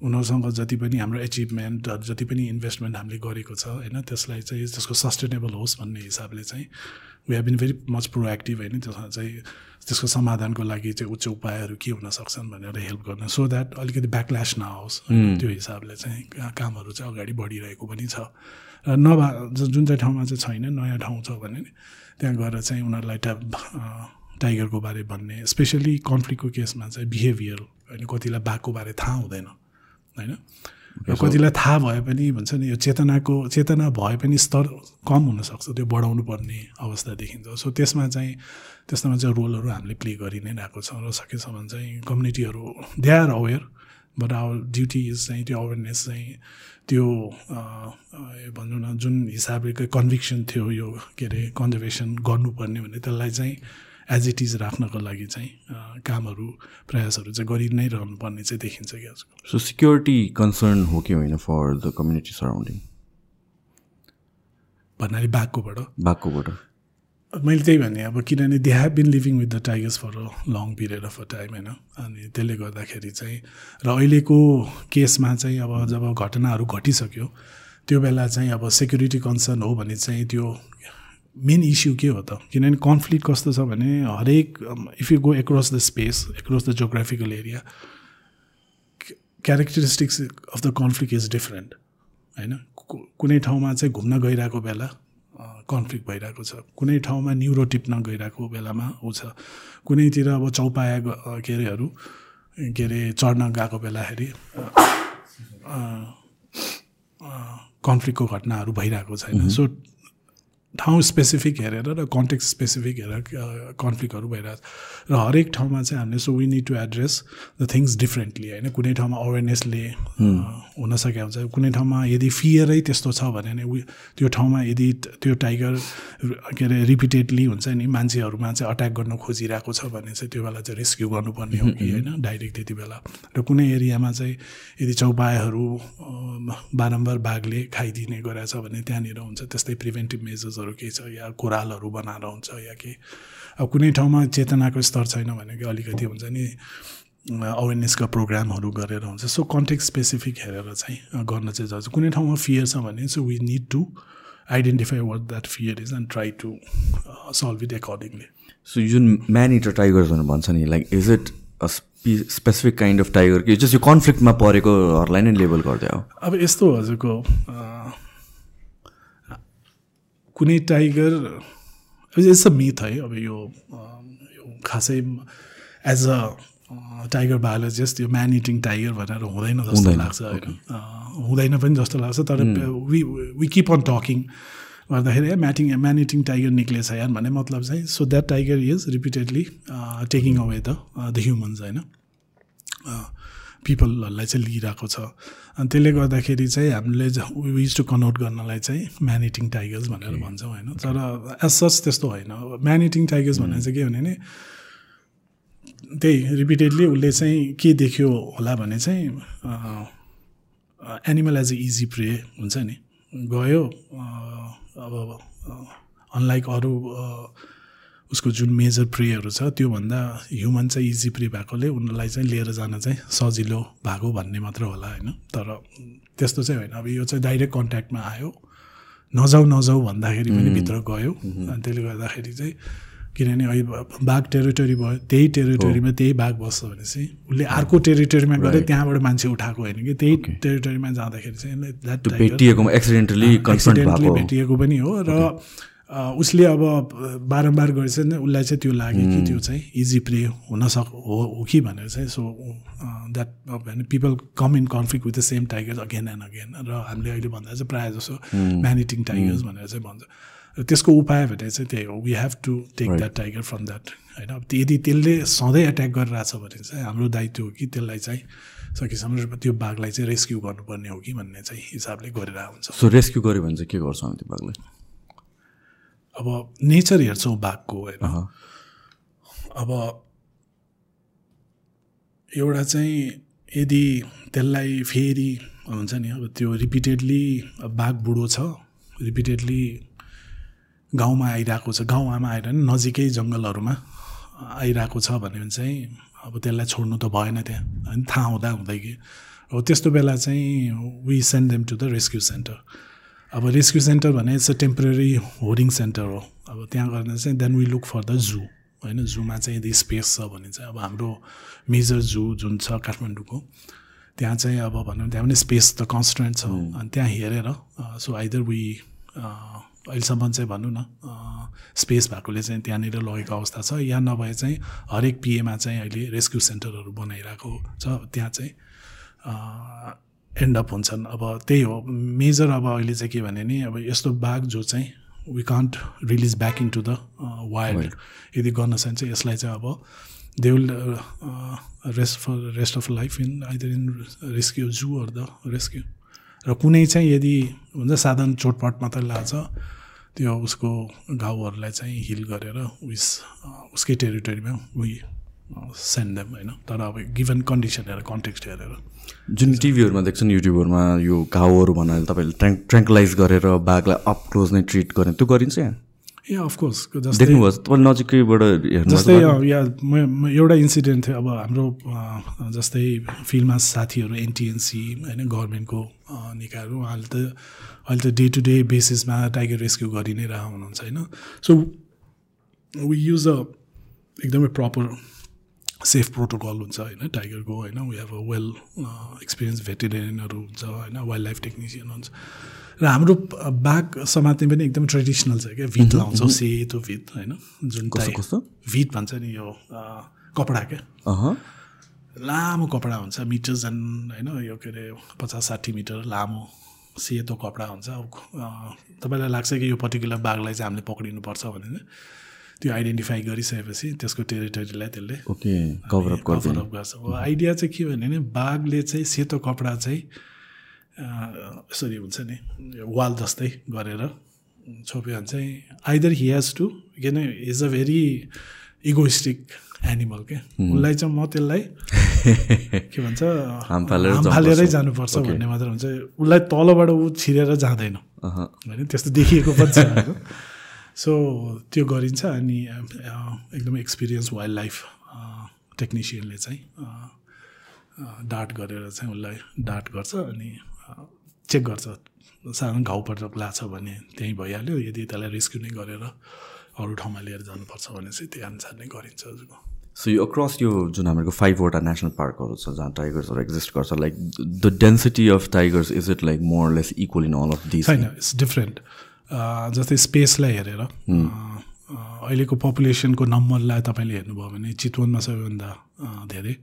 उनीहरूसँग जति पनि हाम्रो एचिभमेन्ट जति पनि इन्भेस्टमेन्ट हामीले गरेको छ होइन त्यसलाई चाहिँ त्यसको सस्टेनेबल होस् भन्ने हिसाबले चाहिँ we have been very much proactive होइन त्यसमा चाहिँ त्यसको समाधानको लागि चाहिँ उच्च उपायहरू के हुन सक्छन् भनेर हेल्प गर्न। सो द्याट अलिकति ब्याकल्यास नहोस् त्यो हिसाबले चाहिँ कामहरू चाहिँ अगाडि बढिरहेको पनि छ। र नभए जुन चाहिँ ठाउँमा चाहिँ छैन नयाँ ठाउँ छ भने त्यहाँ गएर चाहिँ उनीहरूलाई ट्याब टाइगरको बारे भन्ने स्पेसली कन्फ्लिक्टको केसमा चाहिँ बिहेभियर होइन कतिलाई बाघको बारे थाहा हुँदैन। होइन? र कतिलाई थाहा भए पनि भन्छ नि यो चेतनाको चेतना भए पनि स्तर कम हुनसक्छ त्यो बढाउनु पर्ने अवस्था देखिन्छ। सो त्यसमा चाहिँ त्यसमा चाहिँ रोलहरू हामीले प्ले गरि नै रहेको छौँ र सकेसम्म चाहिँ कम्युनिटीहरू they are aware but our duty is चाहिँ त्यो अवेरनेस चाहिँ त्यो भनौँ न जुन हिसाबले कन्भिक्सन थियो यो के अरे कन्जर्भेसन गर्नुपर्ने भने त्यसलाई चाहिँ एज इट इज राख्नको लागि चाहिँ कामहरू प्रयासहरू चाहिँ गरि नै रहनुपर्ने चाहिँ देखिन्छ कि आजकल। सो सिक्योरिटी कन्सर्न हो कि होइन फर द कम्युनिटी सराउन्डिङ भन्नाले बाघकोबाट। बाघकोबाट। मैले त्यही भने अब किनभने they have been living with the tigers for a long period of a time होइन? अनि त्यसले गर्दाखेरि चाहिँ र अहिलेको केसमा चाहिँ अब जब घटनाहरू घटिसक्यो त्यो बेला चाहिँ अब सेक्युरिटी कन्सर्न हो भने चाहिँ त्यो मेन इस्यु के हो त? किनभने कन्फ्लिक्ट कस्तो छ भने हरेक if you go across the space across the geographical area characteristics of the conflict is different होइन? कुनै ठाउँमा चाहिँ घुम्न गइरहेको बेला कन्फ्लिक्ट भइरहेको छ। कुनै ठाउँमा न्युरो टिप्न गइरहेको बेलामा ऊ छ। कुनैतिर अब चौपाया के अरेहरू के अरे चढ्न गएको बेलाखेरि कन्फ्लिक्टको घटनाहरू भइरहेको छैन। सो ठाउँ स्पेसिफिक हेरेर र कन्टेक्स्ट स्पेसिफिक हेरेर कन्फ्लिक्टहरू भइरहेको छ र हरेक ठाउँमा चाहिँ हामीले so we need to address the things differently होइन? कुनै ठाउँमा अवेरनेसले हुन सकेको हुन्छ। कुनै ठाउँमा यदि फियरै त्यस्तो छ भने नि त्यो ठाउँमा यदि त्यो टाइगर के अरे रिपिटेडली हुन्छ नि मान्छेहरूमा चाहिँ अट्याक गर्न खोजिरहेको छ भने चाहिँ त्यो बेला चाहिँ रेस्क्यु गर्नुपर्ने हो कि होइन? डाइरेक्ट त्यति बेला। र कुनै एरियामा चाहिँ यदि चौपायाहरू बारम्बार बाघले खाइदिने गरेछ भने त्यहाँनिर हुन्छ त्यस्तै प्रिभेन्टिभ मेजर्स चिजहरू केही छ या कोरालहरू बनाएर हुन्छ या केही अब कुनै ठाउँमा चेतनाको स्तर छैन भने कि अलिकति हुन्छ नि अवेरनेसका प्रोग्रामहरू गरेर हुन्छ। सो कन्टेक्ट स्पेसिफिक हेरेर चाहिँ गर्न चाहिँ जान्छ कुनै ठाउँमा फियर छ भने so we need to identify what that fear is and try to solve it accordingly so जुन म्यान इटर टाइगर्सहरू भन्छ नि like is it a specific kind of tiger कि जस्तो यो कन्फ्लिक्टमा परेकोहरूलाई नै लेबल गर्दै हो। अब यस्तो हजुरको कुनै टाइगर इट्स अ मिथ है। अब यो खासै एज अ टाइगर बायोलोजिस्ट यो म्यान इटिङ टाइगर भनेर हुँदैन जस्तो लाग्छ होइन। हुँदैन पनि जस्तो लाग्छ तर we we keep on talking गर्दाखेरि म्याटिङ म्यान इटिङ टाइगर निक्लेछ यार भन्ने मतलब चाहिँ so that tiger is repeatedly taking away the the humans होइन। पिपलहरूलाई चाहिँ लिइरहेको छ। अनि त्यसले गर्दाखेरि चाहिँ हामीले विज टु कन्भर्ट गर्नलाई चाहिँ म्यानिटिङ टाइगर्स भनेर भन्छौँ होइन? तर एज सच त्यस्तो होइन। म्यानिटिङ टाइगर्स भनेर चाहिँ के भने नि त्यही रिपिटेडली उसले चाहिँ के देख्यो होला भने चाहिँ animal as a easy prey हुन्छ नि। गयो अब अनलाइक अरू उसको जुन मेजर प्रेहरू छ त्योभन्दा ह्युमन चाहिँ इजी प्रे भएकोले उनीहरूलाई चाहिँ लिएर जान चाहिँ सजिलो भएको भन्ने मात्र होला होइन। तर त्यस्तो चाहिँ होइन। अब यो चाहिँ डाइरेक्ट कन्ट्याक्टमा आयो। नजाउ नजाउ भन्दाखेरि पनि भित्र गयो। अनि त्यसले गर्दाखेरि चाहिँ किनभने अहिले बाघ टेरिटोरी भयो त्यही टेरिटोरीमा त्यही बाघ बस्छ भने चाहिँ उसले अर्को टेरिटोरीमा गएर त्यहाँबाट मान्छे उठाएको होइन कि। त्यही टेरिटोरीमा जाँदाखेरि चाहिँ भेटिएको पनि हो र उसले अब बारम्बार गरेछ नि उसलाई चाहिँ त्यो लाग्यो कि त्यो चाहिँ इजी प्रे हुन सक हो हो कि भनेर चाहिँ सो द्याट होइन people come in conflict with the same tigers again and again र हामीले अहिले भन्दा चाहिँ प्रायः जसो म्यानिटिङ टाइगर्स भनेर चाहिँ भन्छ। र त्यसको उपाय भने चाहिँ त्यही हो we have to take that tiger from that होइन। यदि त्यसले सधैँ एट्याक गरिरहेछ भने चाहिँ हाम्रो दायित्व हो कि त्यसलाई चाहिँ सकेसम्म त्यो बाघलाई चाहिँ रेस्क्यु गर्नुपर्ने हो कि भन्ने चाहिँ हिसाबले गरिरहेको हुन्छ। सो रेस्क्यु गऱ्यो भने चाहिँ के गर्छौँ त्यो बाघलाई? अब नेचर हेर्छौँ बाघको होइन? अब एउटा चाहिँ यदि त्यसलाई फेरि हुन्छ नि अब त्यो रिपिटेडली बाघ बुढो छ रिपिटेडली गाउँमा आइरहेको छ गाउँमा आएर नि नजिकै जङ्गलहरूमा आइरहेको छ भने चाहिँ अब त्यसलाई छोड्नु त भएन त्यहाँ होइन? थाहा हुँदा हुँदै कि अब त्यस्तो बेला चाहिँ we send them to the rescue centre अब रेस्क्यु सेन्टर भने it's a temporary holding centre हो। अब त्यहाँ गर्न चाहिँ then we look for the zoo होइन? जूमा चाहिँ यदि स्पेस छ भने चाहिँ अब हाम्रो मेजर जू जुन छ काठमाडौँको त्यहाँ चाहिँ अब भनौँ त्यहाँ पनि स्पेस त कन्सटेन्ट छ। अनि त्यहाँ हेरेर सो आइदर वी अहिलेसम्म चाहिँ भनौँ न स्पेस भएकोले चाहिँ त्यहाँनिर लगेको अवस्था छ या नभए चाहिँ हरेक पिएमा चाहिँ अहिले रेस्क्यु सेन्टरहरू बनाइरहेको छ। त्यहाँ चाहिँ एन्ड अप हुन्छन्। अब त्यही हो। मेजर अब अहिले चाहिँ के भने नि अब यस्तो बाघ जो चाहिँ we can't release back into the wild यदि गर्न सक्छ यसलाई चाहिँ अब they will rest for rest of life in either in rescue zoo or the rescue र कुनै चाहिँ यदि हुन्छ साधारण चोटपट मात्रै लाग्छ त्यो उसको घाउहरूलाई चाहिँ हिल गरेर उस उसकै टेरिटोरीमा उही सेन्ड देम होइन? तर अब गिभन कन्डिसन हेरेर कन्टेक्स्ट हेरेर। जुन टिभीहरूमा देख्छन् युट्युबहरूमा यो घाउहरू भनेर तपाईँले ट्र्याङ्क ट्र्याङ्कलाइज गरेर बाघलाई अप क्लोज नै ट्रिट गर्ने त्यो गरिन्छ यहाँ? ए अफकोर्स देख्नुभयो तपाईँले नजिकैबाट जस्तै या म एउटा इन्सिडेन्ट थियो अब हाम्रो जस्तै फिल्डमा साथीहरू एनटिएनसी होइन गभर्मेन्टको निकायहरू उहाँले त अहिले त डे टु डे बेसिसमा टाइगर रेस्क्यु गरि नै रहेको हुनुहुन्छ होइन? सो वी युज अ एकदमै प्रपर सेफ प्रोटोकल हुन्छ होइन टाइगरको होइन we have a well experience भेटेरियनहरू हुन्छ होइन वाइल्ड लाइफ टेक्निसियन हुन्छ. र हाम्रो प- बाघ समात्ने पनि एकदम ट्रेडिसनल छ क्या भिट लाउँछौँ सेतो भिट होइन जुन कस्तो भिट भन्छ नि यो अ, कपडा क्या। लामो कपडा हुन्छ मिटर झन् होइन यो के अरे पचास साठी मिटर लामो सेतो कपडा हुन्छ। अब अ, तपाईँलाई लाग्छ कि यो पर्टिकुलर बाघलाई चाहिँ हामीले पक्रिनुपर्छ भने त्यो आइडेन्टिफाई गरिसकेपछि त्यसको टेरिटोरीलाई त्यसले okay cover up cover up गर्छ। आइडिया चाहिँ के भने नि बाघले चाहिँ सेतो कपडा चाहिँ यसरी हुन्छ नि वाल जस्तै गरेर छोप्यो भने चाहिँ आइदर हि हेज टु किन is a very egoistic animal क्या उसलाई चाहिँ म त्यसलाई के भन्छ फालेर जानुपर्छ। भन्ने मात्र हुन्छ। उसलाई तलबाट ऊ छिरेर जाँदैन। होइन त्यस्तो देखिएको पनि छ। सो त्यो गरिन्छ अनि एकदमै एक्सपिरियन्स वाइल्ड लाइफ टेक्निसियनले चाहिँ डाट गरेर चाहिँ उसलाई डाट गर्छ अनि चेक गर्छ। सानो घाउ पटक लाग्छ भने त्यहीँ भइहाल्यो। यदि त्यसलाई रेस्क्यु नै गरेर अरू ठाउँमा लिएर जानुपर्छ भने चाहिँ त्यही अनुसार नै गरिन्छ हजुरको सो यो अक्रस यो जुन हाम्रो फाइभवटा नेसनल पार्कहरू छ जहाँ टाइगर्सहरू एक्जिस्ट गर्छ like the density of tigers is it like more less equal in all of this छैन इट्स डिफ्रेन्ट जस्तै स्पेसलाई हेरेर अहिलेको पपुलेसनको नम्बरलाई तपाईँले हेर्नुभयो भने चितवनमा सबैभन्दा धेरै।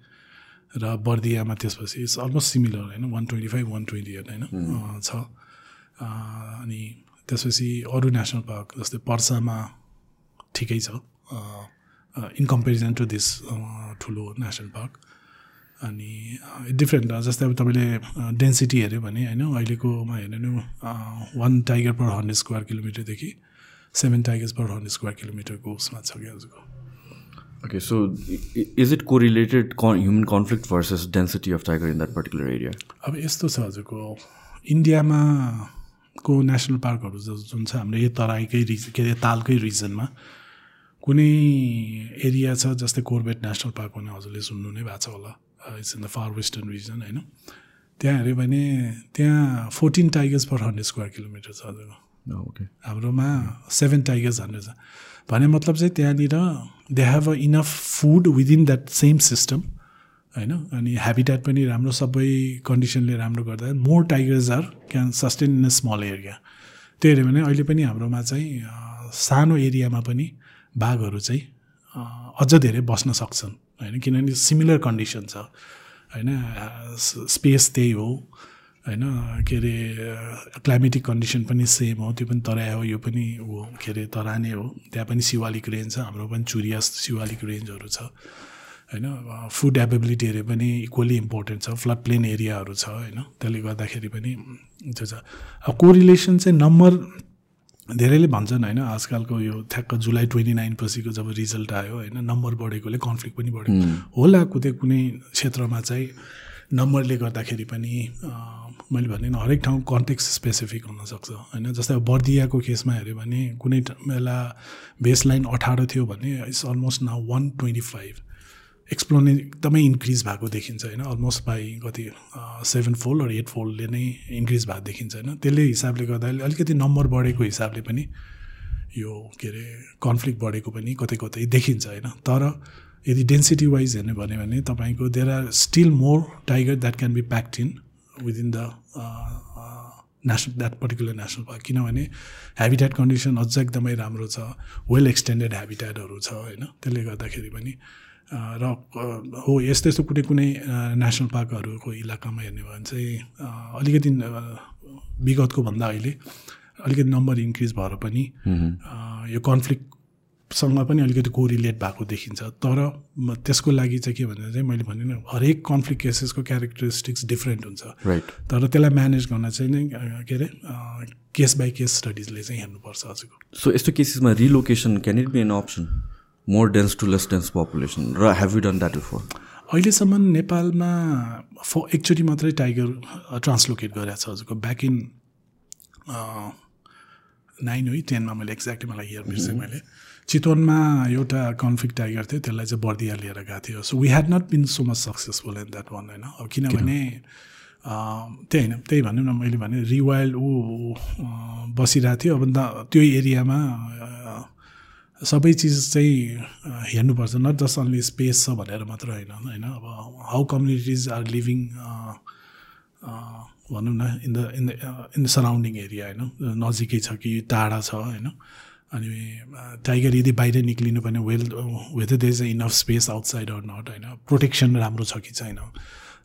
र बर्दियामा त्यसपछि इट्स अलमोस्ट सिमिलर होइन? One twenty five one twenty eight होइन छ। अनि त्यसपछि अरू नेसनल पार्क जस्तै पर्सामा ठिकै छ। इन कम्पेरिजन टु दिस ठुलो नेसनल पार्क अनि डिफ्रेन्ट जस्तै अब तपाईँले डेन्सिटी हेऱ्यो भने होइन अहिलेकोमा हेर्नु नि one tiger per hundred square किलोमिटरदेखि seven tigers per hundred square किलोमिटरको उसमा छ क्या हजुरको so i- is it correlated con- human conflict versus density of tiger in that particular area? अब यस्तो छ हजुरको इन्डियामा को नेसनल पार्कहरू जुन छ हाम्रो यो तराईकै रिज के अरे तालकै रिजनमा कुनै एरिया छ जस्तै कोर्बेट नेसनल पार्क भने हजुरले सुन्नु नै भएको छ होला it's in the far western region होइन त्यहाँ हेऱ्यो भने त्यहाँ fourteen tigers per hundred square kilometre छ हजुरको ओके हाम्रोमा सेभेन टाइगर्सहरू छ। भने मतलब चाहिँ त्यहाँनिर they have a enough food within that same system होइन? अनि हेबिटेट पनि राम्रो सबै कन्डिसनले राम्रो गर्दा more tigers are can sustain in a small area त्यो हेऱ्यो भने अहिले पनि हाम्रोमा चाहिँ सानो एरियामा पनि बाघहरू चाहिँ अझ धेरै बस्न सक्छन्। होइन? किनभने सिमिलर कन्डिसन छ। होइन? स्पेस त्यही हो। होइन? के अरे क्लाइमेटिक कन्डिसन पनि सेम हो। त्यो पनि तराई हो। यो पनि हो। के अरे तरानै हो। त्यहाँ पनि शिवालिक रेन्ज छ। हाम्रो पनि चुरिया शिवालिक रेन्जहरू छ। होइन? फुड एभाइबिलिटीहरू पनि इक्वली इम्पोर्टेन्ट छ। फ्लड प्लेन एरियाहरू छ। होइन? त्यसले गर्दाखेरि पनि त्यो छ। अब कोरिलेसन चाहिँ नम्बर धेरैले भन्छन् होइन आजकलको यो ठ्याक्क जुलाई ट्वेन्टी नाइन पछिको जब रिजल्ट आयो होइन नम्बर बढेकोले कन्फ्लिक्ट पनि बढ्यो। होला कुनै कुनै क्षेत्रमा चाहिँ नम्बरले गर्दाखेरि पनि मैले भने हरेक ठाउँ कन्टेक्स्ट स्पेसिफिक हुनसक्छ होइन जस्तै अब बर्दियाको केसमा हेऱ्यो भने कुनै बेला बेस लाइन अठार थियो भने it's almost now one twenty five. एक्सप्लोने एकदमै इन्क्रिज भएको देखिन्छ होइन? अलमोस्ट बाई कति सेभेन फोल्ड एट फोल्डले नै इन्क्रिज भएको देखिन्छ होइन? त्यसले हिसाबले गर्दाखेरि अलिकति नम्बर बढेको हिसाबले पनि यो के अरे कन्फ्लिक्ट बढेको पनि कतै कतै देखिन्छ होइन? तर यदि डेन्सिटी वाइज हेर्ने भन्यो भने तपाईँको there are still more tiger that can be packed in within the national that particular national park किनभने हेबिटेट कन्डिसन अझ एकदमै राम्रो छ वेल एक्सटेन्डेड हेबिटेटहरू छ होइन? त्यसले गर्दाखेरि पनि र हो यस्तो यस्तो कुनै कुनै नेसनल पार्कहरूको इलाकामा हेर्ने भयो भने चाहिँ अलिकति विगतको भन्दा अहिले अलिकति नम्बर इन्क्रिज भएर पनि यो कन्फ्लिक्टसँग पनि अलिकति कोरिलेट भएको देखिन्छ। तर त्यसको लागि चाहिँ के भन्दा चाहिँ मैले भने हरेक कन्फ्लिक्ट केसेसको क्यारेक्टरिस्टिक्स डिफ्रेन्ट हुन्छ। राइट तर त्यसलाई म्यानेज गर्न चाहिँ नै के अरे केस बाई केस स्टडिजले चाहिँ हेर्नुपर्छ हजुरको। सो यस्तो केसेसमा relocation can it be an option more dense to less dense population र have you done that before अहिलेसम्म नेपालमा फ एकचोटि मात्रै टाइगर ट्रान्सलोकेट गरेको छ हजुरको। ब्याक इन नाइन है टेनमा मैले एक्ज्याक्टली मलाई इयर बिर्सेँ मैले। चितवनमा एउटा कन्फ्लिक्ट टाइगर थियो त्यसलाई चाहिँ बर्दिया लिएर गएको थियो। So we had not been so much successful in that one होइन? अब किनभने त्यही होइन त्यही भनौँ न मैले भने रिवाइल्ड ऊ बसिरहेको थियो। अब त्यो एरियामा सबै चिज चाहिँ अँ, हेर्नुपर्छ। नट जस्ट अन्ली स्पेस छ भनेर मात्र होइन होइन? अब हाउ कम्युनिटिज आर लिभिङ भनौँ न in the in the in the surrounding area होइन? नजिकै छ कि टाढा छ होइन? अनि अँ, टाइगर यदि बाहिर निक्लिनु भने well whether they is enough space outside or not होइन? प्रोटेक्सन राम्रो छ कि छैन?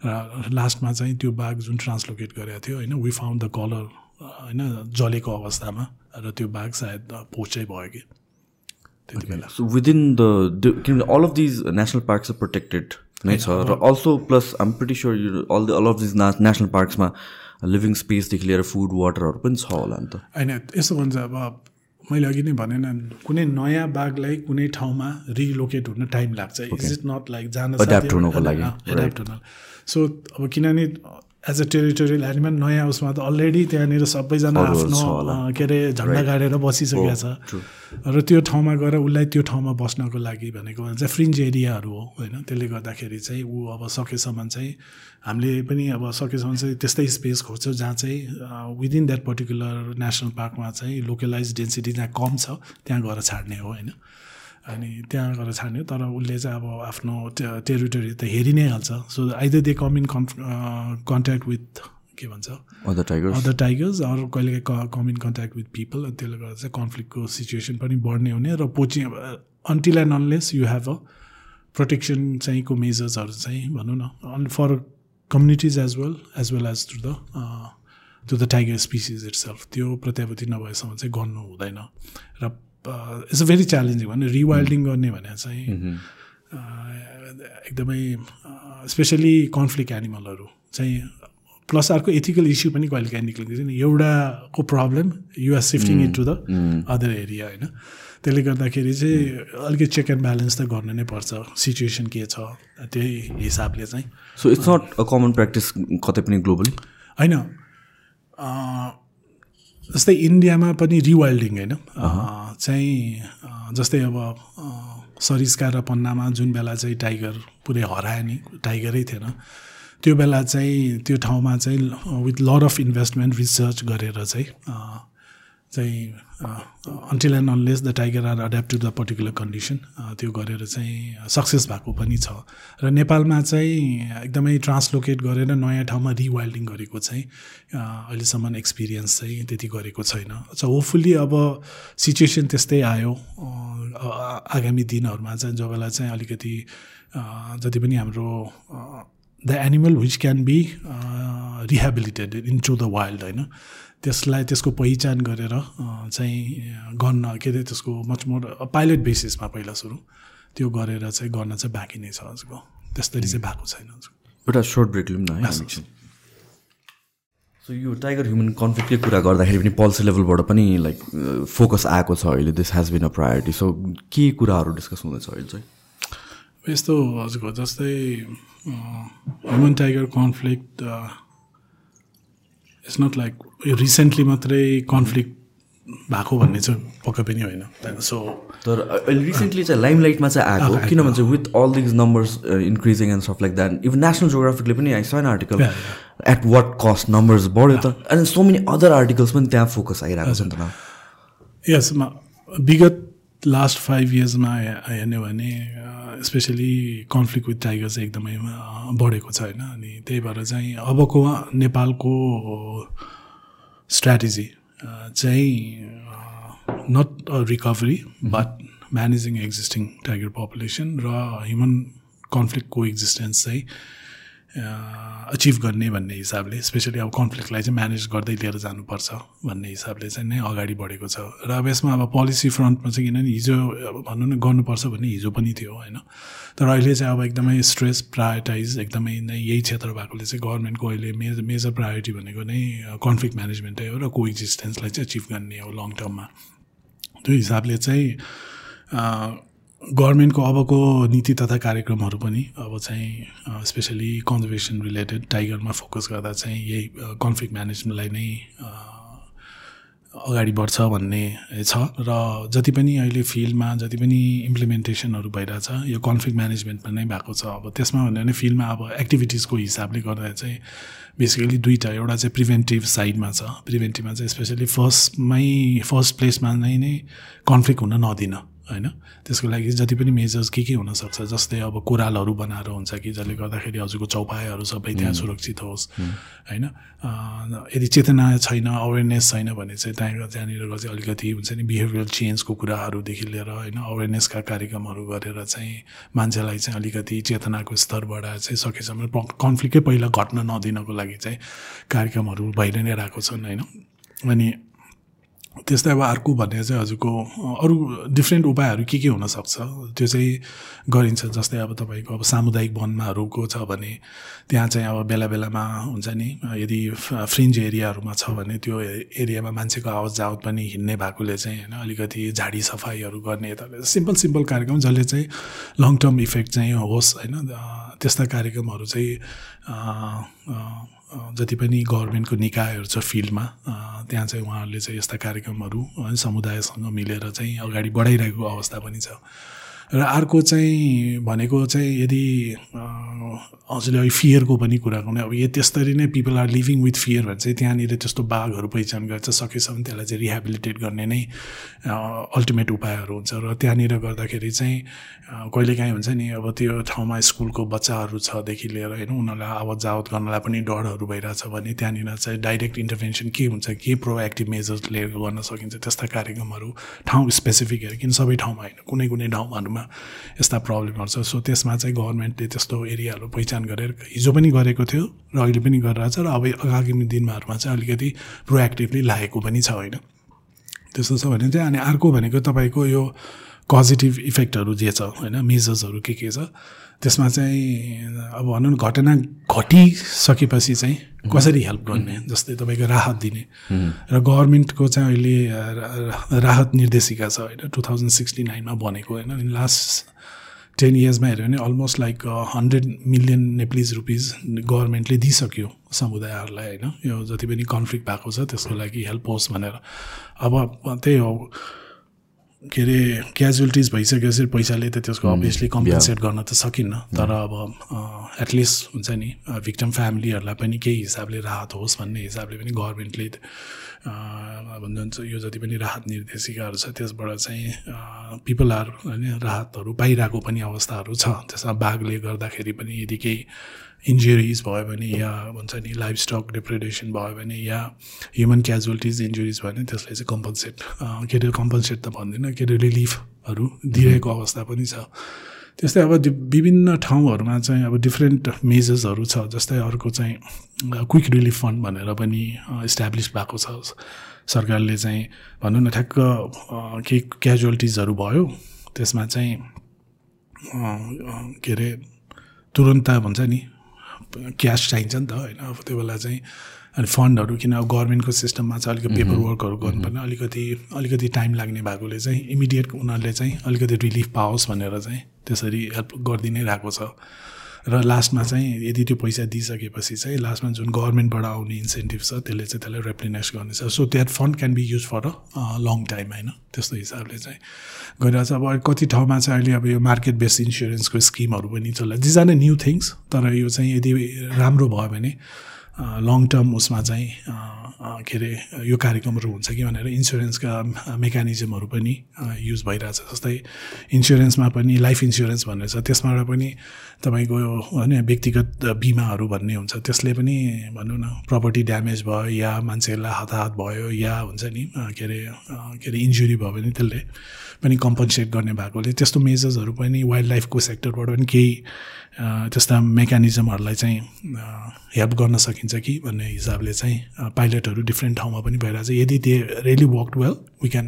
र लास्टमा चाहिँ त्यो बाघ जुन ट्रान्सलोकेट गरेको थियो होइन? वी फाउन्ड द कलर होइन? जलेको अवस्थामा र त्यो बाघ सायद पोचै भयो कि। त्यति बेला सो विदिन द किनभने all of these national parks चाहिँ प्रोटेक्टेड नै छ र also plus I'm pretty sure you all the all of these national पार्क्समा living स्पेसदेखि लिएर फुड वाटरहरू पनि छ होला नि त होइन यस्तो भन्छ अब मैले अघि नै भने न कुनै नयाँ बाघलाई कुनै ठाउँमा रिलोकेट हुन टाइम लाग्छ। इज इट नट लाइक जान Adapt हुनको लागि, एडाप्ट हुन सो अब किनभने एज अ टेरिटोरियल एनिमल नयाँ उसमा त अलरेडी त्यहाँनिर सबैजना आफ्नो के अरे झन्डा गाडेर बसिसकेको छ। र त्यो ठाउँमा गएर उसलाई त्यो ठाउँमा बस्नको लागि भनेको चाहिँ फ्रिन्ज एरियाहरू हो होइन। त्यसले गर्दाखेरि चाहिँ ऊ अब सकेसम्म चाहिँ हामीले पनि अब सकेसम्म चाहिँ त्यस्तै स्पेस खोज्छौँ जहाँ चाहिँ विदिन द्याट पर्टिकुलर नेसनल पार्कमा चाहिँ लोकलाइज डेन्सिटी जहाँ कम छ त्यहाँ गएर छाड्ने हो होइन। अनि त्यहाँ गएर छाड्ने हो तर उसले चाहिँ अब आफ्नो टेरिटोरी त हेरि नै हाल्छ। So either they come in कन् कन्ट्याक्ट विथ के भन्छ? अदर टाइगर्स अदर टाइगर्स अरू कहिले come in contact with people अनि त्यसले गर्दा चाहिँ कन्फ्लिक्टको सिचुएसन पनि बढ्ने हुने र poaching until and unless you have a protection चाहिँको मेजर्सहरू चाहिँ भनौँ न on for communities as well as well as to the to the tiger species itself त्यो प्रत्याभूति नभएसम्म चाहिँ गर्नु हुँदैन। र इट्स अ भेरी च्यालेन्जिङ भने रिवाइल्डिङ गर्ने भने चाहिँ अँ, एकदमै स्पेसली कन्फ्लिक्ट एनिमलहरू चाहिँ प्लस अर्को एथिकल इस्यु पनि कहिले काहीँ निक्लिन्छ नि। एउटाको problem you're shifting into the other area होइन? त्यसले गर्दाखेरि चाहिँ अलिकति चेक एन्ड ब्यालेन्स त गर्नु नै पर्छ सिचुएसन के छ त्यही हिसाबले चाहिँ। So it's not a common practice कतै पनि ग्लोबली होइन जस्तै इन्डियामा पनि रिवाइल्डिङ होइन? चाहिँ जस्तै अब सरिस्का र पन्नामा जुन बेला चाहिँ टाइगर पुरै हरायो नि टाइगरै थिएन त्यो बेला चाहिँ त्यो ठाउँमा चाहिँ with lot of investment research गरेर चाहिँ चाहिँ until and unless the tiger are adapt to the particular condition त्यो गरेर चाहिँ सक्सेस भएको पनि छ। र नेपालमा चाहिँ एकदमै ट्रान्सलोकेट गरेर नयाँ ठाउँमा रिवाइल्डिङ गरेको चाहिँ अहिलेसम्म एक्सपिरियन्स चाहिँ त्यति गरेको छैन। अच्छा होपफुल्ली अब सिचुएसन त्यस्तै आयो आगामी दिनहरूमा चाहिँ जबलाई चाहिँ अलिकति जति पनि हाम्रो the animal which can be rehabilitated into the wild होइन? त्यसलाई त्यसको पहिचान गरेर चाहिँ गर्न के अरे त्यसको मच मोर पाइलट बेसिसमा पहिला सुरु। त्यो गरेर चाहिँ गर्न चाहिँ बाँकी नै छ हजुरको। त्यस्तरी चाहिँ भएको छैन एउटा सर्ट ब्रेक लिउँ न है सो यो टाइगर ह्युमन कन्फ्लिक्टकै कुरा गर्दाखेरि पनि पोलिसी लेभलबाट पनि लाइक फोकस आएको छ अहिले। This has been a priority so के कुराहरू डिस्कस हुँदैछ अहिले चाहिँ? यस्तो हजुरको जस्तै human tiger conflict it's not like यो रिसेन्टली मात्रै कन्फ्लिक्ट भएको भन्ने चाहिँ पक्कै पनि होइन। सो तर रिसेन्टली चाहिँ लाइमलाइटमा चाहिँ आएको किनभने चाहिँ with all these numbers increasing and stuff like that even national जोग्राफिकले पनि आइसकेन article at what cost numbers बढ्यो त and so many other articles पनि त्यहाँ फोकस आइरहेको छ नि त। विगत लास्ट फाइभ इयर्समा हेर्ने भने स्पेसली कन्फ्लिक्ट विथ टाइगर चाहिँ एकदमै बढेको छ होइन। अनि त्यही भएर चाहिँ अबको नेपालको स्ट्राटेजी चाहिँ not a recovery but managing existing tiger population र ह्युमन कन्फ्लिक्टको एक्जिस्टेन्स चाहिँ अचिभ गर्ने भन्ने हिसाबले स्पेसली अब कन्फ्लिक्टलाई चाहिँ म्यानेज गर्दै लिएर जानुपर्छ भन्ने हिसाबले चाहिँ नै अगाडि बढेको छ। र अब यसमा अब पोलिसी फ्रन्टमा चाहिँ किनभने हिजो अब भनौँ न गर्नुपर्छ भन्ने हिजो पनि थियो होइन? तर अहिले चाहिँ अब एकदमै स्ट्रेस प्रायोरिटाइज एकदमै नै यही क्षेत्र भएकोले चाहिँ गभर्मेन्टको अहिले मेजर मेजर प्रायोरिटी भनेको नै कन्फ्लिक्ट म्यानेजमेन्टै हो र को एक्जिस्टेन्सलाई चाहिँ अचिभ गर्ने हो लङ टर्ममा त्यो हिसाबले चाहिँ गभर्मेन्टको अबको नीति तथा कार्यक्रमहरू पनि अब चाहिँ स्पेसली कन्जर्भेसन रिलेटेड टाइगरमा फोकस गर्दा चाहिँ यही कन्फ्लिक्ट म्यानेजमेन्टलाई नै अगाडि बढ्छ भन्ने छ। र जति पनि अहिले फिल्डमा जति पनि इम्प्लिमेन्टेसनहरू भइरहेछ यो कन्फ्लिक्ट म्यानेजमेन्टमा नै भएको छ। अब त्यसमा भन्यो भने फिल्डमा अब एक्टिभिटिजको हिसाबले गर्दा चाहिँ बेसिकली दुईवटा एउटा चाहिँ प्रिभेन्टिभ साइडमा छ। प्रिभेन्टिभमा चाहिँ स्पेसली फर्स्टमै फर्स्ट प्लेसमा नै नै कन्फ्लिक्ट हुन नदिन। होइन? त्यसको लागि जति पनि मेजर्स के के हुनसक्छ जस्तै अब कोरालहरू बनाएर हुन्छ कि जसले गर्दाखेरि हजुरको चौपायाहरू सबै त्यहाँ सुरक्षित होस् होइन? यदि चेतना छैन अवेरनेस छैन भने चाहिँ त्यहाँ त्यहाँनिर चाहिँ अलिकति हुन्छ नि बिहेभियर चेन्जको कुराहरूदेखि लिएर होइन अवेरनेसका कार्यक्रमहरू गरेर चाहिँ मान्छेलाई चाहिँ अलिकति चेतनाको स्तर बढाएर चाहिँ सकेसम्म कन्फ्लिक्टै पहिला घट्न नदिनको लागि चाहिँ कार्यक्रमहरू भइ नै रहेको छन् होइन? अनि त्यस्तै अब अर्को भन्ने चाहिँ हजुरको अरू डिफ्रेन्ट उपायहरू के के हुनसक्छ? त्यो चाहिँ गरिन्छ जस्तै अब तपाईँको अब सामुदायिक वनमाहरूको छ भने त्यहाँ चाहिँ अब बेला बेलामा हुन्छ नि यदि फ्रिन्ज एरियाहरूमा छ भने त्यो एरियामा मान्छेको आवाज जावत पनि हिँड्ने भएकोले चाहिँ होइन अलिकति झाडी सफाइहरू गर्ने यताले सिम्पल सिम्पल कार्यक्रम जसले चाहिँ लङ टर्म इफेक्ट चाहिँ होस् होइन त्यस्ता कार्यक्रमहरू चाहिँ जति पनि गभर्मेन्टको निकायहरू छ फिल्डमा त्यहाँ चाहिँ उहाँहरूले चाहिँ यस्ता कार्यक्रमहरू समुदायसँग मिलेर चाहिँ अगाडि बढाइरहेको अवस्था पनि छ। र अर्को चाहिँ भनेको चाहिँ यदि हजुरले अहिले फियरको पनि कुरा गर्ने अब यो त्यसरी नै people are living with fear भने चाहिँ त्यहाँनिर त्यस्तो बाघहरू पहिचान गर्छ सकेसम्म त्यसलाई चाहिँ रिहेबिलिटेट गर्ने नै अल्टिमेट उपायहरू हुन्छ। र त्यहाँनिर गर्दाखेरि चाहिँ कहिलेकाहीँ हुन्छ नि अब त्यो ठाउँमा स्कुलको बच्चाहरू छदेखि लिएर होइन उनीहरूलाई आवत जावत गर्नलाई पनि डरहरू भइरहेछ भने त्यहाँनिर चाहिँ डाइरेक्ट इन्टरभेन्सन के हुन्छ के प्रोएक्टिभ मेजर्स लिएर गर्न सकिन्छ त्यस्ता कार्यक्रमहरू ठाउँ स्पेसिफिक हेर किन सबै ठाउँमा होइन कुनै कुनै ठाउँहरूमा यस्ता प्रब्लमहरू छ सो त्यसमा चाहिँ गभर्मेन्टले त्यस्तो एरियाहरू पहिचान गरेर हिजो पनि गरेको थियो र अहिले पनि गरिरहेछ र अब आगामी दिनहरूमा चाहिँ अलिकति प्रोएक्टिभली लागेको पनि छ होइन। त्यस्तो छ भने चाहिँ अनि अर्को भनेको तपाईँको यो पोजिटिभ इफेक्टहरू जे छ होइन मेजर्सहरू के के छ त्यसमा चाहिँ अब भनौँ न घटना घटिसकेपछि चाहिँ कसरी हेल्प गर्ने जस्तै तपाईँको राहत दिने। र गभर्मेन्टको चाहिँ अहिले राहत निर्देशिका छ होइन टु थाउजन्ड सिक्सटी नाइनमा बनेको होइन लास्ट टेन इयर्समा हेऱ्यो भने almost like hundred million Nepalese rupees गभर्मेन्टले दिइसक्यो समुदायहरूलाई होइन यो जति पनि कन्फ्लिक्ट भएको छ त्यसको लागि हेल्प होस् भनेर। अब त्यही हो। के अरे क्याजुअलिटिज भइसकेपछि पैसाले त त्यसको अभियसली कम्पेन्सेट गर्न त सकिन्न। तर अब एटलिस्ट हुन्छ नि भिक्टम फ्यामिलीहरूलाई पनि केही हिसाबले राहत होस् भन्ने हिसाबले पनि गभर्मेन्टले भन्छ यो जति पनि राहत निर्देशिकाहरू छ त्यसबाट चाहिँ पिपल आर होइन राहतहरू पाइरहेको पनि अवस्थाहरू छ। त्यसमा बाघले गर्दाखेरि पनि यदि केही इन्जुरिज भयो भने या भन्छ नि लाइफ स्टक डिप्रेडेसन भयो भने या ह्युमन क्याजुअलिटिज इन्जुरिज भयो भने त्यसलाई चाहिँ कम्पन्सेट के अरे कम्पन्सेट त भन्दिनँ के अरे रिलिफहरू दिइरहेको अवस्था पनि छ। त्यस्तै अब विभिन्न ठाउँहरूमा चाहिँ अब डिफ्रेन्ट मेजर्सहरू छ जस्तै अर्को चाहिँ क्विक रिलिफ फन्ड भनेर पनि इस्टाब्लिस भएको छ। सरकारले चाहिँ भनौँ न ठ्याक्क केही क्याजुअलिटिजहरू भयो। त्यसमा चाहिँ के अरे तुरन्त भन्छ नि क्यास चाहिन्छ नि त होइन। अब त्यो बेला चाहिँ अनि फन्डहरू किन अब गभर्मेन्टको सिस्टममा चाहिँ अलिकति पेपर वर्कहरू गर्नुपर्ने अलिकति अलिकति टाइम लाग्ने भएकोले चाहिँ इमिडिएट उनीहरूले चाहिँ अलिकति रिलिफ पाओस् भनेर चाहिँ त्यसरी हेल्प गरिदिनै रहेको छ। र लास्टमा चाहिँ यदि त्यो पैसा दिइसकेपछि चाहिँ लास्टमा जुन गभर्मेन्टबाट आउने इन्सेन्टिभ छ त्यसले चाहिँ त्यसलाई रेप्लिनेस गर्नेछ। So that fund can be use for a long time होइन? त्यस्तो हिसाबले चाहिँ गरिरहेको छ। अब कति ठाउँमा चाहिँ अहिले अब यो मार्केट बेस्ड इन्सुरेन्सको स्किमहरू पनि चल्छ दिज आर न्यू थिङ्स तर यो चाहिँ यदि राम्रो भयो भने लङ टर्म उसमा चाहिँ के अरे यो कार्यक्रमहरू हुन्छ कि भनेर इन्सुरेन्सका मेकानिजमहरू पनि युज भइरहेछ। जस्तै इन्सुरेन्समा पनि लाइफ इन्सुरेन्स भन्ने छ। त्यसबाट पनि तपाईँको होइन व्यक्तिगत बिमाहरू भन्ने हुन्छ। त्यसले पनि भनौँ न प्रपर्टी ड्यामेज भयो या मान्छेहरूलाई हताहत भयो या हुन्छ नि के अरे के अरे इन्जुरी भयो भने त्यसले पनि कम्पन्सेट गर्ने भएकोले त्यस्तो मेजर्सहरू पनि वाइल्ड लाइफको सेक्टरबाट पनि केही त्यस्ता मेकानिजमहरूलाई चाहिँ हेल्प गर्न सकिन्छ कि भन्ने हिसाबले चाहिँ पाइलटहरू डिफ्रेन्ट ठाउँमा पनि भइरहेछ। यदि they really work well we can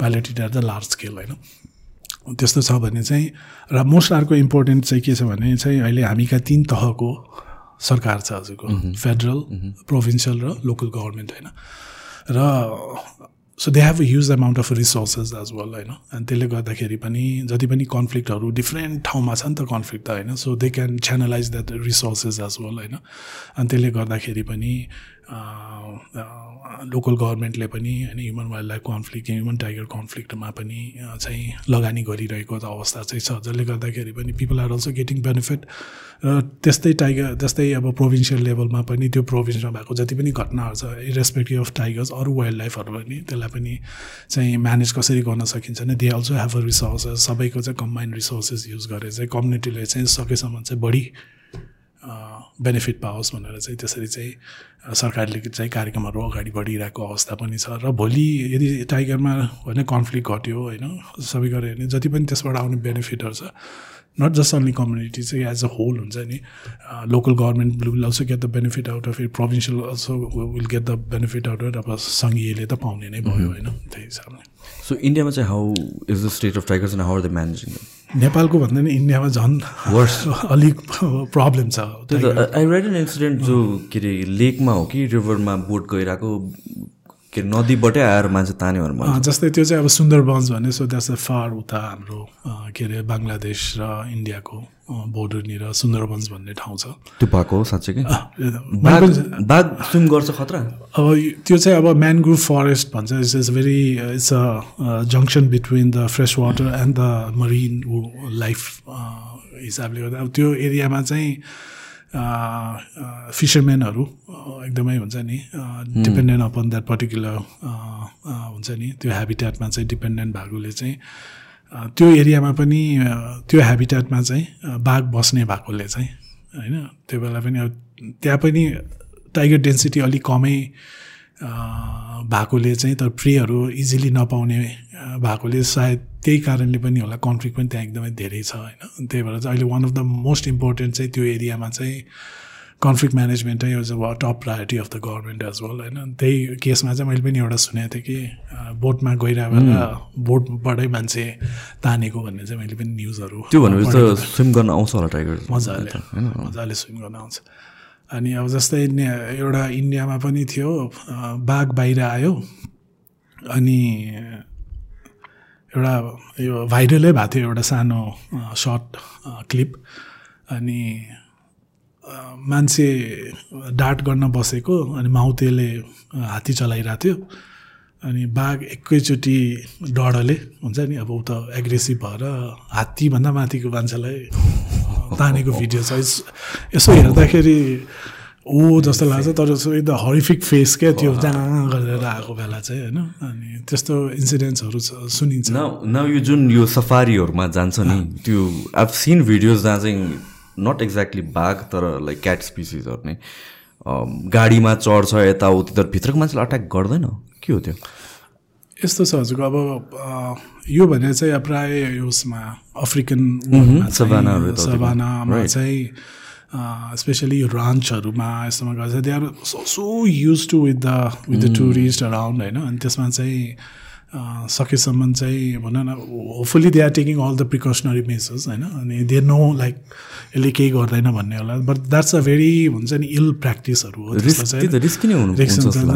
pilot it at the large scale होइन? त्यस्तो छ भने चाहिँ र मोस्ट आरको इम्पोर्टेन्ट चाहिँ के छ भने चाहिँ अहिले हामीका तिन तहको सरकार छ हजुरको। फेडरल प्रोभिन्सियल र लोकल गभर्मेन्ट होइन? र so they have huge amount of resources as well होइन अनि त्यसले गर्दाखेरि पनि जति पनि कन्फ्लिक्टहरू डिफ्रेन्ट ठाउँमा छ नि त कन्फ्लिक्ट त होइन so they can channelise that resources as well होइन अनि त्यसले गर्दाखेरि पनि लोकल गभर्मेन्टले पनि होइन human wildlife conflict human tiger कन्फ्लिक्टमा पनि चाहिँ लगानी गरिरहेको अवस्था चाहिँ छ। जसले गर्दाखेरि पनि people are also getting benefit र त्यस्तै टाइगर जस्तै अब प्रोभिन्सियल लेभलमा पनि त्यो प्रोभिन्समा भएको जति पनि घटनाहरू छ इरेस्पेक्टिभ अफ टाइगर्स अरू वाइल्ड लाइफहरू पनि त्यसलाई पनि चाहिँ म्यानेज कसरी गर्न सकिन्छ भने they also have a resources सबैको चाहिँ कम्बाइन्ड रिसोर्सेस युज गरेर चाहिँ कम्युनिटीले चाहिँ सकेसम्म चाहिँ बढी बेनिफिट पाओस् भनेर चाहिँ त्यसरी चाहिँ सरकारले चाहिँ कार्यक्रमहरू अगाडि बढिरहेको अवस्था पनि छ र भोलि यदि टाइगरमा होइन कन्फ्लिक्ट घट्यो होइन सबै गऱ्यो भने जति पनि त्यसबाट आउने बेनिफिटहरू छ नट जस्ट अन्ली कम्युनिटी चाहिँ एज अ होल हुन्छ नि. Local government will also get the benefit out of it provincial also will get the benefit out of अब सङ्घीयले त पाउने नै भयो होइन? त्यही हिसाबले। सो इन्डियामा चाहिँ how is the state of tigers and how are the managing नेपालको भन्दा नि इन्डियामा झन् वर्स अलिक प्रब्लम छ। आई रेड एन इन्सिडेन्ट जो के अरे लेकमा हो कि रिभरमा बोट गइरहेको के अरे नदीबाटै आएर मान्छे तान्यो भने जस्तै त्यो चाहिँ अब सुन्दरबन्स भन्ने सो द्याट्स अ फार उता हाम्रो के अरे बङ्गलादेश र इन्डियाको बोर्डरनिर सुन्दरबन्स भन्ने ठाउँ छ। त्यो भएको हो साँच्चै कि? बाघ स्विम गर्छ खतरा? अब त्यो चाहिँ अब म्यानग्रुभ फरेस्ट भन्छ it's is very it's a junction between the fresh water and the marine life हिसाबले गर्दा। अब त्यो एरियामा चाहिँ फिसरम्यानहरू एकदमै हुन्छ नि डिपेन्डेन्ट अपन द्याट पर्टिकुलर हुन्छ नि त्यो हेबिट्याटमा चाहिँ डिपेन्डेन्ट भएकोले चाहिँ त्यो एरियामा पनि त्यो हेबिट्याटमा चाहिँ बाघ बस्ने भएकोले चाहिँ होइन त्यो बेला पनि अब त्यहाँ पनि टाइगर डेन्सिटी अलिक कमै भएकोले चाहिँ तर प्रेहरू इजिली नपाउने भएकोले सायद त्यही कारणले पनि होला कन्फ्लिक्ट पनि त्यहाँ एकदमै धेरै छ होइन? त्यही भएर चाहिँ अहिले one of the most important चाहिँ त्यो एरियामा चाहिँ कन्फ्लिक्ट म्यानेजमेन्टै इज अब top priority of the government as well होइन? त्यही केसमा चाहिँ मैले पनि एउटा सुनेको थिएँ कि बोटमा गइरहेको बोटबाटै मान्छे तानेको भन्ने चाहिँ मैले पनि न्युजहरू त्यो भनेपछि त स्विम गर्न आउँछ होला टाइगर मजाले मजाले स्विम गर्न आउँछ। अनि अब जस्तै एउटा इन्डियामा पनि थियो बाघ बाहिर आयो। अनि एउटा यो भाइरलै भएको थियो एउटा सानो सर्ट क्लिप। अनि मान्छे डाट गर्न बसेको अनि माउतेले हात्ती चलाइरहेको थियो। अनि बाघ एकैचोटि डढले हुन्छ नि अब ऊ त एग्रेसिभ भएर हात्तीभन्दा माथिको मान्छेलाई तानेको भिडियो छ। यस- हेर्दाखेरि ऊ जस्तो लाग्छ तर एकदम हरिफिक फेस क्या त्यो जहाँ गरेर आएको बेला चाहिँ होइन। अनि त्यस्तो इन्सिडेन्ट्सहरू छ सुनिन्छ। न यो जुन यो सफारीहरूमा जान्छ नि त्यो आब सिन भिडियोज जहाँ चाहिँ नट एक्ज्याक्टली बाघ तर लाइक क्याट स्पिसिसहरू नै। गाडीमा चढ्छ यताउति तर भित्रको मान्छेले अट्याक गर्दैन? के हो त्यो? यस्तो छ हजुरको अब यो भने चाहिँ प्राय उसमा अफ्रिकन वर्ल्डमा चाहिँ, स्पेसली यो रान्चहरूमा यस्तोमा गर्छ। They are so used to with the with the tourist around होइन। अनि त्यसमा चाहिँ सकेसम्म चाहिँ भनौँ न hopefully they are taking all the precautionary measures होइन? अनि दे नो लाइक यसले केही गर्दैन भन्ने होला। बट द्याट्स अ भेरी हुन्छ नि इल प्र्याक्टिसहरू हो।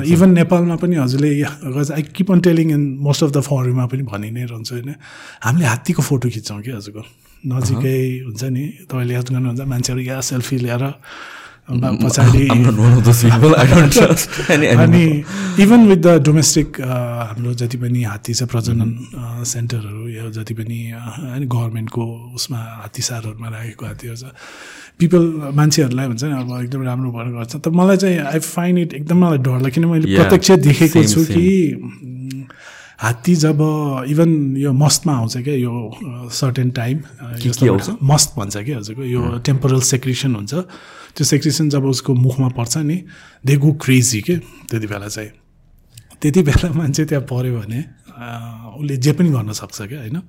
इभन नेपालमा पनि हजुरले I keep on telling in most of the फरेनमा पनि भनि नै रहन्छ होइन? हामीले हात्तीको फोटो खिच्छौँ कि हजुरको। नजिकै हुन्छ नि तपाईँले याद गर्नुहुन्छ मान्छेहरू यहाँ सेल्फी अब पछाडि. अनि इभन विथ द डोमेस्टिक हाम्रो जति पनि हात्ती छ प्रजनन अ, सेन्टरहरू या जति पनि होइन गभर्मेन्टको उसमा हात्ती सारहरूमा राखेको हात्तीहरू छ पिपल मान्छेहरूलाई हुन्छ नि अब एकदम राम्रो भएर गर्छ तर मलाई चाहिँ आई फाइन्ड इट एकदम मलाई डर लाग्छ किन मैले प्रत्यक्ष देखेको छु. कि हात्ती जब इभन यो मस्तमा आउँछ क्या यो सर्टेन टाइम? मस्त भन्छ कि हजुरको यो टेम्पोरल सेक्रेसन हुन्छ। त्यो सेक्रेसन जब उसको मुखमा पर्छ नि दे गो क्रेजी के त्यति बेला चाहिँ। त्यति बेला मान्छे त्यहाँ पऱ्यो भने उसले जे पनि गर्न सक्छ क्या होइन?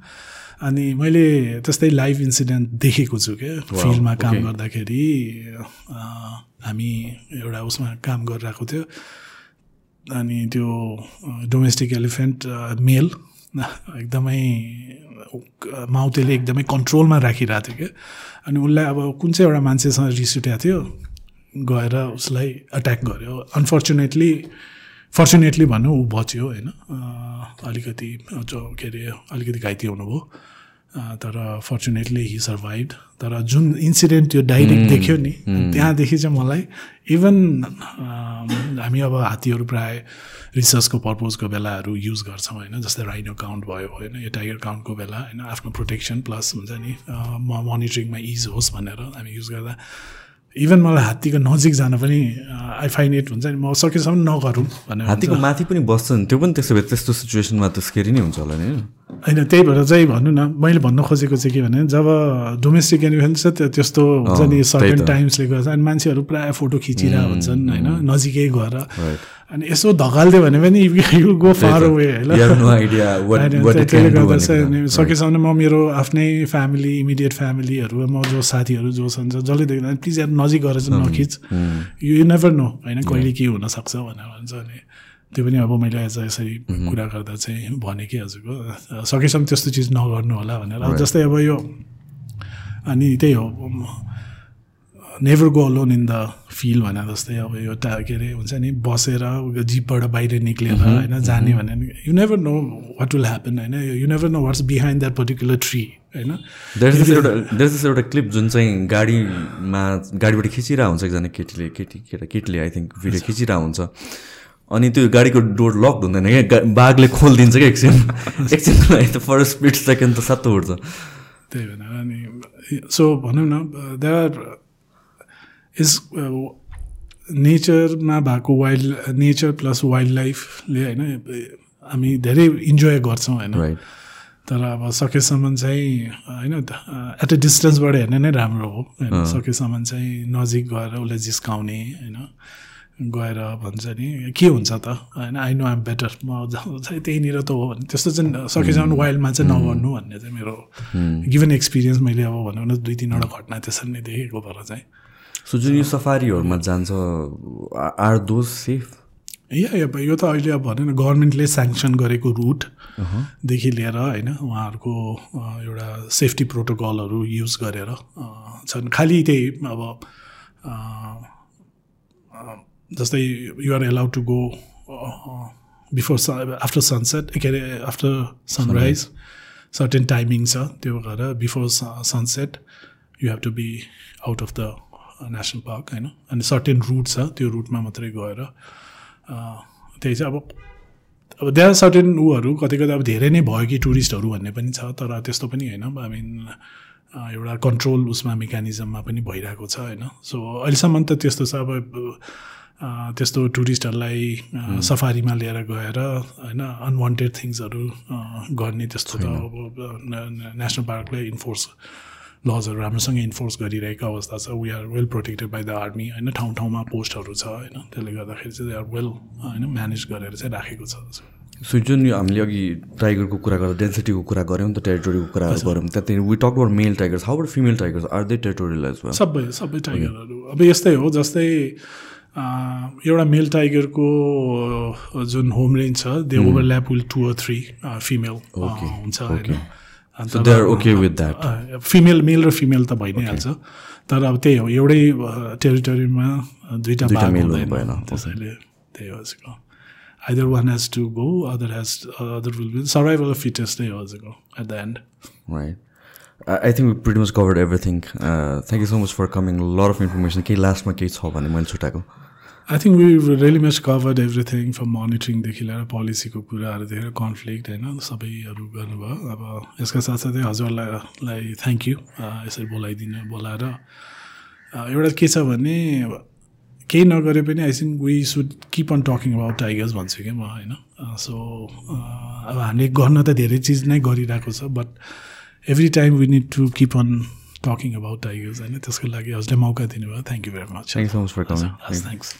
अनि मैले त्यस्तै लाइभ इन्सिडेन्ट देखेको छु क्या फिल्डमा काम. गर्दाखेरि हामी एउटा उसमा काम गरिरहेको थियो। अनि त्यो डोमेस्टिक एलिफेन्ट मेल एकदमै माउतेले एकदमै कन्ट्रोलमा राखिरहेको थियो क्या। अनि उसलाई अब कुन चाहिँ एउटा मान्छेसँग रिस उठेको थियो गएर उसलाई एट्याक गर्यो। अनफर्चुनेटली फर्चुनेटली भनौँ ऊ बच्यो होइन। अलिकति के अरे अलिकति घाइते हुनुभयो। तर फर्चुनेटली हि सर्भाइभ तर जुन इन्सिडेन्ट त्यो डाइरेक्ट देख्यो नि त्यहाँदेखि चाहिँ मलाई इभन हामी अब हात्तीहरू प्राय रिसर्चको पर्पोजको बेलाहरू युज गर्छौँ होइन? जस्तै राइनो काउन्ट भयो होइन? यो टाइगर काउन्टको बेला होइन? आफ्नो प्रोटेक्सन प्लस हुन्छ नि मोनिटरिङमा इज होस् भनेर हामी युज गर्दा। इभन मलाई हात्तीको नजिक जान पनि आई फाइन इट हुन्छ नि म सकेसम्म नगरौँ भनेर हात्तीको माथि पनि बस्छ नि त्यो पनि त्यसो भए त्यस्तो सिचुएसनमा त स्केरी नै हुन्छ होला नि होइन? त्यही भएर चाहिँ भन्नु न मैले भन्न खोजेको चाहिँ के भने जब डोमेस्टिक एनिमल छ त्यो त्यस्तो हुन्छ नि सर्टेन। टाइम्सले गर्छ अनि मान्छेहरू प्रायः फोटो खिचिरहेको हुन्छन् होइन नजिकै गएर. अनि यसो धकालिदियो भने पनि यु गो फार what- होइन त्यसले गर्दा चाहिँ सकेसम्म म मेरो आफ्नै फ्यामिली इमिडिएट फ्यामिलीहरू म जो साथीहरू जो छन् जसले देख्दा प्लिज यार नजिक गएर चाहिँ नखिच। यु नेभर नो होइन कहिले के हुनसक्छ भनेर भन्छ अनि त्यो पनि अब मैले आज यसरी कुरा गर्दा चाहिँ भने कि हजुरको सकेसम्म त्यस्तो चिज नगर्नु होला भनेर। जस्तै अब यो अनि त्यही हो never go alone in the field भने जस्तै अब यो टा के अरे हुन्छ नि बसेर जिपबाट बाहिर निक्लेर होइन जाने भने you never know what will happen होइन you never know what's behind that particular tree होइन। एउटा क्लिप जुन चाहिँ गाडीमा गाडीबाट खिचिरहेको हुन्छ एकजना केटीले केटी केटा केटीले आई थिङ्क भिडियो खिचिरहेको हुन्छ अनि त्यो गाडीको डोर लक हुँदैन क्या बाघले खोलिदिन्छ क्या एकछिन। एकछिनको लागि त फर्स्ट स्पिड सेकेन्ड त सातो उठ्छ। त्यही भनेर अनि सो भनौँ न देयर आर इज नेचरमा भएको वाइल्ड नेचर प्लस वाइल्ड लाइफले होइन हामी धेरै इन्जोय गर्छौँ होइन। तर अब सकेसम्म चाहिँ होइन एट अ डिस्टेन्सबाट हेर्ने नै राम्रो हो। होइन सकेसम्म चाहिँ नजिक गएर उसलाई जिस्काउने होइन। गएर भन्छ नि के हुन्छ त? होइन आई नो आइम बेटर म चाहिँ त्यहीँनिर त हो भने त्यस्तो चाहिँ सकेसम्म वाइल्डमा चाहिँ नगर्नु भन्ने चाहिँ मेरो गिभन एक्सपिरियन्स मैले अब भनौँ न दुई तिनवटा घटना त्यसरी नै देखेको भएर चाहिँ। सो जुन यो सफारीहरूमा जान्छ आर दोज सेफ या या यो त अहिले अब भनौँ न गभर्मेन्टले स्याङ्सन गरेको रुट देखि लिएर होइन उहाँहरूको एउटा सेफ्टी प्रोटोकलहरू युज गरेर छन्। खालि त्यही अब जस्तै you're allowed to go before after sunset के अरे आफ्टर सनराइज सर्टेन टाइमिङ छ त्यो गरेर before sunset you have to be out of the national park होइन अनि सर्टेन रुट छ त्यो रुटमा मात्रै गएर अ, त्यही चाहिँ अब अब आर सर्टेन ऊहरू कति कति अब धेरै नै भयो कि टुरिस्टहरू भन्ने पनि छ तर त्यस्तो पनि होइन। आई मिन एउटा कन्ट्रोल उसमा मेकानिजममा पनि भइरहेको छ होइन। सो अहिलेसम्म त त्यस्तो छ। अब त्यस्तो टुरिस्टहरूलाई सफारीमा लिएर गएर होइन अनवान्टेड थिङ्सहरू गर्ने त्यस्तो त अब नेसनल पार्कले इन्फोर्स लजहरू राम्रोसँग इन्फोर्स गरिरहेको अवस्था छ। We are well protected by the army होइन ठाउँ ठाउँमा पोस्टहरू छ होइन। त्यसले गर्दाखेरि चाहिँ दे आर वेल होइन म्यानेज गरेर चाहिँ राखेको छ। सो जुन यो हामीले अघि टाइगरको कुरा गर्दा डेन्सिटीको कुरा गऱ्यौँ त टेरिटोरीको कुरा गऱ्यौँ त्यहाँदेखि we talk about male tigers how about female tigers are they territorial सबै सबै टाइगरहरू अब यस्तै हो जस्तै एउटा मेल टाइगरको जुन होम रेन्ज छ they overlap will two or three female हुन्छ होइन। सो फिमेल मेल र फिमेल त भइ नै हाल्छ तर अब त्यही हो एउटै टेरिटोरीमा भाग हुँदैन। भएन। त्यसैले त्यही हो हजुरको। Either one has to go other has other will be survival of नै हो हजुरको at the end pretty much covered everything. Uh, thank you so much for coming. A lot of information. केही लास्टमा केही छ भने मैले छुट्याएको। I think we really much covered everything from मोनिटरिङदेखि लिएर पोलिसीको कुराहरूदेखि कन्फ्लिक्ट होइन सबैहरू गर्नुभयो। अब यसका साथसाथै हजुरलाई लाई थ्याङ्क यू यसरी बोलाइदिनु बोलाएर। एउटा के छ भने केही नगरे पनि I think we should keep on talking about tigers भन्छु कि म होइन? सो अब हामीले गर्न त धेरै चिज नै गरिरहेको छ but every time we need to keep on talking about tigers होइन? त्यसको लागि हजुरले मौका दिनुभयो। Thank you very much much for coming. हस् थ्याङ्क्स